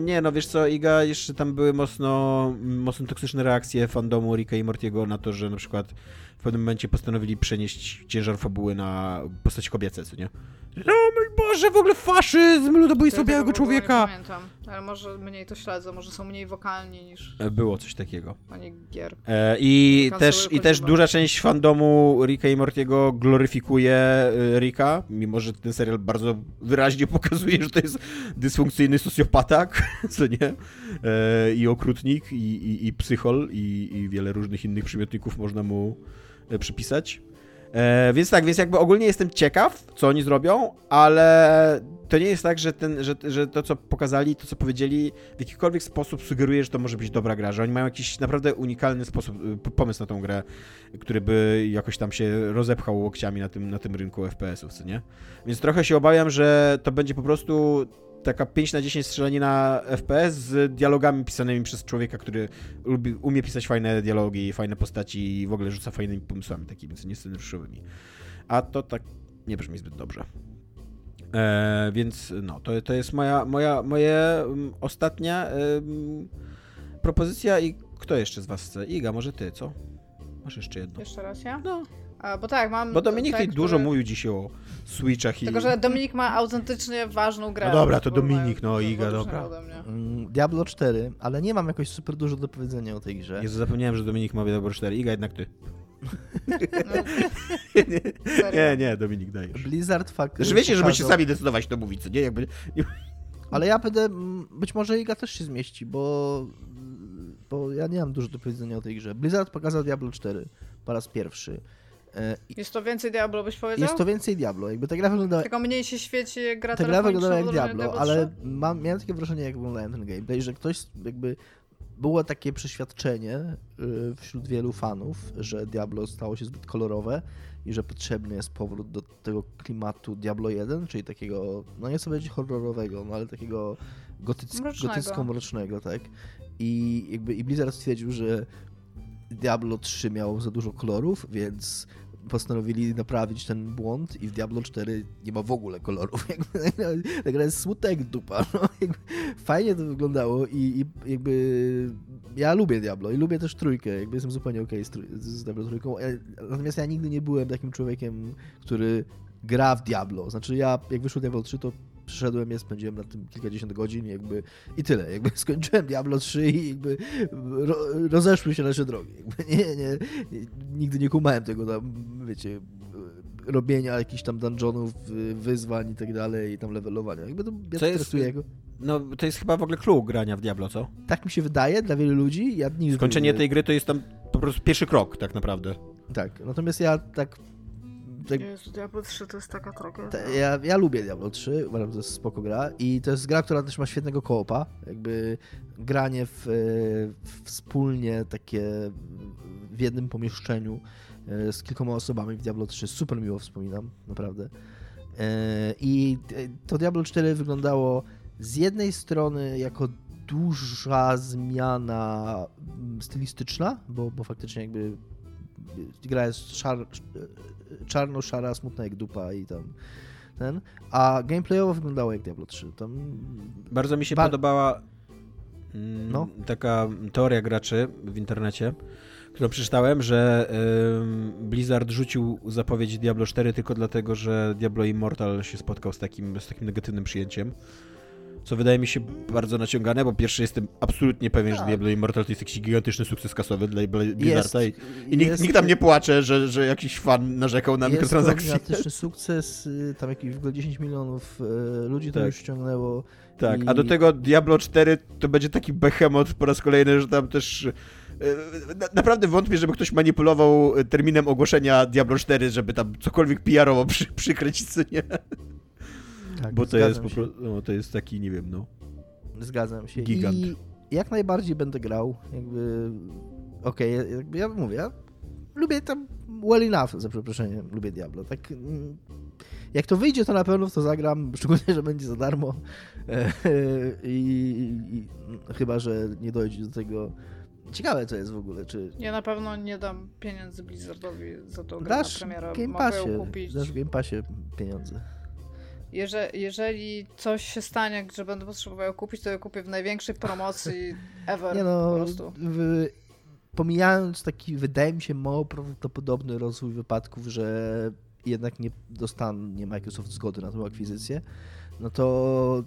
Nie, no wiesz co, Iga, jeszcze tam były mocno, mocno toksyczne reakcje fandomu Ricka i Mortiego na to, że na przykład w pewnym momencie postanowili przenieść ciężar fabuły na postać kobiece, co nie? No mój Boże, w ogóle faszyzm, ludobójstwo ja białego człowieka. Nie pamiętam, ale może mniej to śledzę, może są mniej wokalni niż... E, było coś takiego. Pani gier. E, I też, i też duża część fandomu Ricka i Mortiego gloryfikuje e, Ricka, mimo że ten serial bardzo wyraźnie pokazuje, że to jest dysfunkcyjny socjopatak, co nie? E, I okrutnik, i, i, i psychol, i, i wiele różnych innych przymiotników można mu e, przypisać. E, więc tak, więc jakby ogólnie jestem ciekaw, co oni zrobią, ale to nie jest tak, że, ten, że, że to, co pokazali, to, co powiedzieli, w jakikolwiek sposób sugeruje, że to może być dobra gra, że oni mają jakiś naprawdę unikalny sposób, y, pomysł na tą grę, który by jakoś tam się rozepchał łokciami na tym, na tym rynku FPS-ów, co nie? Więc trochę się obawiam, że to będzie po prostu taka 5 na 10 strzelanina FPS z dialogami pisanymi przez człowieka, który lubi, umie pisać fajne dialogi, fajne postaci i w ogóle rzuca fajnymi pomysłami takimi, co nie scenariuszowymi. A to tak nie brzmi zbyt dobrze. E, więc no, to, to jest moja, moja moje um, ostatnia propozycja i kto jeszcze z was chce? Iga, może ty, co? Masz jeszcze jedno. Jeszcze raz ja? No. A, bo tak, mam... Bo Dominik tutaj który... dużo mówił dzisiaj o Switchach i... Tylko, że Dominik ma autentycznie ważną grę. No dobra, to Dominik, no Iga, dobra. Mm, Diablo 4, ale nie mam jakoś super dużo do powiedzenia o tej grze. Jezu, zapomniałem, że Dominik ma Diablo 4. Iga, jednak ty. No. nie, nie, Dominik, dajesz. Blizzard fakt. Że wiecie, że będziecie sami decydować, to mówić, co nie? Jakby... Ale ja będę, być może Iga też się zmieści, bo, bo ja nie mam dużo do powiedzenia o tej grze. Blizzard pokazał Diablo 4 po raz pierwszy. E, jest to więcej Diablo, byś powiedział? Jest to więcej Diablo. Jakby ta gra wygląda... Tylko mniej się świeci gra Ta gra wyglądała jak Diablo, ale mam, miałem takie wrażenie, jak oglądałem ten gameplay, że ktoś jakby... Było takie przeświadczenie y, wśród wielu fanów, że Diablo stało się zbyt kolorowe i że potrzebny jest powrót do tego klimatu Diablo 1, czyli takiego, no nie chcę powiedzieć horrorowego, no ale takiego gotycko-mrocznego, tak? I jakby i Blizzard stwierdził, że Diablo 3 miało za dużo kolorów, więc postanowili naprawić ten błąd i w Diablo 4 nie ma w ogóle kolorów. Ta gra jest smutek dupa. No, fajnie to wyglądało i, i, jakby ja lubię Diablo i lubię też trójkę, jakby jestem zupełnie okej okay z, z Diablo trójką. E, natomiast ja nigdy nie byłem takim człowiekiem, który gra w Diablo. Znaczy ja, jak wyszło Diablo 3, to przyszedłem je, spędziłem na tym kilkadziesiąt godzin jakby i tyle. Jakby skończyłem Diablo 3 i jakby ro, rozeszły się nasze drogi. Jakby nie, nie, nigdy nie kumałem tego tam, wiecie, robienia jakichś tam dungeonów, wyzwań i tak dalej i tam levelowania. Jakby to ja jest, No to jest chyba w ogóle clue grania w Diablo, co? Tak mi się wydaje dla wielu ludzi. Ja nigdy Skończenie tej gry to jest tam po prostu pierwszy krok tak naprawdę. Tak, natomiast ja tak tak, Jezu, Diablo 3 to jest taka tragedia. ja, ja lubię Diablo 3, uważam, że to jest spoko gra i to jest gra, która też ma świetnego koopa, jakby granie w, w wspólnie takie w jednym pomieszczeniu e, z kilkoma osobami w Diablo 3 super miło wspominam, naprawdę. E, I to Diablo 4 wyglądało z jednej strony jako duża zmiana mm, stylistyczna, bo, bo faktycznie jakby gra jest szar, czarno-szara, smutna jak dupa i tam ten, a gameplayowo wyglądało jak Diablo 3. Tam... Bardzo mi się ba podobała mm, no. taka teoria graczy w internecie, którą przeczytałem, że y, Blizzard rzucił zapowiedź Diablo 4 tylko dlatego, że Diablo Immortal się spotkał z takim, z takim negatywnym przyjęciem co wydaje mi się bardzo naciągane, bo pierwszy jestem absolutnie pewien, tak. że Diablo Immortal to jest jakiś gigantyczny sukces kasowy dla Blizzarda i, i nikt, nikt, tam nie płacze, że, że jakiś fan narzekał na mikrotransakcje. Jest gigantyczny sukces, y, tam jakieś w ogóle 10 milionów y, ludzi to tak. już ściągnęło. Tak, i... a do tego Diablo 4 to będzie taki behemoth po raz kolejny, że tam też y, naprawdę wątpię, żeby ktoś manipulował terminem ogłoszenia Diablo 4, żeby tam cokolwiek PR-owo przy, przykryć, co nie? Tak, bo to jest po prostu, no, to jest taki, nie wiem, no. Zgadzam się. Gigant. I jak najbardziej będę grał, jakby, okej, okay, jakby ja mówię, ja lubię tam well enough, za przeproszeniem, lubię Diablo, tak mm, jak to wyjdzie, to na pewno w to zagram, szczególnie, że będzie za darmo I, i, chyba, że nie dojdzie do tego Ciekawe to jest w ogóle, czy... Ja na pewno nie dam pieniędzy Blizzardowi za to grę dasz na premierę. Game Passie, kupić. Dasz w Game Passie pieniądze. Jeże, jeżeli coś się stanie, że będę potrzebował kupić, to ja kupię w największej promocji ever Nie no, po prostu. W, pomijając taki, wydaje mi się, mało prawdopodobny rozwój wypadków, że jednak nie dostanie Microsoft zgody na tą akwizycję, no to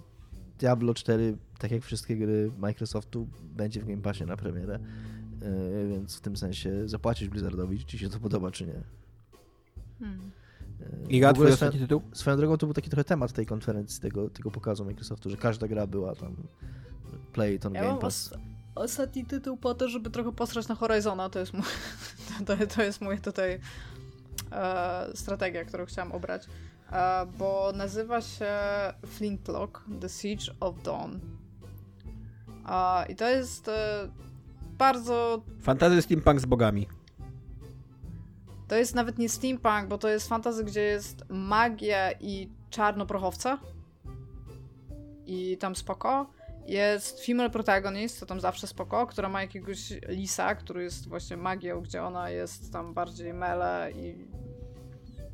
Diablo 4, tak jak wszystkie gry Microsoftu, będzie w Game Passie na premierę. Yy, więc w tym sensie zapłacić Blizzardowi, czy ci się to podoba, czy nie. Hmm. Giga, twój ostatni tytuł? Swoją drogą to był taki trochę temat tej konferencji, tego, tego pokazu Microsoftu, że każda gra była tam play it on ja Game Pass. ostatni tytuł po to, żeby trochę posrać na Horizona, to jest mój, to, to jest mój tutaj e, strategia, którą chciałam obrać, e, bo nazywa się Flintlock The Siege of Dawn. E, I to jest e, bardzo... Fantasy steampunk z bogami. To jest nawet nie steampunk, bo to jest fantasy, gdzie jest magia i czarnoprochowca. I tam spoko. Jest female protagonist, to tam zawsze spoko, która ma jakiegoś lisa, który jest właśnie magią, gdzie ona jest tam bardziej mele i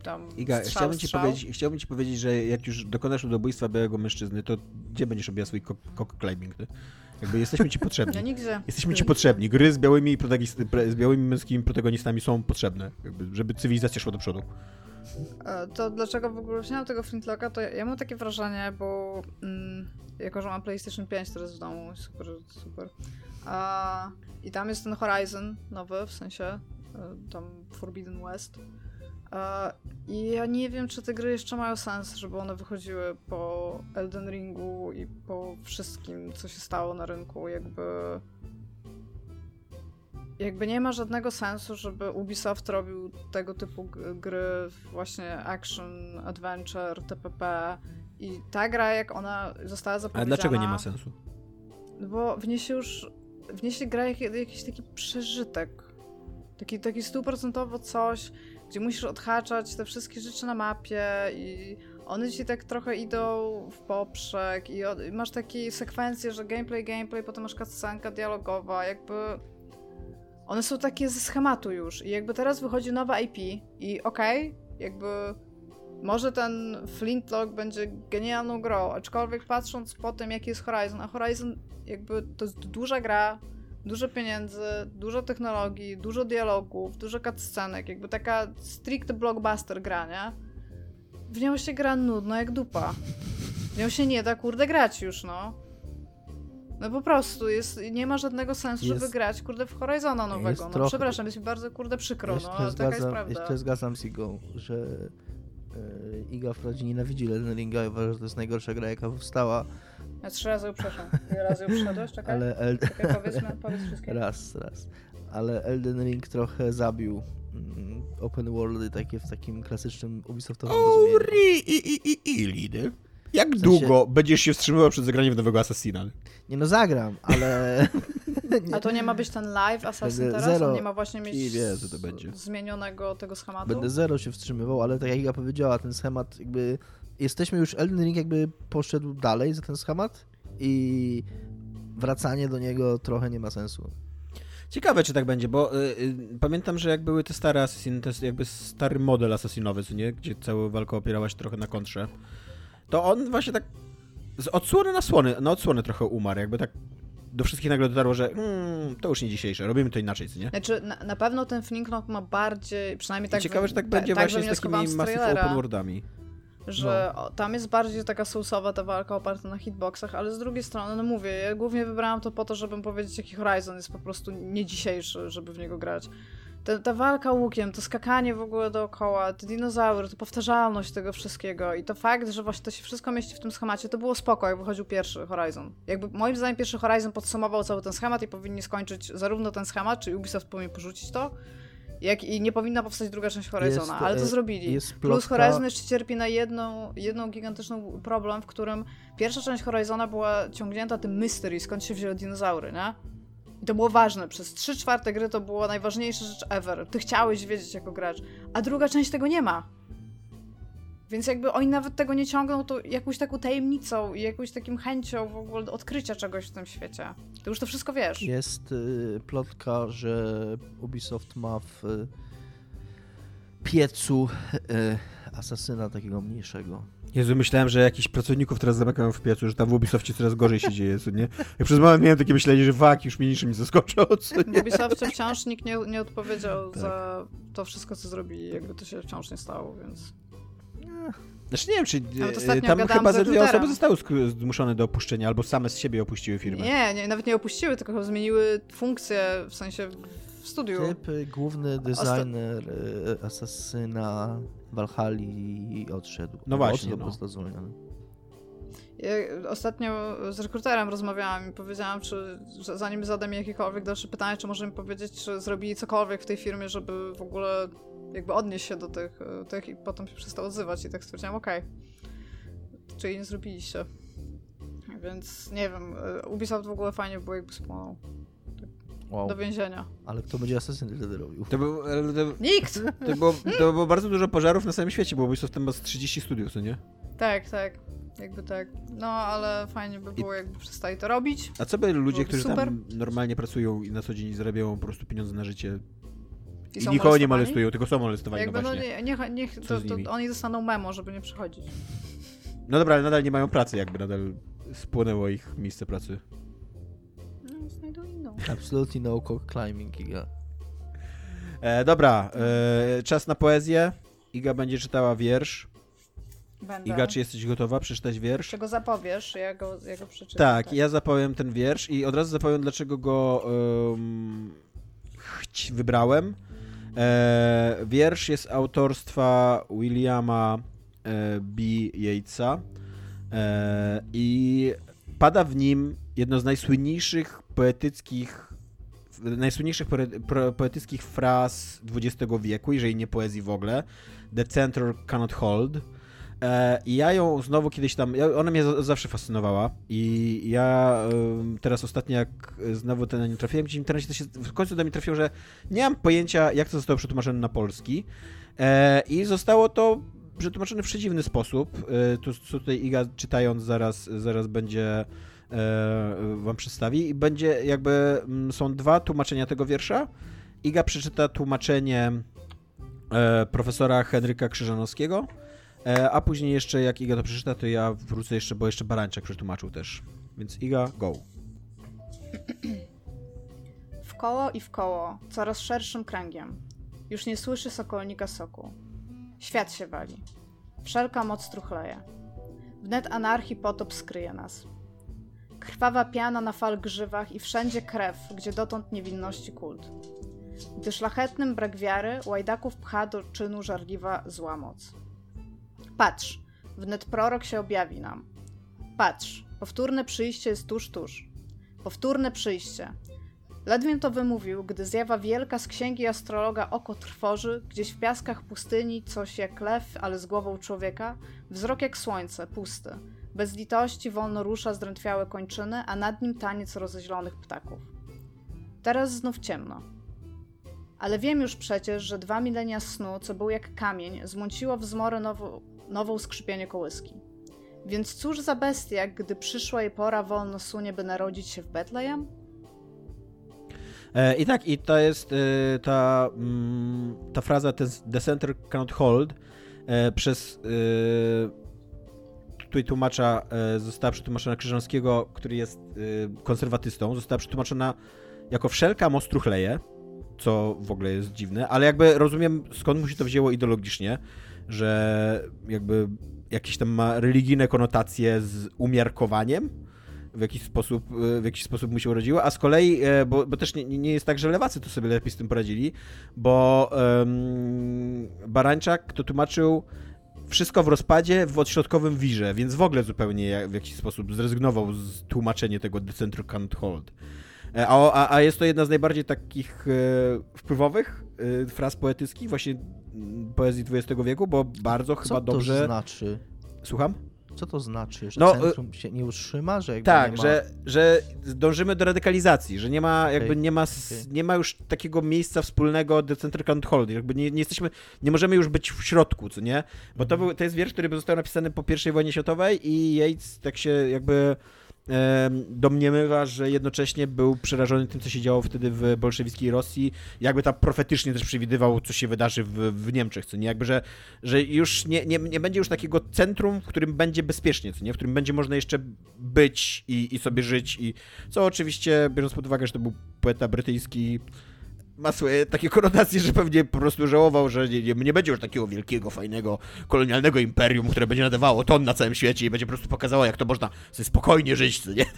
tam Iga, strzał, chciałbym, ci powiedzieć, chciałbym ci powiedzieć, że jak już dokonasz ludobójstwa białego mężczyzny, to gdzie będziesz robiła swój cock climbing? Ty? Jakby jesteśmy ci potrzebni. Ja nigdzie. Jesteśmy ci potrzebni. Gry z białymi, z białymi męskimi protagonistami są potrzebne, jakby, żeby cywilizacja szła do przodu. E, to dlaczego w ogóle wziąłem tego Flintlocka, to ja, ja mam takie wrażenie, bo mm, jako, że mam PlayStation 5 teraz w domu, super, super. A, I tam jest ten Horizon nowy, w sensie e, tam Forbidden West. I ja nie wiem, czy te gry jeszcze mają sens, żeby one wychodziły po Elden Ringu i po wszystkim, co się stało na rynku. Jakby. Jakby nie ma żadnego sensu, żeby Ubisoft robił tego typu gry, właśnie action, adventure, TPP. I ta gra, jak ona została zapowiedziana... Ale dlaczego nie ma sensu? Bo wniesie już... Wniesie gra jak, jakiś taki przeżytek. Taki, taki stuprocentowo coś, gdzie musisz odhaczać te wszystkie rzeczy na mapie i one ci tak trochę idą w poprzek i, od, i masz takie sekwencje, że gameplay, gameplay, potem masz cutscenka dialogowa, jakby one są takie ze schematu już i jakby teraz wychodzi nowa IP i okej, okay, jakby może ten Flintlock będzie genialną grą, aczkolwiek patrząc po tym, jaki jest Horizon, a Horizon jakby to jest duża gra, dużo pieniędzy, dużo technologii, dużo dialogów, dużo cutscenek, jakby taka stricte blockbuster gra, nie? W nią się gra nudno jak dupa. W nią się nie da, kurde, grać już, no. No po prostu, jest, nie ma żadnego sensu, jest, żeby grać, kurde, w Horizona nowego. No trochę, przepraszam, jest mi bardzo, kurde, przykro, no, ale taka jest prawda. Jeszcze zgadzam z Igą, że yy, Iga wprawdzie nienawidzi Elden Ringa i uważa, że to jest najgorsza gra, jaka powstała, Ja trzy razy. Ile razy ją przeszedłeś? Czekaj. Ale El... Czekaj, powiedzmy, powiedz wszystkie. raz, raz. Ale Elden Ring trochę zabił mm, open worldy takie w takim klasycznym Ubisoftowym rozumieniu. Ori i i i i lidy. Jak sensie- długo będziesz się wstrzymywał przed zagraniem nowego Assassina? Nie no, zagram, ale... A to nie ma być ten live Assassin Będę teraz? zero On nie ma właśnie mieć i wie, co to będzie. zmienionego tego schematu? Będę zero się wstrzymywał, ale tak jak Iga powiedziała, ten schemat jakby... Jesteśmy już, Elden Ring jakby poszedł dalej za ten schemat i wracanie do niego trochę nie ma sensu. Ciekawe, czy tak będzie, bo y, y, pamiętam, że jak były te stare Assassiny, to jest jakby stary model assassinowy, co nie? Gdzie cała walka opierała się trochę na kontrze. To on właśnie tak z odsłony na słony, na odsłony trochę umarł, jakby tak do wszystkich nagle dotarło, że hmm, to już nie dzisiejsze, robimy to inaczej, co nie? Znaczy, na, na pewno ten Flintlock ma bardziej, przynajmniej tak... I ciekawe, że tak ta- będzie właśnie z wywnioskowałam takimi z Massive Open Worldami. Że o, tam jest bardziej taka sousowa ta walka oparta na hitboxach, ale z drugiej strony, no mówię, ja głównie wybrałam to po to, żebym powiedzieć, jaki Horizon jest po prostu nie dzisiejszy, żeby w niego grać. Ta, ta walka łukiem, to skakanie w ogóle dookoła, te dinozaury, to powtarzalność tego wszystkiego i to fakt, że właśnie to się wszystko mieści w tym schemacie, to było spoko, jak wychodził pierwszy Horizon. Jakby moim zdaniem pierwszy Horizon podsumował cały ten schemat i powinni skończyć zarówno ten schemat, czyli Ubisoft powinien porzucić to, jak i nie powinna powstać druga część Horizona, Jest, ale to e, zrobili. Plus Horizon jeszcze cierpi na jedną, jedną gigantyczną problem, w którym pierwsza część Horizona była ciągnięta tym mystery, skąd się wzięły dinozaury, nie? I to było ważne. Przez 3 czwarte gry to była najważniejsza rzecz ever. Ty chciałeś wiedzieć jako gracz. A druga część tego nie ma. Więc jakby oni nawet tego nie ciągną to jakąś taką tajemnicą i jakąś takim chęcią w ogóle odkrycia czegoś w tym świecie. Ty już to wszystko wiesz. Jest y, plotka, że Ubisoft ma w y, piecu y, asasyna takiego mniejszego. Jezu, myślałem, że jakichś pracowników teraz zamykają w piecu, że tam w Ubisoftie coraz gorzej się dzieje, co nie? Ja przez moment miałem takie myślenie, że wak, już mnie niczym nie zaskoczył, co W nie? Ubisoftie wciąż nikt nie, nie odpowiedział Tak. za to wszystko, co zrobili. Jakby to się wciąż nie stało, więc... Znaczy nie wiem, czy Nawet e, ostatnio tam chyba ze dwie osoby zostały zmuszone do opuszczenia, albo same z siebie opuściły firmę. Nie, nie, nawet nie opuściły, tylko zmieniły funkcję, w sensie w studiu. Typ, y, główny designer y, asasyna Valhalla odszedł. No właśnie, Odszedł no. po prostu zwolniony. Ja ostatnio z rekruterem rozmawiałam i powiedziałam, czy że zanim zadam mi jakiekolwiek dalsze pytanie, czy może mi powiedzieć, czy zrobili cokolwiek w tej firmie, żeby w ogóle jakby odnieść się do tych, e, tych i potem się przestał odzywać i tak stwierdziłam, okej, czyli nie zrobiliście. Więc nie wiem, e, Ubisoft w ogóle fajnie było jakby spłonął Wow. do więzienia. Ale kto będzie asasyn wtedy robił? To, był, ale to, Nikt! to, było, to było bardzo dużo pożarów na całym świecie, bo Ubisoft tam ma z 30 studiów, co nie? Tak, tak. Jakby tak. No, ale fajnie by było, jakby przestali to robić. A co by ludzie, Byłoby którzy super. tam normalnie pracują i na co dzień zarabiają po prostu pieniądze na życie I i, nikogo nie molestują, tylko są molestowani, Jakby no no niech, niech to, to oni dostaną memo, żeby nie przychodzić. No dobra, ale nadal nie mają pracy, jakby nadal spłonęło ich miejsce pracy. No, znajdą inną. Absolutely no cock climbing, Iga. E, dobra, e, czas na poezję. Iga będzie czytała wiersz. Będę. Iga, czy jesteś gotowa przeczytać wiersz? Czego zapowiesz, ja go, ja go przeczytam. Tak, ja zapowiem ten wiersz i od razu zapowiem, dlaczego go um, wybrałem. E, wiersz jest autorstwa Williama e, B. Yatesa e, i pada w nim jedno z najsłynniejszych poetyckich najsłynniejszych poetyckich fraz XX wieku, jeżeli nie poezji w ogóle. The center cannot hold. E, I ja ją znowu kiedyś tam, ona mnie zawsze fascynowała i ja teraz ostatnio jak znowu ten na nie trafiłem, gdzieś w internecie to się w końcu do mnie trafiło, że nie mam pojęcia jak to zostało przetłumaczone na polski e, i zostało to przetłumaczone w przedziwny sposób. E, to co tutaj Iga czytając zaraz, zaraz będzie e, wam przedstawi i będzie jakby, mm, są dwa tłumaczenia tego wiersza. Iga przeczyta tłumaczenie e, profesora Henryka Krzyżanowskiego, e, a później jeszcze jak Iga to przeczyta, to ja wrócę jeszcze, bo jeszcze Barańczak przetłumaczył też. Więc Iga, go. W koło i w koło, coraz szerszym kręgiem. Już nie słyszy sokolnika soku. Świat się wali. Wszelka moc truchleje. Wnet anarchii potop skryje nas. Krwawa piana na fal grzywach i wszędzie krew, gdzie dotąd niewinności kult. Gdy szlachetnym brak wiary, łajdaków pcha do czynu żarliwa zła moc. Patrz, wnet prorok się objawi nam. Patrz, Powtórne przyjście jest tuż, tuż. Powtórne przyjście. Ledwie to wymówił, gdy zjawa wielka z księgi astrologa oko trwoży, gdzieś w piaskach pustyni coś jak lew, ale z głową człowieka, wzrok jak słońce, pusty. Bez litości wolno rusza zdrętwiałe kończyny, a nad nim taniec rozeźlonych ptaków. Teraz znów ciemno. Ale wiem już przecież, że dwa milenia snu, co był jak kamień, zmąciło w zmorę nową skrzypienie kołyski. Więc cóż za bestia, gdy przyszła jej pora wolno sunie, by narodzić się w Betlejem? E, I tak, i to jest e, ta, mm, ta fraza The center cannot hold e, przez tutaj tłumacza została przetłumaczona Krzyżanskiego, który jest konserwatystą, została przetłumaczona jako wszelka most truchleje, co w ogóle jest dziwne, ale jakby rozumiem skąd mu się to wzięło ideologicznie, że jakby jakieś tam ma religijne konotacje z umiarkowaniem, w jakiś sposób, e, w jakiś sposób mu się urodziło, a z kolei, e, bo, bo też nie, nie jest tak, że lewacy to sobie lepiej z tym poradzili, bo um, Barańczak to tłumaczył wszystko w rozpadzie w odśrodkowym wirze, więc w ogóle zupełnie w jakiś sposób zrezygnował z tłumaczenia tego The Center Can't Hold. E, a, a, a jest to jedna z najbardziej takich e, wpływowych e, fraz poetyckich właśnie poezji XX wieku, bo bardzo Co chyba dobrze... Co to znaczy? Słucham? Co to znaczy? Że no, centrum się nie utrzyma? Że tak, ma... że, że dążymy do radykalizacji, że nie ma jakby okay. nie, ma, okay. nie ma już takiego miejsca wspólnego do Central Hold. Jakby nie, nie, jesteśmy, nie możemy już być w środku, co nie? Bo to, mhm. był, to jest wiersz, który został napisany po I wojnie światowej i Yates tak się jakby domniemywa, że jednocześnie był przerażony tym, co się działo wtedy w bolszewickiej Rosji, jakby tam profetycznie też przewidywał, co się wydarzy w, w Niemczech, co nie? Jakby, że, że już nie, nie, nie będzie już takiego centrum, w którym będzie bezpiecznie, co nie? W którym będzie można jeszcze być i, i sobie żyć i co oczywiście, biorąc pod uwagę, że to był poeta brytyjski, ma swoje takie konotacje, że pewnie po prostu żałował, że nie, nie, nie, będzie już takiego wielkiego, fajnego, kolonialnego imperium, które będzie nadawało ton na całym świecie i będzie po prostu pokazało, jak to można sobie spokojnie żyć, nie?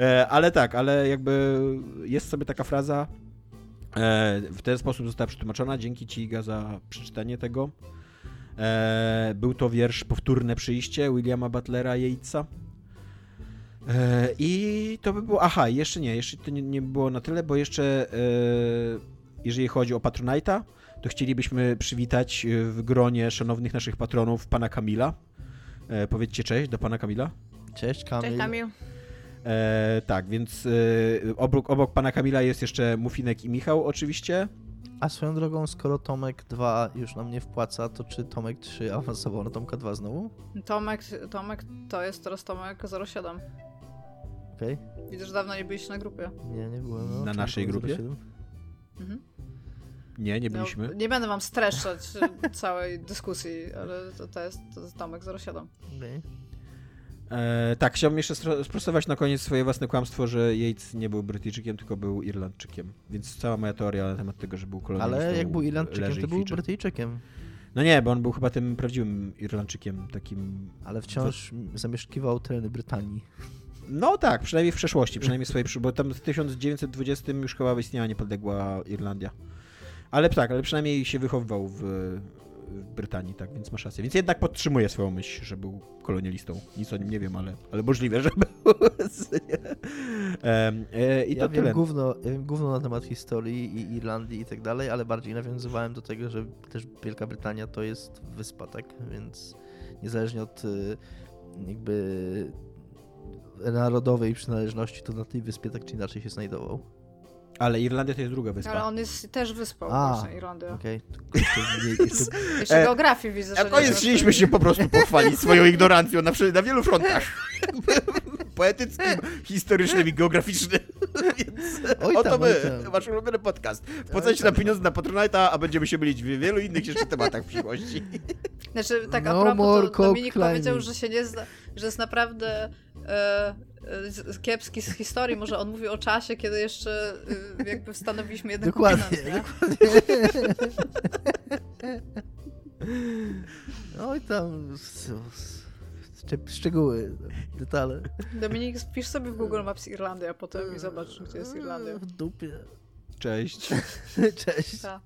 E, ale tak, ale jakby jest sobie taka fraza, e, w ten sposób została przetłumaczona, dzięki Ci, Iga, za przeczytanie tego. E, był to wiersz Powtórne przyjście Williama Butlera Yatesa. E, I to by było. Aha, jeszcze nie, jeszcze to nie, nie było na tyle, bo jeszcze e, jeżeli chodzi o Patronite'a, to chcielibyśmy przywitać e, w gronie szanownych naszych patronów pana Kamila. Powiedzcie cześć do pana Kamila. Cześć Kamil. Cześć Kamil. E, tak, więc e, obok, obok pana Kamila jest jeszcze Mufinek i Michał oczywiście. A swoją drogą, skoro Tomek 2 już nam nie wpłaca, to czy Tomek 3 awansował na Tomka 2 znowu? Tomek, Tomek to jest teraz Tomek 07. Okej. Okay. Widzę, że dawno nie byliście na grupie. Nie, nie byłem. No. Na naszej grupie? Mhm. Nie, nie byliśmy. No, nie będę wam streszczać całej dyskusji, ale to, to, jest, to jest Tomek 07. Okay. E, tak, chciałbym jeszcze sprostować na koniec swoje własne kłamstwo, że Yates nie był Brytyjczykiem, tylko był Irlandczykiem. Więc cała moja teoria na temat tego, że był kolonistą Ale jak był Irlandczykiem, to był Brytyjczykiem. No nie, bo on był chyba tym prawdziwym Irlandczykiem, takim... Ale wciąż zamieszkiwał tereny Brytanii. No tak, przynajmniej w przeszłości, przynajmniej w swojej bo tam w 1920 już chyba istniała niepodległa Irlandia. Ale tak, ale przynajmniej się wychowywał w, w Brytanii, tak, więc masz rację. Więc jednak podtrzymuję swoją myśl, że był kolonialistą. Nic o nim nie wiem, ale, ale możliwe, że był. e, I to ja tyle. Wiem gówno, ja wiem gówno na temat historii i Irlandii i tak dalej, ale bardziej nawiązywałem do tego, że też Wielka Brytania to jest wyspa, tak? Więc niezależnie od y, jakby narodowej przynależności, to na tej wyspie tak czy inaczej się znajdował. Ale Irlandia to jest druga wyspa. Ale on jest też wyspą, A, właśnie, Irlandia. Okej. Okay. Jeszcze, jeszcze e, geografii widzę, że... A koniec chcieliśmy się po prostu pochwalić swoją ignorancją na, na wielu frontach. Poetyckim, historycznym i geograficznym. Więc Oj oto my, wasz ulubiony podcast. Wpłacajcie na pieniądze na Patronite'a, a będziemy się mylić w wielu innych jeszcze tematach w przyszłości. Znaczy, tak no a propos, to Dominik powiedział, że się nie zna, że jest naprawdę e, kiepski z historii, może on mówi o czasie, kiedy jeszcze y, jakby stanowiliśmy jeden dokładnie, kontynent, dokładnie. Oj tam szczegóły, detale. Dominik, wpisz sobie w Google Maps Irlandię, a potem i zobacz, gdzie jest Irlandia. W dupie. Cześć. Cześć. Ta.